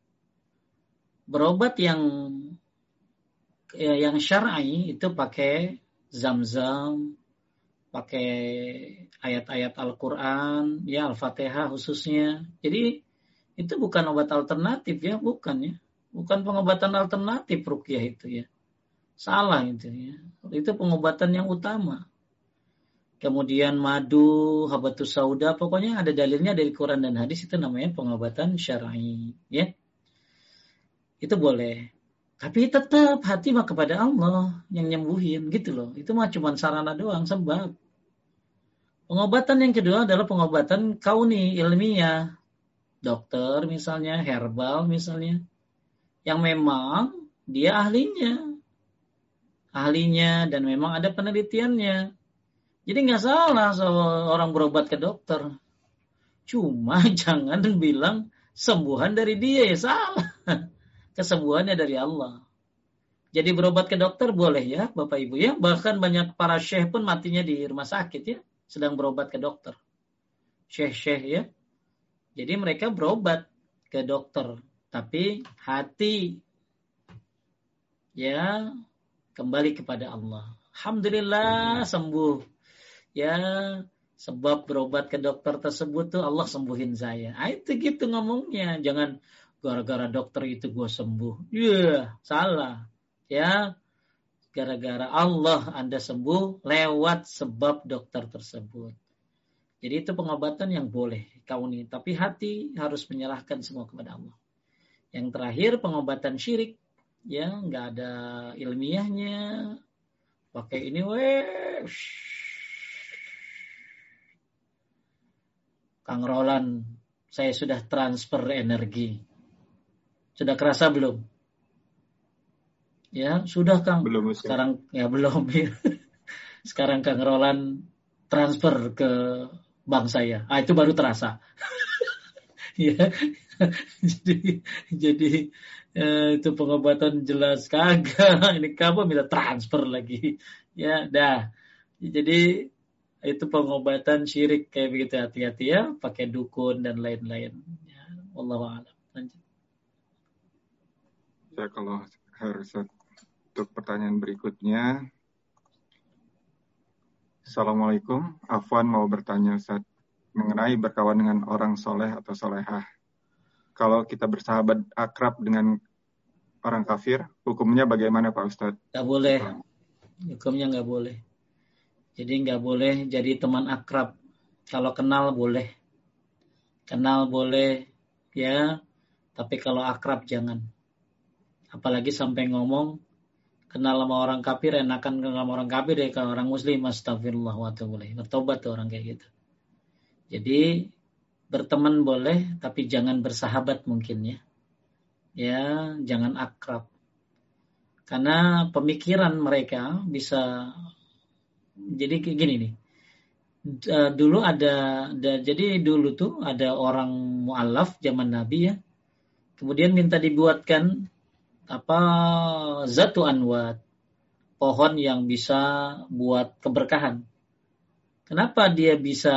Speaker 1: Berobat yang ya, yang syar'i itu pakai zam-zam, pakai ayat-ayat Al-Qur'an, ya Al-Fatihah khususnya. Jadi itu bukan obat alternatif ya, bukan ya. Bukan pengobatan alternatif rukyah itu ya. Salah itu ya. Itu pengobatan yang utama. Kemudian madu, habatus sauda, pokoknya ada dalilnya dari Quran dan hadis itu namanya pengobatan syar'i, ya. Itu boleh. Tapi tetap hati mah kepada Allah yang nyembuhin gitu loh. Itu mah cuma sarana doang sebab. Pengobatan yang kedua adalah pengobatan kauni ilmiah dokter misalnya, herbal misalnya, yang memang dia ahlinya, ahlinya dan memang ada penelitiannya. Jadi nggak salah orang berobat ke dokter. Cuma jangan bilang sembuhan dari dia ya salah. Kesembuhannya dari Allah. Jadi berobat ke dokter boleh ya Bapak Ibu ya. Bahkan banyak para syekh pun matinya di rumah sakit ya. Sedang berobat ke dokter. Syekh-syekh ya jadi mereka berobat ke dokter, tapi hati ya kembali kepada Allah. Alhamdulillah sembuh. Ya, sebab berobat ke dokter tersebut tuh Allah sembuhin saya. Ah, itu gitu ngomongnya. Jangan gara-gara dokter itu gue sembuh. Iya, yeah, salah. Ya, gara-gara Allah Anda sembuh lewat sebab dokter tersebut. Jadi itu pengobatan yang boleh kauni, tapi hati harus menyerahkan semua kepada Allah. Yang terakhir pengobatan syirik, ya nggak ada ilmiahnya, pakai ini weh. Kang Roland, saya sudah transfer energi. Sudah kerasa belum? Ya, sudah Kang.
Speaker 3: Belum.
Speaker 1: Sekarang ya belum. Sekarang Kang Roland transfer ke bank saya. Ah itu baru terasa. ya. jadi jadi eh, itu pengobatan jelas kagak. Ini kamu minta transfer lagi. Ya, dah. Jadi itu pengobatan syirik kayak begitu hati-hati ya, pakai dukun dan lain-lain. Ya, Allah a'lam. Lanjut.
Speaker 3: Ya kalau harus untuk pertanyaan berikutnya. Assalamualaikum, Afwan mau bertanya Ustaz mengenai berkawan dengan orang soleh atau solehah. Kalau kita bersahabat akrab dengan orang kafir, hukumnya bagaimana Pak Ustadz?
Speaker 1: Gak boleh. Hukumnya nggak boleh. Jadi nggak boleh jadi teman akrab. Kalau kenal boleh. Kenal boleh ya, tapi kalau akrab jangan. Apalagi sampai ngomong kenal sama orang kafir enakan kenal sama orang kafir ya kalau orang muslim astagfirullah wa Bertobat tuh orang kayak gitu. Jadi berteman boleh, tapi jangan bersahabat mungkin ya. Ya, jangan akrab. Karena pemikiran mereka bisa jadi gini nih. Dulu ada, ada jadi dulu tuh ada orang mualaf zaman Nabi ya. Kemudian minta dibuatkan apa zatu anwat pohon yang bisa buat keberkahan. Kenapa dia bisa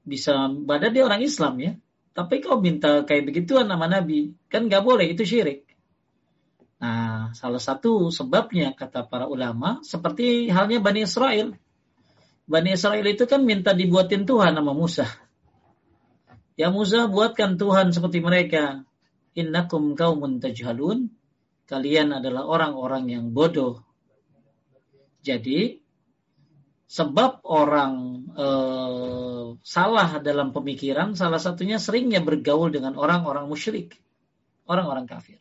Speaker 1: bisa pada dia orang Islam ya. Tapi kau minta kayak begituan nama Nabi, kan nggak boleh itu syirik. Nah, salah satu sebabnya kata para ulama seperti halnya Bani Israel. Bani Israel itu kan minta dibuatin Tuhan nama Musa. Ya Musa buatkan Tuhan seperti mereka. Innakum kaumun tajhalun. Kalian adalah orang-orang yang bodoh. Jadi sebab orang e, salah dalam pemikiran salah satunya seringnya bergaul dengan orang-orang musyrik, orang-orang kafir.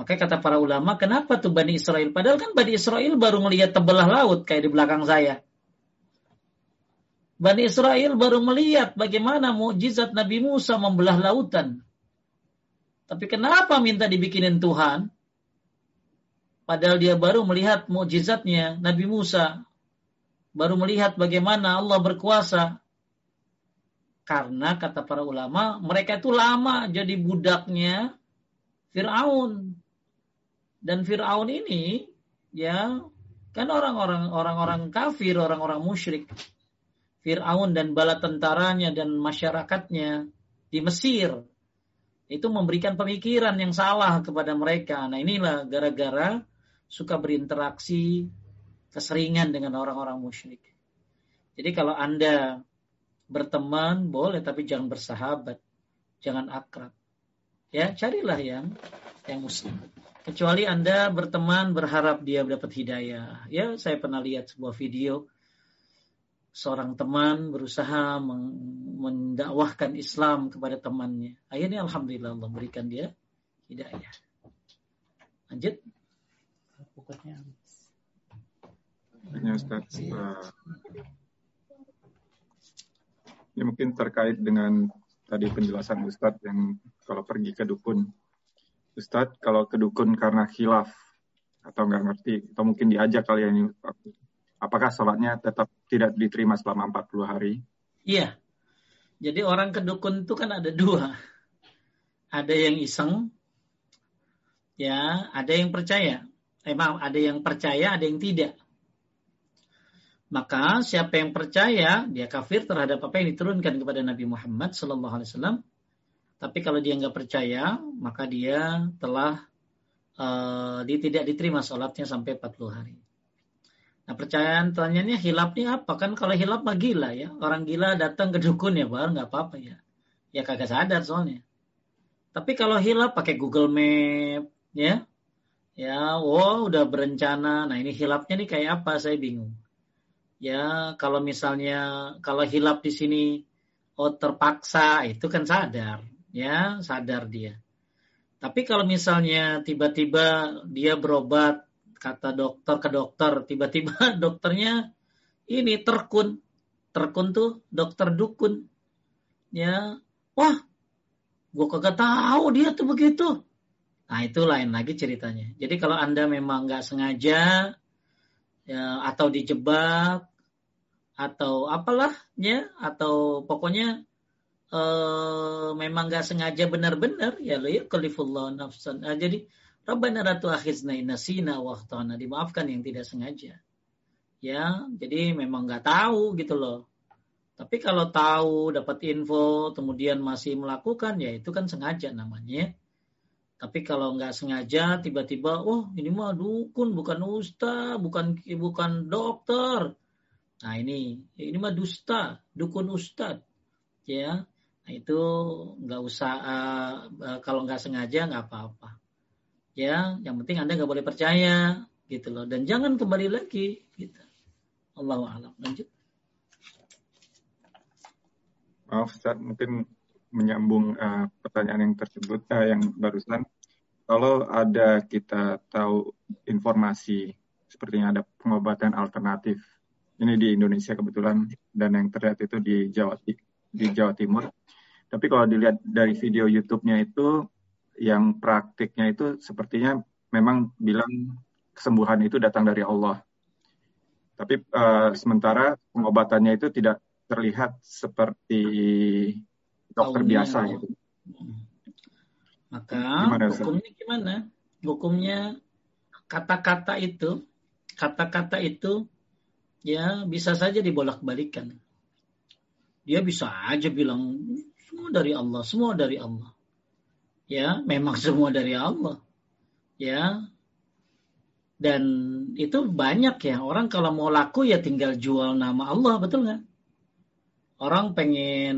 Speaker 1: Maka kata para ulama, kenapa tuh Bani Israel? Padahal kan Bani Israel baru melihat tebelah laut kayak di belakang saya. Bani Israel baru melihat bagaimana mukjizat Nabi Musa membelah lautan. Tapi kenapa minta dibikinin Tuhan? Padahal dia baru melihat mukjizatnya Nabi Musa baru melihat bagaimana Allah berkuasa. Karena kata para ulama, mereka itu lama jadi budaknya Fir'aun. Dan Fir'aun ini ya kan orang-orang orang-orang kafir, orang-orang musyrik. Fir'aun dan bala tentaranya dan masyarakatnya di Mesir itu memberikan pemikiran yang salah kepada mereka. Nah inilah gara-gara suka berinteraksi keseringan dengan orang-orang musyrik. Jadi kalau Anda berteman boleh tapi jangan bersahabat, jangan akrab. Ya, carilah yang yang muslim. Kecuali Anda berteman berharap dia dapat hidayah. Ya, saya pernah lihat sebuah video seorang teman berusaha mendakwahkan Islam kepada temannya. Akhirnya alhamdulillah Allah berikan dia hidayah. Lanjut. Pokoknya
Speaker 3: ini Ustaz. Uh, ini mungkin terkait dengan tadi penjelasan Ustadz yang kalau pergi ke dukun. Ustadz, kalau ke dukun karena khilaf atau nggak ngerti, atau mungkin diajak kali ini, apakah sholatnya tetap tidak diterima selama 40 hari?
Speaker 1: Iya. Jadi orang ke dukun itu kan ada dua. Ada yang iseng, ya, ada yang percaya. Emang ada yang percaya, ada yang tidak. Maka siapa yang percaya dia kafir terhadap apa yang diturunkan kepada Nabi Muhammad Sallallahu Alaihi Wasallam. Tapi kalau dia nggak percaya, maka dia telah uh, dia tidak diterima sholatnya sampai 40 hari. Nah percayaan tanyanya hilapnya apa? Kan kalau hilap mah gila ya. Orang gila datang ke dukun ya baru nggak apa-apa ya. Ya kagak sadar soalnya. Tapi kalau hilap pakai Google Map ya. Ya, wow udah berencana. Nah ini hilapnya nih kayak apa saya bingung ya kalau misalnya kalau hilap di sini oh terpaksa itu kan sadar ya sadar dia. Tapi kalau misalnya tiba-tiba dia berobat kata dokter ke dokter tiba-tiba dokternya ini terkun. Terkun tuh dokter dukun. Ya wah gua kagak tahu dia tuh begitu. Nah itu lain lagi ceritanya. Jadi kalau anda memang nggak sengaja ya, atau dijebak atau apalah ya atau pokoknya uh, memang nggak sengaja benar-benar ya lo ya kalifullah nafsan. Nah, jadi Rabbana ratu akhizna inasina wahtana dimaafkan yang tidak sengaja. Ya, jadi memang nggak tahu gitu loh. Tapi kalau tahu, dapat info, kemudian masih melakukan, ya itu kan sengaja namanya. Tapi kalau nggak sengaja, tiba-tiba, oh ini mah dukun, bukan ustaz, bukan bukan dokter. Nah ini, ini mah dusta, dukun ustad, ya. Nah itu nggak usah, uh, kalau nggak sengaja nggak apa-apa. Ya, yang penting anda nggak boleh percaya, gitu loh. Dan jangan kembali lagi, gitu. Allah alam. Lanjut.
Speaker 3: Maaf, Ustaz, mungkin menyambung uh, pertanyaan yang tersebut, uh, yang barusan. Kalau ada kita tahu informasi sepertinya ada pengobatan alternatif, ini di Indonesia kebetulan, dan yang terlihat itu di Jawa, di Jawa Timur. Tapi kalau dilihat dari video YouTube-nya itu, yang praktiknya itu sepertinya memang bilang kesembuhan itu datang dari Allah. Tapi uh, sementara pengobatannya itu tidak terlihat seperti dokter Taunya. biasa gitu.
Speaker 1: Maka gimana, hukumnya gimana? Hukumnya kata-kata itu, kata-kata itu ya bisa saja dibolak-balikan. Dia bisa aja bilang semua dari Allah, semua dari Allah. Ya, memang semua dari Allah. Ya. Dan itu banyak ya orang kalau mau laku ya tinggal jual nama Allah, betul nggak? orang pengen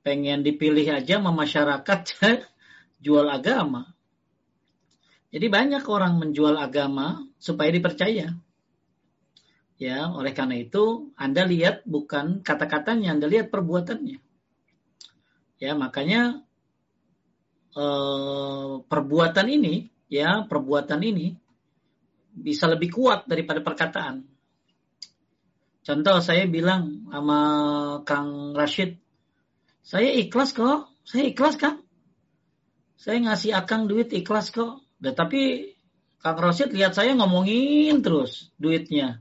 Speaker 1: pengen dipilih aja sama masyarakat jual agama. Jadi banyak orang menjual agama supaya dipercaya. Ya, oleh karena itu Anda lihat bukan kata-katanya, Anda lihat perbuatannya. Ya, makanya eh, perbuatan ini, ya, perbuatan ini bisa lebih kuat daripada perkataan. Contoh saya bilang sama Kang Rashid, saya ikhlas kok, saya ikhlas kan. Saya ngasih Akang duit ikhlas kok. Dan tapi Kang Rashid lihat saya ngomongin terus duitnya.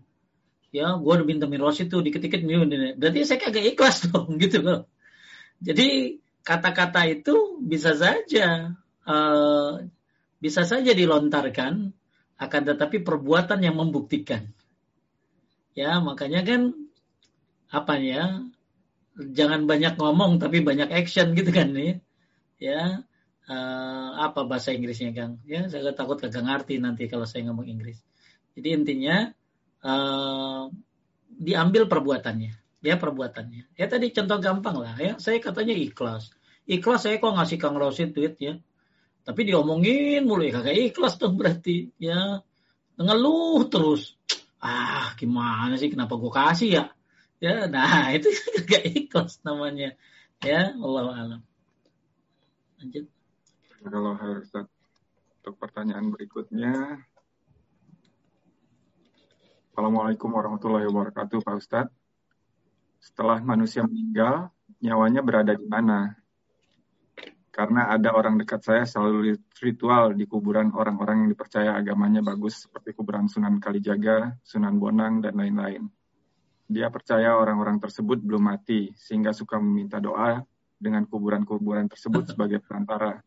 Speaker 1: Ya, gue udah minta Rashid tuh dikit-dikit Berarti saya kagak ikhlas dong gitu loh. Jadi kata-kata itu bisa saja uh, bisa saja dilontarkan akan tetapi perbuatan yang membuktikan. Ya, makanya kan apa ya? Jangan banyak ngomong tapi banyak action gitu kan nih. Ya. Uh, apa bahasa Inggrisnya Kang? Ya, saya takut kagak ngerti nanti kalau saya ngomong Inggris. Jadi intinya uh, diambil perbuatannya, ya perbuatannya. Ya tadi contoh gampang lah ya. Saya katanya ikhlas. Ikhlas saya kok ngasih Kang Rosid duit ya. Tapi diomongin mulai kagak ikhlas dong berarti ya. Ngeluh terus ah gimana sih kenapa gue kasih ya ya nah itu gak ikhlas namanya ya Allah alam lanjut
Speaker 3: kalau harus untuk pertanyaan berikutnya Assalamualaikum warahmatullahi wabarakatuh Pak Ustadz. Setelah manusia meninggal, nyawanya berada di mana? karena ada orang dekat saya selalu ritual di kuburan orang-orang yang dipercaya agamanya bagus seperti kuburan Sunan Kalijaga, Sunan Bonang, dan lain-lain. Dia percaya orang-orang tersebut belum mati sehingga suka meminta doa dengan kuburan-kuburan tersebut sebagai perantara.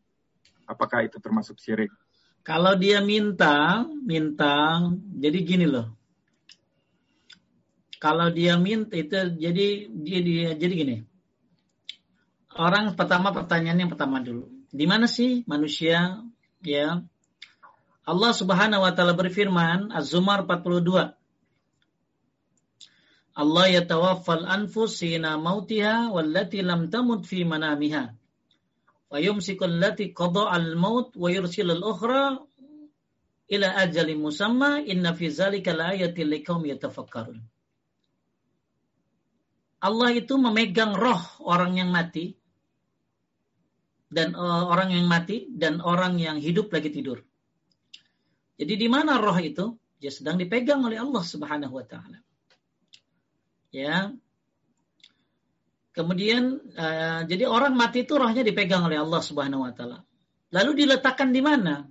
Speaker 3: Apakah itu termasuk syirik?
Speaker 1: Kalau dia minta, minta, jadi gini loh. Kalau dia minta itu jadi jadi jadi gini orang pertama pertanyaan yang pertama dulu. Di mana sih manusia ya? Allah Subhanahu wa taala berfirman Az-Zumar 42. Allah yatawaffal anfus sina mautiha wallati lam tamut fi manamiha. Wa yumsikul lati qada al-maut wa yursil al-ukhra ila ajalin musamma inna fi zalika laayatil liqaum yatafakkarun. Allah itu memegang roh orang yang mati dan uh, orang yang mati dan orang yang hidup lagi tidur. Jadi di mana roh itu? Dia sedang dipegang oleh Allah Subhanahu wa taala. Ya. Kemudian uh, jadi orang mati itu rohnya dipegang oleh Allah Subhanahu wa taala. Lalu diletakkan di mana?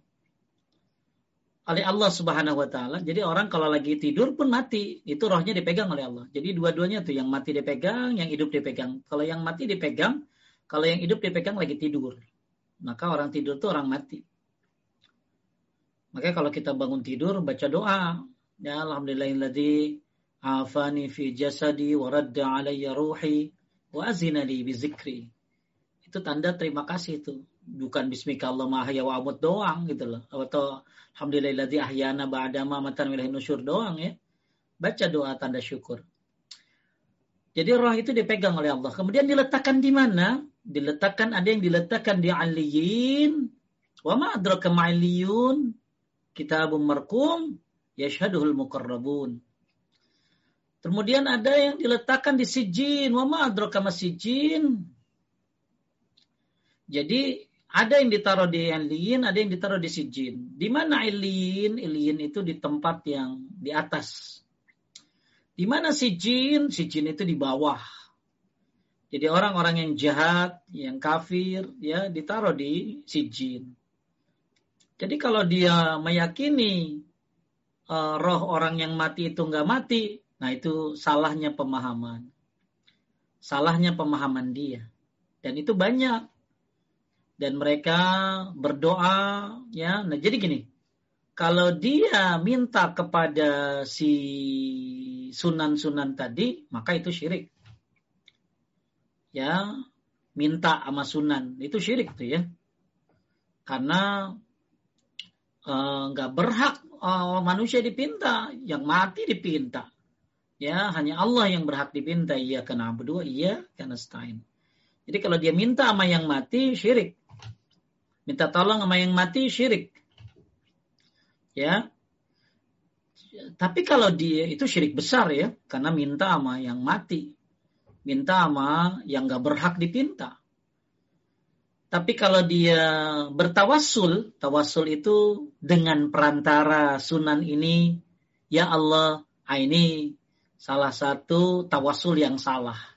Speaker 1: Oleh Allah Subhanahu wa taala. Jadi orang kalau lagi tidur pun mati, itu rohnya dipegang oleh Allah. Jadi dua-duanya tuh yang mati dipegang, yang hidup dipegang. Kalau yang mati dipegang, Kalau yang hidup dipegang lagi tidur. Maka orang tidur itu orang mati. Makanya kalau kita bangun tidur baca doa, ya alhamdulillahilladzi afani fi jasadi wa radda alayya ruhi wa azina li bi zikri. Itu tanda terima kasih itu. Bukan bismika Allah wa amut doang gitu loh. Atau alhamdulillahilladzi ahyana ba'dama matan wilahi nusyur doang ya. Baca doa tanda syukur. Jadi roh itu dipegang oleh Allah. Kemudian diletakkan di mana? Diletakkan ada yang diletakkan di aliyin. Wa ma adraka ma'aliyun kitabun markum yashhaduhul muqarrabun. Kemudian ada yang diletakkan di sijin. Wa ma adraka masijin. Jadi ada yang ditaruh di ilin, ada yang ditaruh di sijin. Di mana ilin? Ilin itu di tempat yang di atas. Di mana sijin? Sijin itu di bawah. Jadi orang-orang yang jahat, yang kafir, ya ditaruh di sijin. Jadi kalau dia meyakini uh, roh orang yang mati itu nggak mati, nah itu salahnya pemahaman. Salahnya pemahaman dia. Dan itu banyak. Dan mereka berdoa, ya. Nah jadi gini, kalau dia minta kepada si sunan-sunan tadi, maka itu syirik. Ya, minta sama sunan, itu syirik tuh ya. Karena Eh, nggak uh, berhak uh, manusia dipinta, yang mati dipinta. Ya, hanya Allah yang berhak dipinta. Iya karena berdua, iya karena stain. Jadi kalau dia minta sama yang mati, syirik. Minta tolong sama yang mati, syirik. Ya. Tapi kalau dia itu syirik besar ya, karena minta sama yang mati. Minta sama yang nggak berhak dipinta. Tapi kalau dia bertawasul, tawasul itu dengan perantara sunan ini, ya Allah, ah, ini salah satu tawasul yang salah.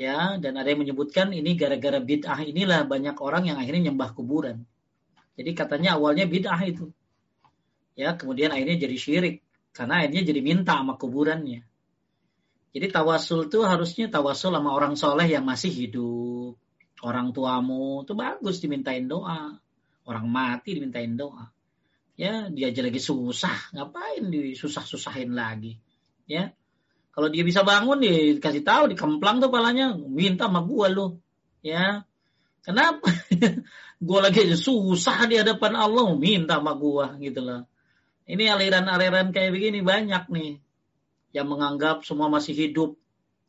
Speaker 1: Ya, dan ada yang menyebutkan ini gara-gara bid'ah inilah banyak orang yang akhirnya nyembah kuburan. Jadi katanya awalnya bid'ah itu. Ya, kemudian akhirnya jadi syirik karena akhirnya jadi minta sama kuburannya. Jadi tawasul itu harusnya tawasul sama orang soleh yang masih hidup orang tuamu itu bagus dimintain doa orang mati dimintain doa ya dia aja lagi susah ngapain disusah-susahin lagi ya kalau dia bisa bangun dikasih tahu dikemplang tuh palanya minta sama gua lo ya kenapa gua lagi susah di hadapan Allah minta sama gua gitu loh ini aliran-aliran kayak begini banyak nih yang menganggap semua masih hidup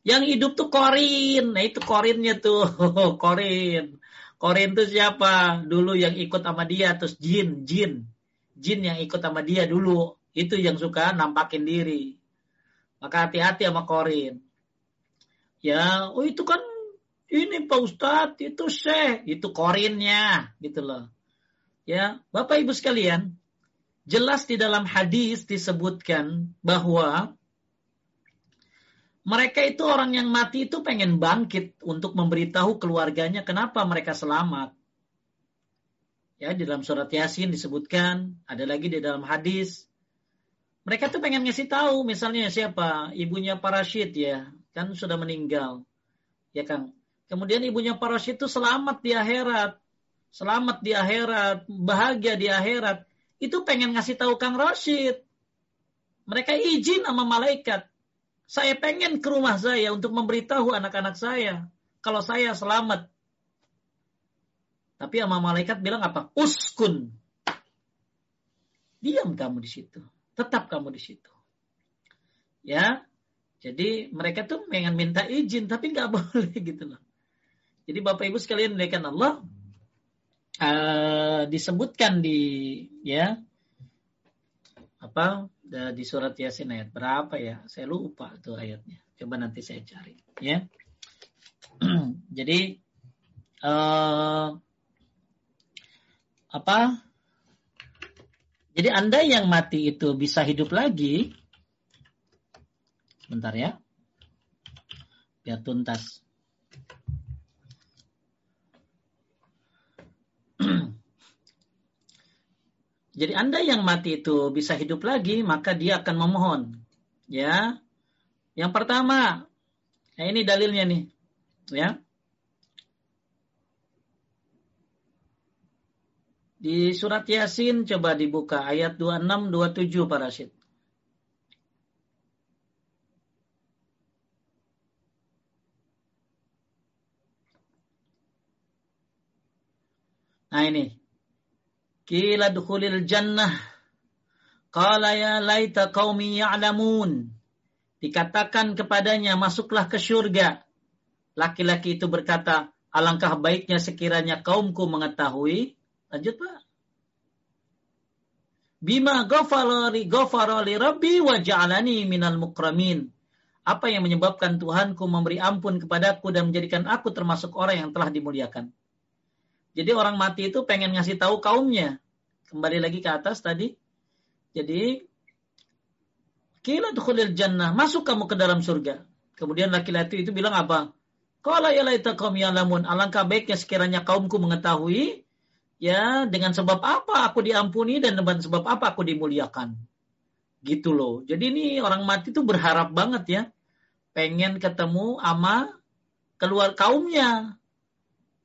Speaker 1: yang hidup tuh Korin. Nah itu Korinnya tuh. Korin. Korin tuh siapa? Dulu yang ikut sama dia. Terus Jin. Jin. Jin yang ikut sama dia dulu. Itu yang suka nampakin diri. Maka hati-hati sama Korin. Ya, oh itu kan ini Pak Ustadz, itu Syekh, itu Korinnya, gitu loh. Ya, Bapak Ibu sekalian, jelas di dalam hadis disebutkan bahwa mereka itu orang yang mati itu pengen bangkit untuk memberitahu keluarganya kenapa mereka selamat. Ya, di dalam surat Yasin disebutkan, ada lagi di dalam hadis. Mereka tuh pengen ngasih tahu, misalnya siapa? Ibunya Parasyid ya, kan sudah meninggal. Ya kan? Kemudian ibunya Parasyid itu selamat di akhirat. Selamat di akhirat, bahagia di akhirat. Itu pengen ngasih tahu Kang Rashid. Mereka izin sama malaikat saya pengen ke rumah saya untuk memberitahu anak-anak saya kalau saya selamat. Tapi sama malaikat bilang apa? Uskun. Diam kamu di situ. Tetap kamu di situ. Ya. Jadi mereka tuh pengen minta izin tapi nggak boleh gitu loh. Jadi Bapak Ibu sekalian melihatkan Allah uh, disebutkan di ya apa di surat Yasin ayat berapa ya? Saya lupa tuh ayatnya. Coba nanti saya cari ya. Jadi uh, apa? Jadi Anda yang mati itu bisa hidup lagi. Sebentar ya. Biar tuntas. Jadi Anda yang mati itu bisa hidup lagi, maka dia akan memohon. Ya. Yang pertama, nah ini dalilnya nih. Ya. Di surat Yasin coba dibuka ayat 26 27 Pak Rashid. Nah ini. Kila dukhulil jannah. Qala ya laita qaumi ya'lamun. Dikatakan kepadanya, masuklah ke surga. Laki-laki itu berkata, alangkah baiknya sekiranya kaumku mengetahui Lanjut Pak. Bima ghafarali ghafarali rabbi wa ja'alani minal mukramin. Apa yang menyebabkan Tuhanku memberi ampun kepadaku dan menjadikan aku termasuk orang yang telah dimuliakan. Jadi orang mati itu pengen ngasih tahu kaumnya. Kembali lagi ke atas tadi. Jadi Kila tukhulil jannah, masuk kamu ke dalam surga. Kemudian laki-laki itu bilang apa? Qala ya laita qaum ya'lamun, alangkah baiknya sekiranya kaumku mengetahui ya dengan sebab apa aku diampuni dan dengan sebab apa aku dimuliakan. Gitu loh. Jadi ini orang mati tuh berharap banget ya. Pengen ketemu ama keluar kaumnya.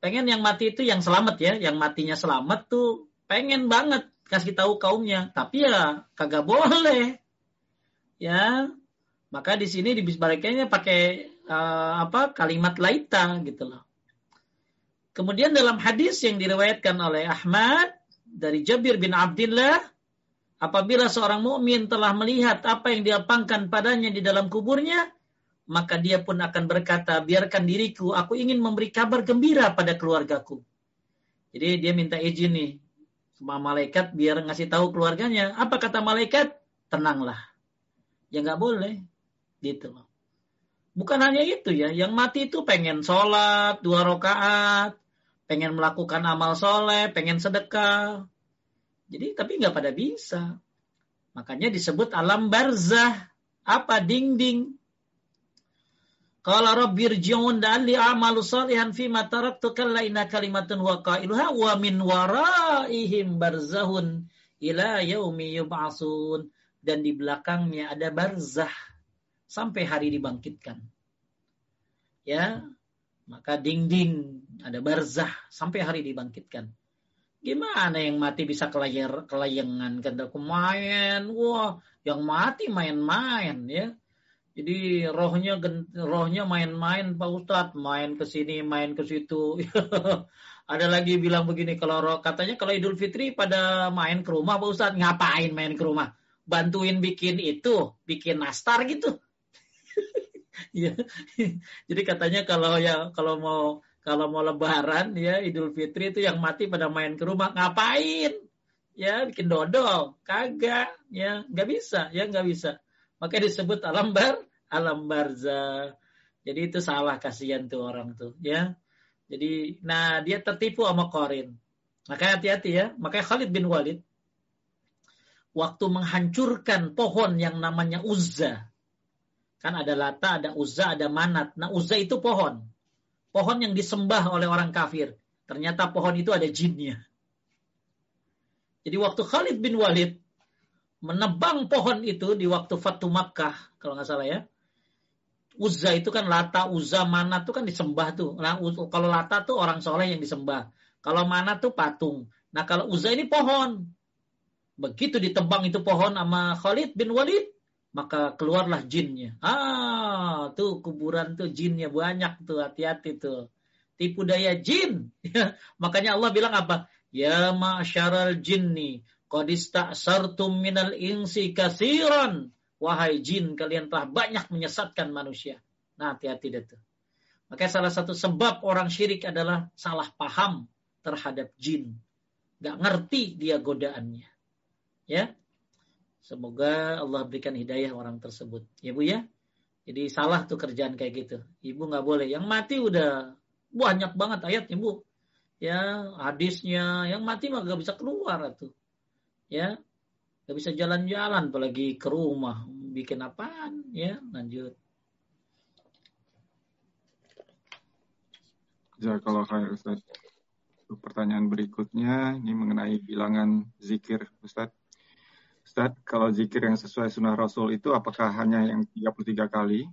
Speaker 1: Pengen yang mati itu yang selamat ya. Yang matinya selamat tuh pengen banget kasih tahu kaumnya. Tapi ya kagak boleh. Ya. Maka di sini di bisbalikannya pakai uh, apa kalimat laita gitu loh. Kemudian dalam hadis yang diriwayatkan oleh Ahmad dari Jabir bin Abdullah, apabila seorang mukmin telah melihat apa yang diapangkan padanya di dalam kuburnya, maka dia pun akan berkata, biarkan diriku, aku ingin memberi kabar gembira pada keluargaku. Jadi dia minta izin nih sama malaikat biar ngasih tahu keluarganya. Apa kata malaikat? Tenanglah. Ya nggak boleh. Gitu loh. Bukan hanya itu ya, yang mati itu pengen sholat dua rakaat, pengen melakukan amal soleh, pengen sedekah. Jadi tapi nggak pada bisa. Makanya disebut alam barzah. Apa ding-ding. Kalau Rabbir ji'un da'ali amalu salihan fi mataraktu kalla inna kalimatun wa qailuha wa min waraihim barzahun ila yaumi yub'asun. Dan di belakangnya ada barzah sampai hari dibangkitkan. Ya, maka ding-ding ada barzah sampai hari dibangkitkan. Gimana yang mati bisa kelayar, kelayangan kan main, wah yang mati main-main ya. Jadi rohnya rohnya main-main Pak Ustadz, main ke sini, main ke situ. Ada lagi bilang begini kalau roh katanya kalau Idul Fitri pada main ke rumah Pak Ustadz, ngapain main ke rumah? Bantuin bikin itu, bikin nastar gitu. ya. Jadi katanya kalau ya kalau mau kalau mau lebaran ya Idul Fitri itu yang mati pada main ke rumah ngapain? Ya bikin dodol, kagak ya nggak bisa ya nggak bisa. Maka disebut alam bar alam barza. Jadi itu salah kasihan tuh orang tuh ya. Jadi nah dia tertipu sama Korin. Makanya hati-hati ya. Makanya Khalid bin Walid waktu menghancurkan pohon yang namanya Uzza. Kan ada Lata, ada Uzza, ada Manat. Nah Uzza itu pohon pohon yang disembah oleh orang kafir. Ternyata pohon itu ada jinnya. Jadi waktu Khalid bin Walid menebang pohon itu di waktu Fatu Makkah, kalau nggak salah ya. Uzza itu kan Lata, Uzza, Mana itu kan disembah tuh. Nah, kalau Lata tuh orang soleh yang disembah. Kalau Mana tuh patung. Nah, kalau Uzza ini pohon. Begitu ditebang itu pohon sama Khalid bin Walid, maka keluarlah jinnya. Ah, tuh kuburan tuh jinnya banyak tuh, hati-hati tuh. Tipu daya jin. Makanya Allah bilang apa? Ya ma'syaral jinni, qad ista'sartum minal insi kasiran. Wahai jin, kalian telah banyak menyesatkan manusia. Nah, hati-hati deh tuh. Makanya salah satu sebab orang syirik adalah salah paham terhadap jin. Gak ngerti dia godaannya. Ya, Semoga Allah berikan hidayah orang tersebut. Ya Bu ya. Jadi salah tuh kerjaan kayak gitu. Ibu nggak boleh. Yang mati udah banyak banget ayatnya Bu. Ya hadisnya. Yang mati mah gak bisa keluar tuh. Ya. Gak bisa jalan-jalan apalagi ke rumah. Bikin apaan ya. Lanjut.
Speaker 3: Kalau kayak Ustaz. Pertanyaan berikutnya ini mengenai bilangan zikir Ustaz. Ustaz, kalau zikir yang sesuai sunnah Rasul itu apakah hanya yang 33 kali?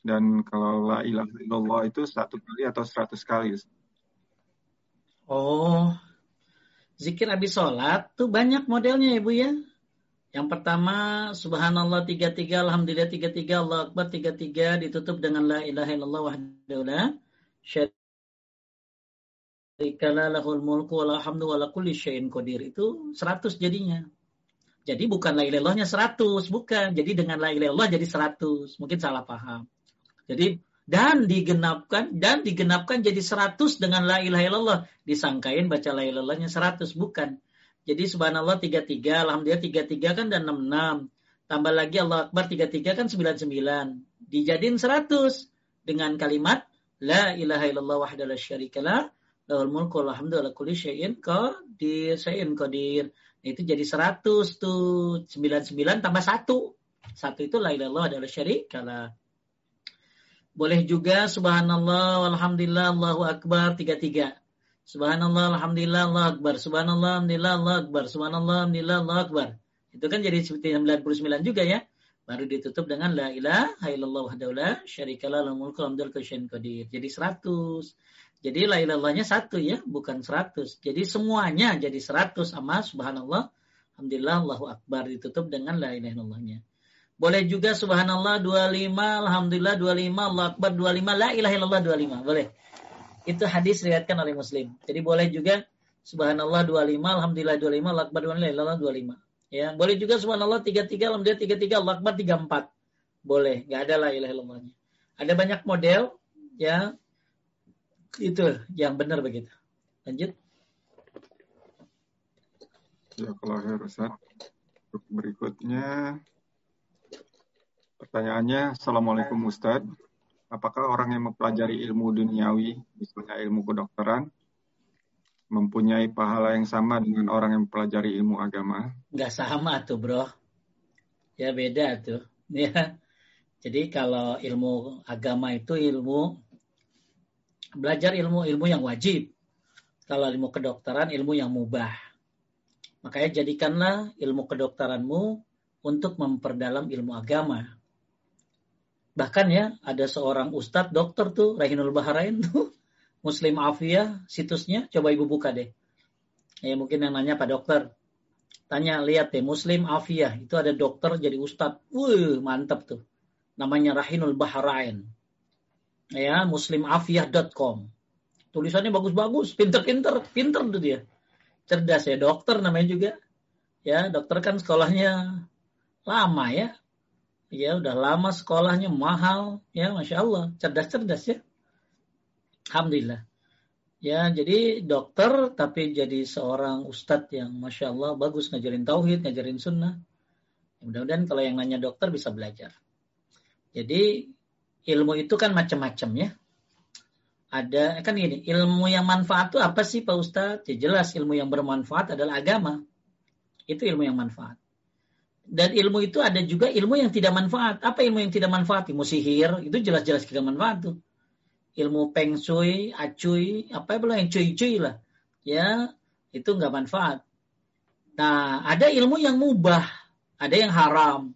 Speaker 3: Dan kalau la ilaha illallah itu satu kali atau seratus kali?
Speaker 1: Oh, Zikir habis sholat tuh banyak modelnya ibu ya. Yang pertama subhanallah tiga tiga, alhamdulillah tiga tiga, Allah akbar tiga tiga, ditutup dengan la ilaha illallah wahdahu la lahul mulku wa hamdu wa kulli. Itu 100 jadinya. Jadi bukan la ilahnya 100, bukan. Jadi dengan la jadi 100. Mungkin salah paham. Jadi dan digenapkan dan digenapkan jadi 100 dengan la ilaha illallah. Disangkain baca la ilallahnya 100, bukan. Jadi subhanallah 33, alhamdulillah 33 kan dan 66. Tambah lagi Allah Akbar 33 kan 99. Dijadiin 100 dengan kalimat la ilaha illallah wahdahu la syarikalah lahul mulku wal hamdu ala kulli syai'in qadir syai'in qadir. Itu jadi 100 tuh 99 tambah 1. Satu itu la ilaha illallah adalah syarikalah. Boleh juga subhanallah walhamdulillah Allahu akbar 33. Subhanallah, alhamdulillah, Allah akbar. Subhanallah, alhamdulillah, Allah akbar. Subhanallah, alhamdulillah, Allah akbar. Itu kan jadi seperti 99 juga ya. Baru ditutup dengan la ilaha illallah wahdahu la syarikalah lahul mulku qadir. Jadi 100. Jadi la ilallahnya satu ya, bukan 100. Jadi semuanya jadi 100 sama subhanallah, alhamdulillah, Allahu akbar ditutup dengan la ilaha illallahnya. Boleh juga subhanallah 25, alhamdulillah 25, Allah akbar 25, la ilaha illallah 25. Boleh. Itu hadis riwayatkan oleh Muslim. Jadi boleh juga subhanallah 25, alhamdulillah 25, Allah akbar 25, la 25. Ya, boleh juga subhanallah 33, alhamdulillah 33, Allah akbar 34. Boleh, nggak ada la ilaha illallahnya. Ada banyak model ya. Itu yang benar begitu. Lanjut.
Speaker 3: Ya, kalau Ustaz. Untuk berikutnya pertanyaannya, Assalamualaikum Ustaz apakah orang yang mempelajari ilmu duniawi, misalnya ilmu kedokteran, mempunyai pahala yang sama dengan orang yang mempelajari ilmu agama?
Speaker 1: Enggak sama tuh bro. Ya beda tuh. Ya. Jadi kalau ilmu agama itu ilmu belajar ilmu ilmu yang wajib. Kalau ilmu kedokteran ilmu yang mubah. Makanya jadikanlah ilmu kedokteranmu untuk memperdalam ilmu agama. Bahkan ya ada seorang ustadz dokter tuh Rahinul Baharain tuh Muslim Afia situsnya coba ibu buka deh. Ya mungkin yang nanya Pak Dokter. Tanya lihat deh Muslim Afia itu ada dokter jadi ustadz. Wuh mantap tuh. Namanya Rahinul Baharain. Ya muslimafiyah.com. Tulisannya bagus-bagus, pinter-pinter, pinter tuh dia. Cerdas ya dokter namanya juga. Ya dokter kan sekolahnya lama ya ya udah lama sekolahnya mahal ya masya Allah cerdas-cerdas ya alhamdulillah ya jadi dokter tapi jadi seorang ustadz yang masya Allah bagus ngajarin tauhid ngajarin sunnah mudah-mudahan kalau yang nanya dokter bisa belajar jadi ilmu itu kan macam-macam ya ada kan gini ilmu yang manfaat itu apa sih Pak Ustadz? Ya jelas ilmu yang bermanfaat adalah agama. Itu ilmu yang manfaat. Dan ilmu itu ada juga ilmu yang tidak manfaat. Apa ilmu yang tidak manfaat? Ilmu sihir, itu jelas-jelas tidak manfaat tuh. Ilmu peng shui, acuy, apa pula yang cuy-cuy lah. Ya, itu nggak manfaat. Nah, ada ilmu yang mubah, ada yang haram.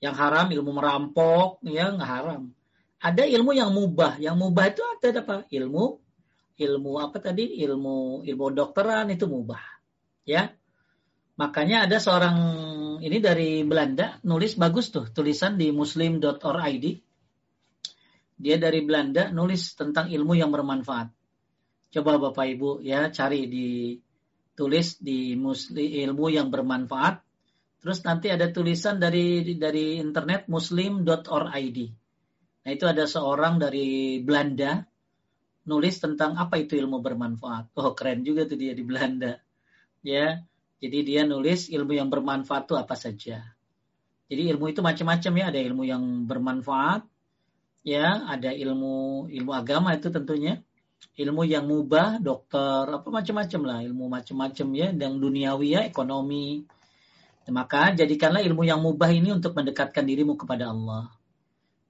Speaker 1: Yang haram ilmu merampok, ya nggak haram. Ada ilmu yang mubah, yang mubah itu ada apa? Ilmu, ilmu apa tadi? Ilmu ilmu dokteran itu mubah, ya. Makanya ada seorang ini dari Belanda nulis bagus tuh tulisan di muslim.org. Dia dari Belanda nulis tentang ilmu yang bermanfaat. Coba Bapak Ibu ya cari di tulis di muslim ilmu yang bermanfaat. Terus nanti ada tulisan dari dari internet muslim.org. Nah itu ada seorang dari Belanda nulis tentang apa itu ilmu bermanfaat. Oh keren juga tuh dia di Belanda. Ya, jadi dia nulis ilmu yang bermanfaat itu apa saja. Jadi ilmu itu macam-macam ya, ada ilmu yang bermanfaat, ya, ada ilmu ilmu agama itu tentunya, ilmu yang mubah, dokter, apa macam-macam lah, ilmu macam-macam ya, yang duniawi ya, ekonomi. Maka jadikanlah ilmu yang mubah ini untuk mendekatkan dirimu kepada Allah.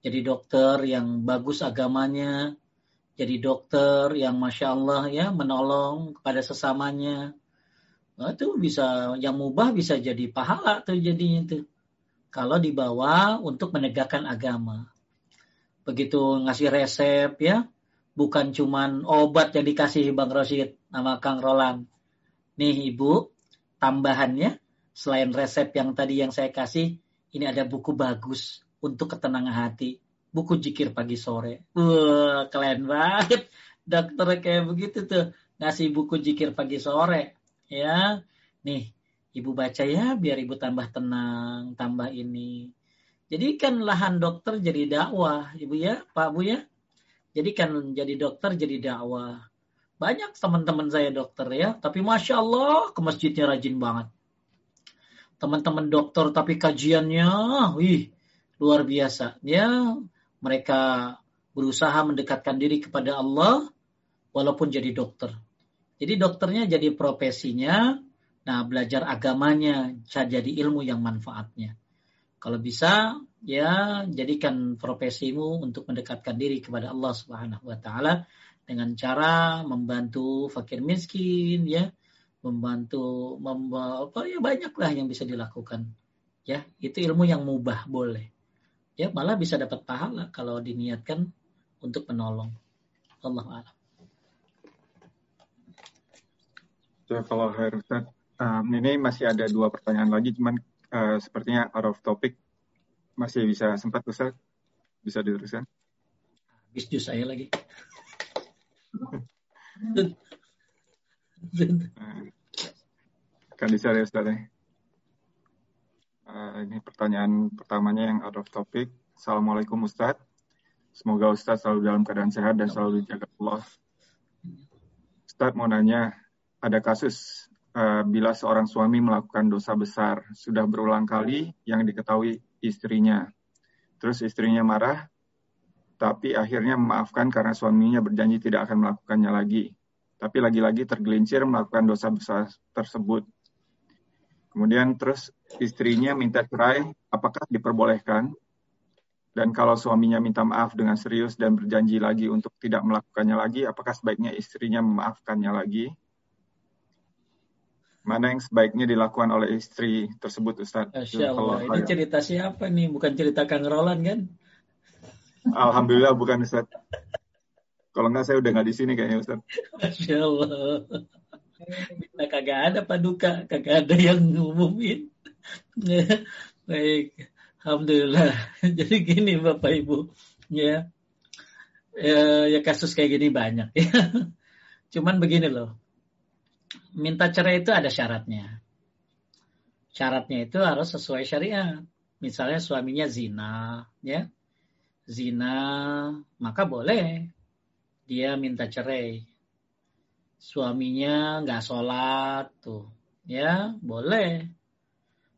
Speaker 1: Jadi dokter yang bagus agamanya, jadi dokter yang masya Allah ya menolong kepada sesamanya, Nah, itu bisa yang mubah bisa jadi pahala tuh jadinya tuh. Kalau dibawa untuk menegakkan agama. Begitu ngasih resep ya, bukan cuman obat yang dikasih Bang Rosid nama Kang Roland. Nih Ibu, tambahannya selain resep yang tadi yang saya kasih, ini ada buku bagus untuk ketenangan hati. Buku jikir pagi sore. Wah, keren banget. Dokter kayak begitu tuh. Ngasih buku jikir pagi sore. Ya, nih ibu baca ya biar ibu tambah tenang, tambah ini. Jadi kan lahan dokter jadi dakwah, ibu ya, pak bu ya. Jadi kan jadi dokter jadi dakwah. Banyak teman-teman saya dokter ya, tapi masya Allah ke masjidnya rajin banget. Teman-teman dokter tapi kajiannya, wih luar biasa. Ya, mereka berusaha mendekatkan diri kepada Allah walaupun jadi dokter. Jadi dokternya jadi profesinya, nah belajar agamanya jadi ilmu yang manfaatnya. Kalau bisa ya jadikan profesimu untuk mendekatkan diri kepada Allah Subhanahu wa taala dengan cara membantu fakir miskin ya membantu mem, apa ya banyaklah yang bisa dilakukan ya itu ilmu yang mubah boleh ya malah bisa dapat pahala kalau diniatkan untuk menolong. Allah alam.
Speaker 3: Ya kalau Ustaz. Um, ini masih ada dua pertanyaan lagi cuman uh, sepertinya out of topic. Masih bisa sempat Ustaz? Bisa diteruskan?
Speaker 1: Habis saya lagi.
Speaker 3: Kan bisa ya Ustaz uh, ini pertanyaan pertamanya yang out of topic. Assalamualaikum Ustaz. Semoga Ustaz selalu dalam keadaan sehat dan selalu dijaga Allah. Ustaz mau nanya, ada kasus uh, bila seorang suami melakukan dosa besar, sudah berulang kali yang diketahui istrinya. Terus istrinya marah, tapi akhirnya memaafkan karena suaminya berjanji tidak akan melakukannya lagi. Tapi lagi-lagi tergelincir melakukan dosa besar tersebut. Kemudian terus istrinya minta cerai, apakah diperbolehkan? Dan kalau suaminya minta maaf dengan serius dan berjanji lagi untuk tidak melakukannya lagi, apakah sebaiknya istrinya memaafkannya lagi? Mana yang sebaiknya dilakukan oleh istri tersebut, Ustaz?
Speaker 1: Masya Allah. Ini cerita siapa nih? Bukan cerita Kang Roland kan?
Speaker 3: Alhamdulillah bukan Ustaz. Kalau enggak saya udah nggak di sini kayaknya Ustaz.
Speaker 1: Masya Allah. Nah, kagak ada paduka, kagak ada yang ngumumin. Baik, Alhamdulillah. Jadi gini Bapak Ibu, ya, ya, ya kasus kayak gini banyak. Ya. Cuman begini loh, minta cerai itu ada syaratnya. Syaratnya itu harus sesuai syariat. Misalnya suaminya zina, ya, zina, maka boleh dia minta cerai. Suaminya nggak sholat tuh, ya boleh.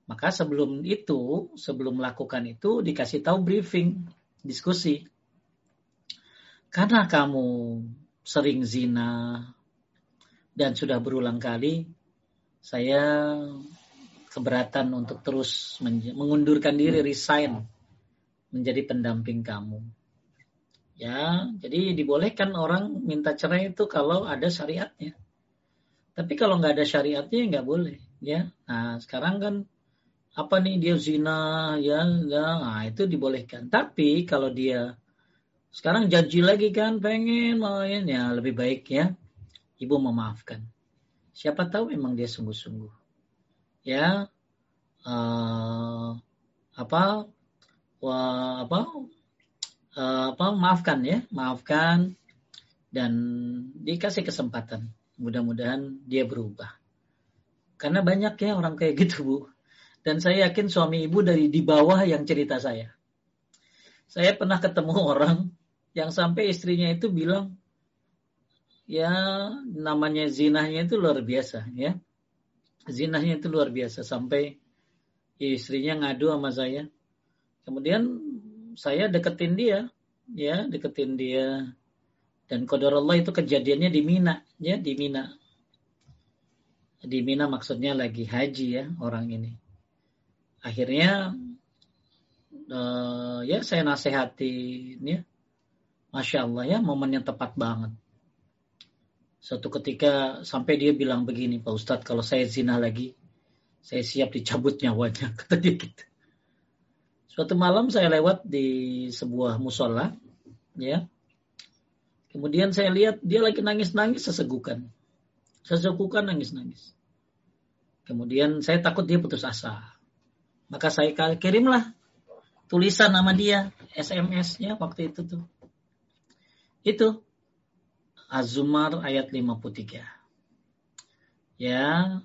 Speaker 1: Maka sebelum itu, sebelum melakukan itu dikasih tahu briefing, diskusi. Karena kamu sering zina dan sudah berulang kali, saya keberatan untuk terus mengundurkan diri, resign menjadi pendamping kamu. Ya, jadi dibolehkan orang minta cerai itu kalau ada syariatnya. Tapi kalau nggak ada syariatnya nggak boleh, ya. Nah, sekarang kan apa nih dia zina, ya, ya, nah itu dibolehkan. Tapi kalau dia sekarang janji lagi kan pengen main, ya lebih baik ya ibu memaafkan. Siapa tahu memang dia sungguh-sungguh. Ya, uh, apa wah, apa uh, apa maafkan ya, maafkan dan dikasih kesempatan. Mudah-mudahan dia berubah. Karena banyak ya orang kayak gitu, Bu. Dan saya yakin suami ibu dari di bawah yang cerita saya. Saya pernah ketemu orang yang sampai istrinya itu bilang, ya namanya zinahnya itu luar biasa ya. Zinahnya itu luar biasa sampai istrinya ngadu sama saya Kemudian saya deketin dia, ya deketin dia. Dan kodor Allah itu kejadiannya di Mina, ya di Mina. Di Mina maksudnya lagi haji ya orang ini. Akhirnya uh, ya saya nasehatin ya. Masya Allah ya momen yang tepat banget. Suatu ketika sampai dia bilang begini, Pak Ustadz kalau saya zina lagi, saya siap dicabut nyawanya. Kata dia gitu. Suatu malam saya lewat di sebuah musola, ya. Kemudian saya lihat dia lagi nangis-nangis sesegukan. Sesegukan nangis-nangis. Kemudian saya takut dia putus asa. Maka saya kirimlah tulisan nama dia, SMS-nya waktu itu tuh. Itu Az-Zumar ayat 53. Ya,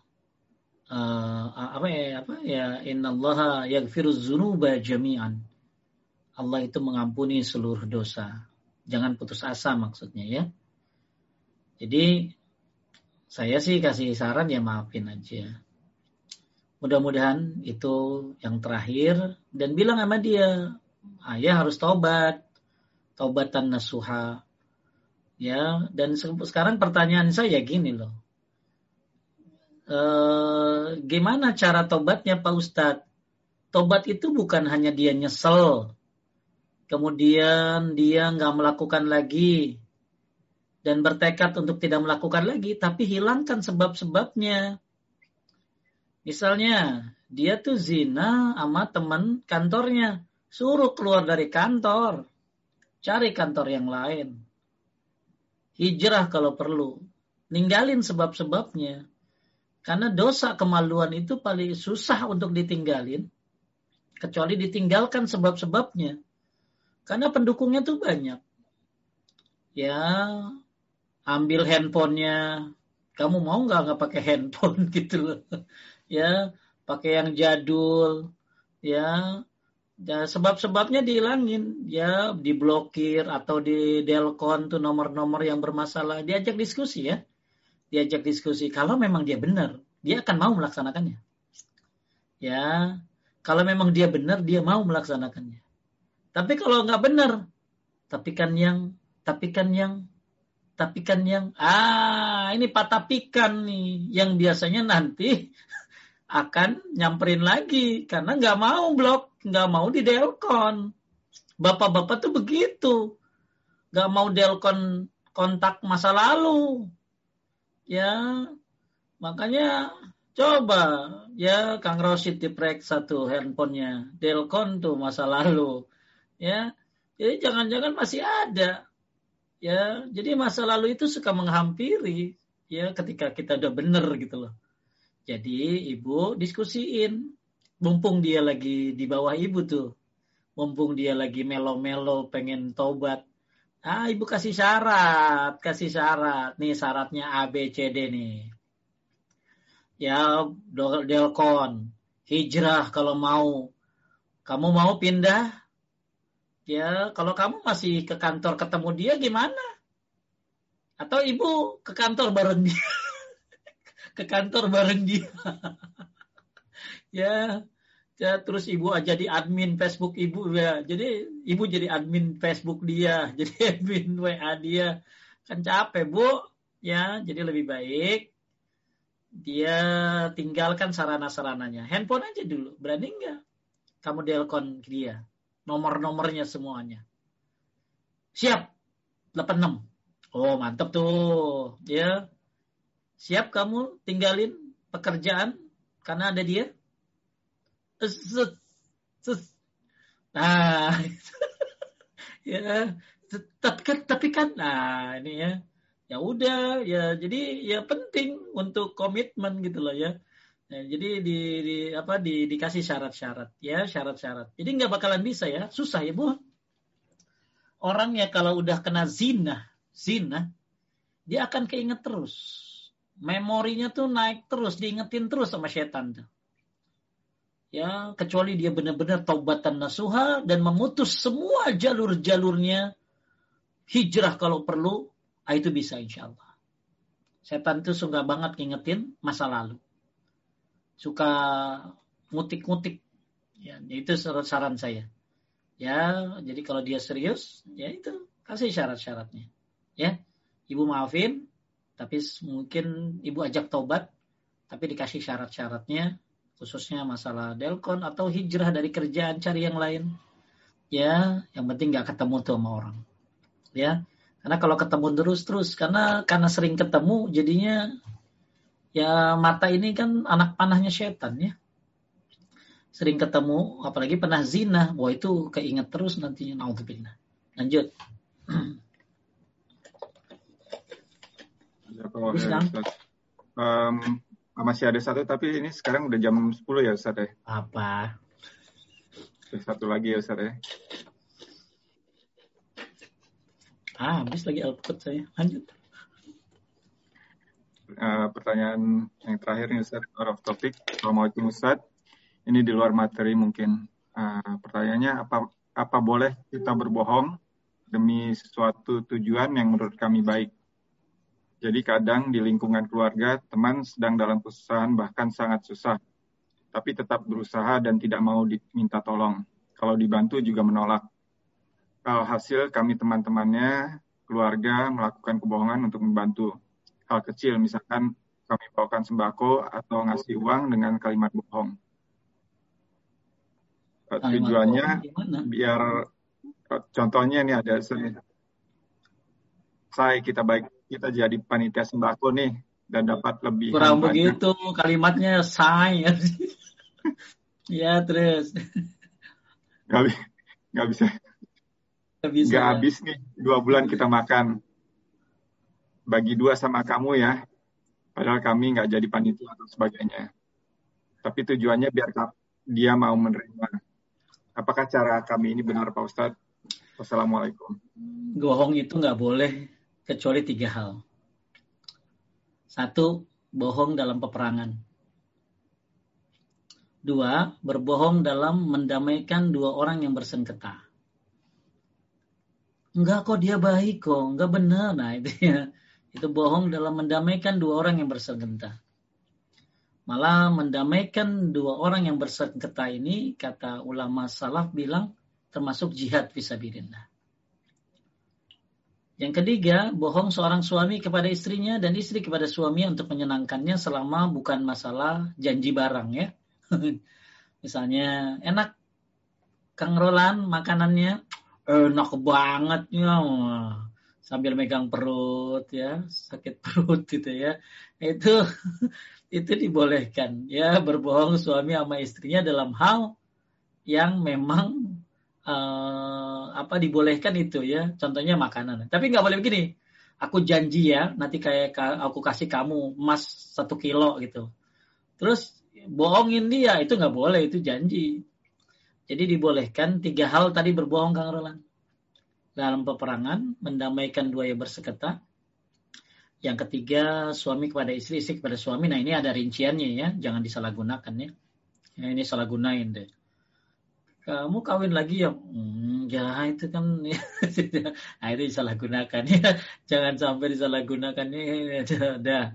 Speaker 1: uh, apa ya apa ya innallaha yaghfiru dzunuba jami'an. Allah itu mengampuni seluruh dosa. Jangan putus asa maksudnya ya. Jadi saya sih kasih saran ya maafin aja. Mudah-mudahan itu yang terakhir dan bilang sama dia, ayah harus tobat, tobatan nasuha. Ya, dan sekarang pertanyaan saya gini loh. E, gimana cara tobatnya Pak Ustadz? Tobat itu bukan hanya dia nyesel, kemudian dia nggak melakukan lagi, dan bertekad untuk tidak melakukan lagi, tapi hilangkan sebab-sebabnya. Misalnya, dia tuh zina sama teman kantornya. Suruh keluar dari kantor. Cari kantor yang lain. Hijrah kalau perlu. Ninggalin sebab-sebabnya. Karena dosa kemaluan itu paling susah untuk ditinggalin. Kecuali ditinggalkan sebab-sebabnya. Karena pendukungnya tuh banyak. Ya, ambil handphonenya. Kamu mau nggak nggak pakai handphone gitu ya pakai yang jadul ya ya sebab-sebabnya dihilangin ya diblokir atau di delkon tuh nomor-nomor yang bermasalah diajak diskusi ya diajak diskusi kalau memang dia benar dia akan mau melaksanakannya ya kalau memang dia benar dia mau melaksanakannya tapi kalau nggak benar tapi kan yang tapi kan yang tapi kan yang ah ini patapikan nih yang biasanya nanti akan nyamperin lagi karena nggak mau blok, nggak mau di delkon. Bapak-bapak tuh begitu, nggak mau delkon kontak masa lalu. Ya, makanya coba ya Kang Rosid diprek satu handphonenya, delkon tuh masa lalu. Ya, jadi jangan-jangan masih ada. Ya, jadi masa lalu itu suka menghampiri ya ketika kita udah bener gitu loh. Jadi ibu diskusiin. Mumpung dia lagi di bawah ibu tuh. Mumpung dia lagi melo-melo pengen tobat. Ah ibu kasih syarat. Kasih syarat. Nih syaratnya A, B, C, D nih. Ya Delkon. Hijrah kalau mau. Kamu mau pindah? Ya kalau kamu masih ke kantor ketemu dia gimana? Atau ibu ke kantor bareng dia? ke kantor bareng dia. ya, ya terus ibu jadi admin Facebook ibu ya. Jadi ibu jadi admin Facebook dia, jadi admin WA dia. Kan capek, Bu. Ya, jadi lebih baik dia tinggalkan sarana-sarananya. Handphone aja dulu. Berani nggak? Kamu delkon dia. Nomor-nomornya semuanya. Siap. 86. Oh, mantap tuh. Ya, Siap kamu tinggalin pekerjaan karena ada dia? Nah, ya, tapi kan, tapi kan, nah ini ya, ya udah, ya jadi ya penting untuk komitmen gitu loh ya. Nah, jadi di, di apa di dikasih syarat-syarat ya syarat-syarat. Jadi nggak bakalan bisa ya, susah ya bu. Orang ya kalau udah kena zina, zina, dia akan keinget terus memorinya tuh naik terus, diingetin terus sama setan tuh. Ya, kecuali dia benar-benar taubatan nasuha dan memutus semua jalur-jalurnya hijrah kalau perlu, ah, itu bisa insya Allah. Setan tuh suka banget ngingetin masa lalu. Suka ngutik-ngutik. Ya, itu saran saya. Ya, jadi kalau dia serius, ya itu kasih syarat-syaratnya. Ya, ibu maafin, tapi mungkin ibu ajak taubat tapi dikasih syarat-syaratnya khususnya masalah delkon atau hijrah dari kerjaan cari yang lain. Ya yang penting nggak ketemu tuh sama orang. Ya karena kalau ketemu terus terus. Karena karena sering ketemu jadinya ya mata ini kan anak panahnya setan ya. Sering ketemu apalagi pernah zina. Wah itu keinget terus nantinya. Naudzubillah lanjut.
Speaker 3: Um, masih ada satu tapi ini sekarang udah jam 10 ya Ustaz ya.
Speaker 1: Apa?
Speaker 3: Satu lagi ya Ustaz ya.
Speaker 1: Ah, habis lagi output saya. Lanjut.
Speaker 3: Uh, pertanyaan yang terakhir nih Ustaz, out of topic. Assalamualaikum Ustaz. Ini di luar materi mungkin. Uh, pertanyaannya apa apa boleh kita berbohong demi sesuatu tujuan yang menurut kami baik? Jadi kadang di lingkungan keluarga, teman sedang dalam kesusahan bahkan sangat susah. Tapi tetap berusaha dan tidak mau diminta tolong. Kalau dibantu juga menolak. Hal hasil kami teman-temannya, keluarga melakukan kebohongan untuk membantu. Hal kecil misalkan kami bawakan sembako atau ngasih uang dengan kalimat bohong. Tujuannya biar contohnya ini ada saya, saya kita baik kita jadi panitia sembako nih dan dapat lebih
Speaker 1: kurang begitu kalimatnya say ya terus.
Speaker 3: Nggak nggak bisa. Nggak bisa nggak habis nih dua bulan kita makan. Bagi dua sama kamu ya padahal kami nggak jadi panitia atau sebagainya. Tapi tujuannya biar dia mau menerima. Apakah cara kami ini benar Pak Ustadz? Wassalamualaikum.
Speaker 1: Bohong itu nggak boleh kecuali tiga hal. Satu, bohong dalam peperangan. Dua, berbohong dalam mendamaikan dua orang yang bersengketa. Enggak kok dia baik kok, enggak benar. Nah itu ya, itu bohong dalam mendamaikan dua orang yang bersengketa. Malah mendamaikan dua orang yang bersengketa ini, kata ulama salaf bilang, termasuk jihad visabilillah. Yang ketiga, bohong seorang suami kepada istrinya dan istri kepada suami untuk menyenangkannya selama bukan masalah janji barang ya. Misalnya, enak Kang Roland makanannya enak banget ya. Sambil megang perut ya, sakit perut gitu ya. Itu itu dibolehkan ya berbohong suami sama istrinya dalam hal yang memang uh, apa dibolehkan itu ya contohnya makanan. Tapi nggak boleh begini aku janji ya nanti kayak aku kasih kamu emas satu kilo gitu. Terus bohongin dia itu nggak boleh itu janji. Jadi dibolehkan tiga hal tadi berbohong kang Roland dalam peperangan mendamaikan dua yang berseketa yang ketiga suami kepada istri istri kepada suami. Nah ini ada rinciannya ya jangan disalahgunakan ya, ya. Ini salah gunain deh kamu kawin lagi ya? Hmm, ya itu kan ya, nah, itu disalahgunakan ya. Jangan sampai disalahgunakan ya. Dah.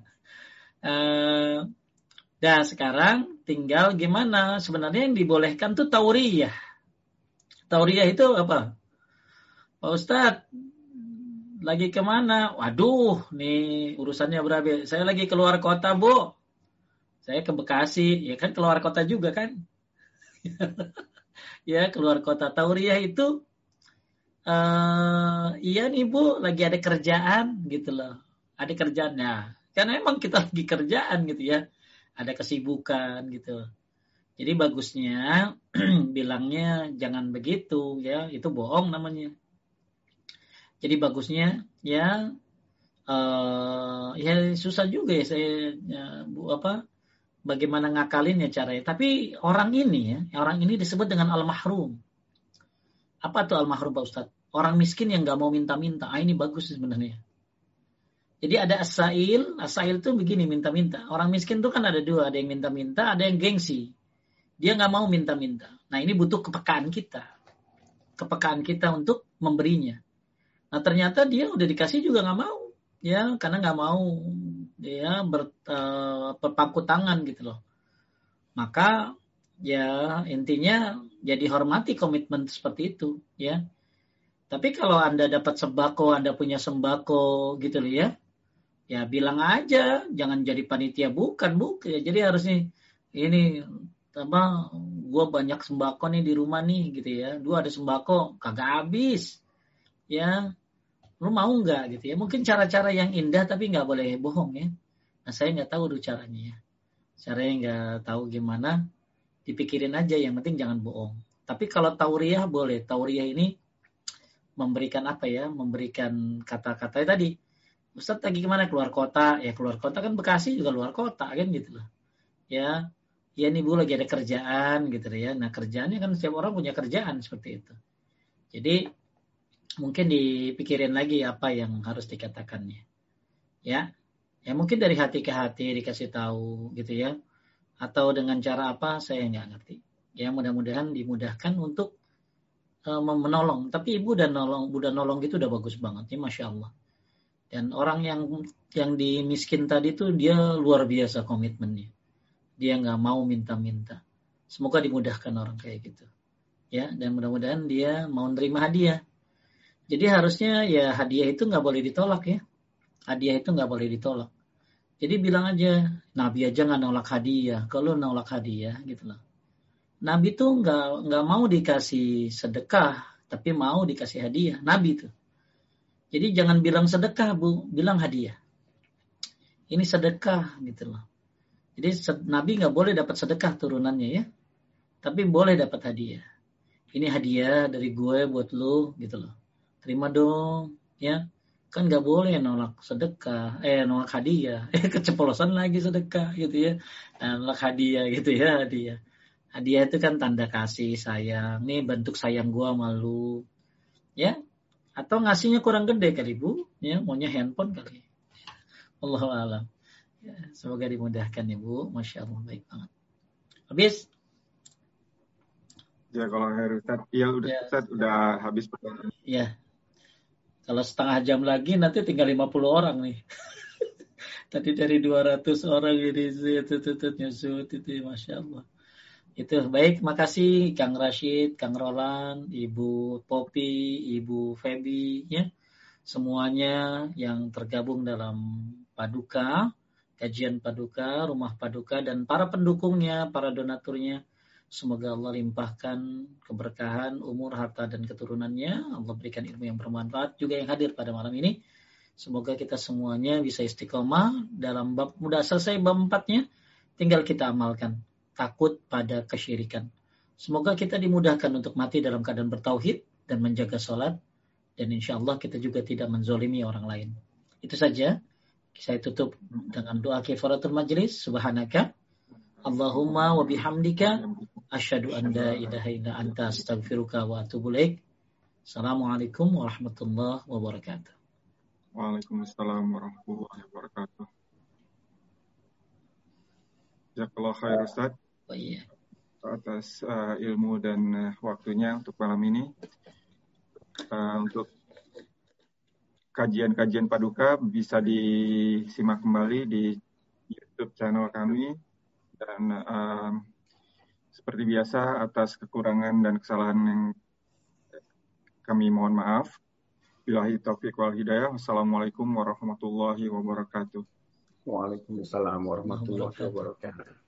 Speaker 1: Uh, dah sekarang tinggal gimana? Sebenarnya yang dibolehkan tuh tauriyah. Tauriyah itu apa? Pak Ustadz lagi ke mana waduh nih urusannya berapa saya lagi keluar kota bu. Saya ke Bekasi. Ya kan keluar kota juga kan ya keluar kota Tauriah itu uh, iya nih bu lagi ada kerjaan gitu loh. Ada kerjaan. Ya karena emang kita lagi kerjaan gitu ya. Ada kesibukan gitu. Jadi bagusnya bilangnya jangan begitu ya. Itu bohong namanya. Jadi bagusnya ya uh, ya susah juga ya saya ya, bu apa bagaimana ngakalinnya caranya. Tapi orang ini ya, orang ini disebut dengan al-mahrum. Apa tuh al-mahrum Pak Ustadz? Orang miskin yang nggak mau minta-minta. Ah, ini bagus sebenarnya. Jadi ada asail, asail tuh begini minta-minta. Orang miskin tuh kan ada dua, ada yang minta-minta, ada yang gengsi. Dia nggak mau minta-minta. Nah ini butuh kepekaan kita, kepekaan kita untuk memberinya. Nah ternyata dia udah dikasih juga nggak mau, ya karena nggak mau ya ber, uh, berpaku tangan gitu loh. Maka ya intinya jadi ya hormati komitmen seperti itu ya. Tapi kalau Anda dapat sembako, Anda punya sembako gitu loh ya. Ya bilang aja, jangan jadi panitia bukan, bukan. Ya, jadi harusnya ini apa gue banyak sembako nih di rumah nih gitu ya. Dua ada sembako kagak habis. Ya, lu mau nggak gitu ya? Mungkin cara-cara yang indah tapi nggak boleh bohong ya. Nah saya nggak tahu dulu caranya ya. Caranya nggak tahu gimana dipikirin aja. Yang penting jangan bohong. Tapi kalau tauriah boleh. Tauriah ini memberikan apa ya? Memberikan kata-kata tadi. Ustaz lagi ke mana keluar kota. Ya keluar kota kan Bekasi juga luar kota kan gitu loh. Ya ya nih bu lagi ada kerjaan gitu ya. Nah kerjaannya kan setiap orang punya kerjaan seperti itu. Jadi mungkin dipikirin lagi apa yang harus dikatakannya ya ya mungkin dari hati ke hati dikasih tahu gitu ya atau dengan cara apa saya nggak ngerti ya mudah-mudahan dimudahkan untuk uh, menolong tapi ibu dan nolong ibu dan nolong itu udah bagus banget ya masya Allah dan orang yang yang dimiskin tadi tuh dia luar biasa komitmennya. Dia nggak mau minta-minta. Semoga dimudahkan orang kayak gitu. Ya, dan mudah-mudahan dia mau nerima hadiah. Jadi harusnya ya hadiah itu nggak boleh ditolak ya. Hadiah itu nggak boleh ditolak. Jadi bilang aja, Nabi aja nggak nolak hadiah. Kalau nolak hadiah gitu loh. Nabi tuh nggak nggak mau dikasih sedekah, tapi mau dikasih hadiah. Nabi tuh. Jadi jangan bilang sedekah, Bu, bilang hadiah. Ini sedekah gitu loh. Jadi Nabi nggak boleh dapat sedekah turunannya ya. Tapi boleh dapat hadiah. Ini hadiah dari gue buat lo gitu loh. Terima dong ya. Kan nggak boleh nolak sedekah, eh nolak hadiah. Eh keceplosan lagi sedekah gitu ya. Nah, nolak hadiah gitu ya hadiah. Hadiah itu kan tanda kasih sayang. Nih bentuk sayang gue malu. Ya, atau ngasihnya kurang gede kali Bu, ya maunya handphone kali. Allah alam. Ya, semoga dimudahkan Ibu, masya Allah baik banget. Habis?
Speaker 3: Ya kalau Ustaz, iya udah ya. Ustaz, udah habis pertanyaan.
Speaker 1: Ya. Kalau setengah jam lagi nanti tinggal 50 orang nih. Tadi dari 200 orang ini itu nyusut itu masya Allah. Itu baik, makasih Kang Rashid, Kang Roland, Ibu Popi, Ibu Feby, ya semuanya yang tergabung dalam Paduka, kajian Paduka, Rumah Paduka, dan para pendukungnya, para donaturnya. Semoga Allah limpahkan keberkahan, umur, harta, dan keturunannya. Allah berikan ilmu yang bermanfaat juga yang hadir pada malam ini. Semoga kita semuanya bisa istiqomah dalam bab mudah selesai bab empatnya. Tinggal kita amalkan takut pada kesyirikan. Semoga kita dimudahkan untuk mati dalam keadaan bertauhid dan menjaga sholat. Dan insya Allah kita juga tidak menzolimi orang lain. Itu saja. Saya tutup dengan doa kifaratul majlis. Subhanaka. Allahumma wa bihamdika. Asyadu an la ilaha illa anta astagfiruka wa atubu Assalamualaikum warahmatullahi wabarakatuh.
Speaker 3: Waalaikumsalam warahmatullahi wabarakatuh. Jazakallah khair Ustaz. Oh iya. Atas uh, ilmu dan uh, waktunya untuk malam ini. Uh, untuk kajian-kajian paduka bisa disimak kembali di YouTube channel kami dan uh, seperti biasa atas kekurangan dan kesalahan yang kami mohon maaf. Bilahi taufiq wal hidayah. Wassalamualaikum warahmatullahi wabarakatuh.
Speaker 2: Waalaikumsalam warahmatullahi wabarakatuh.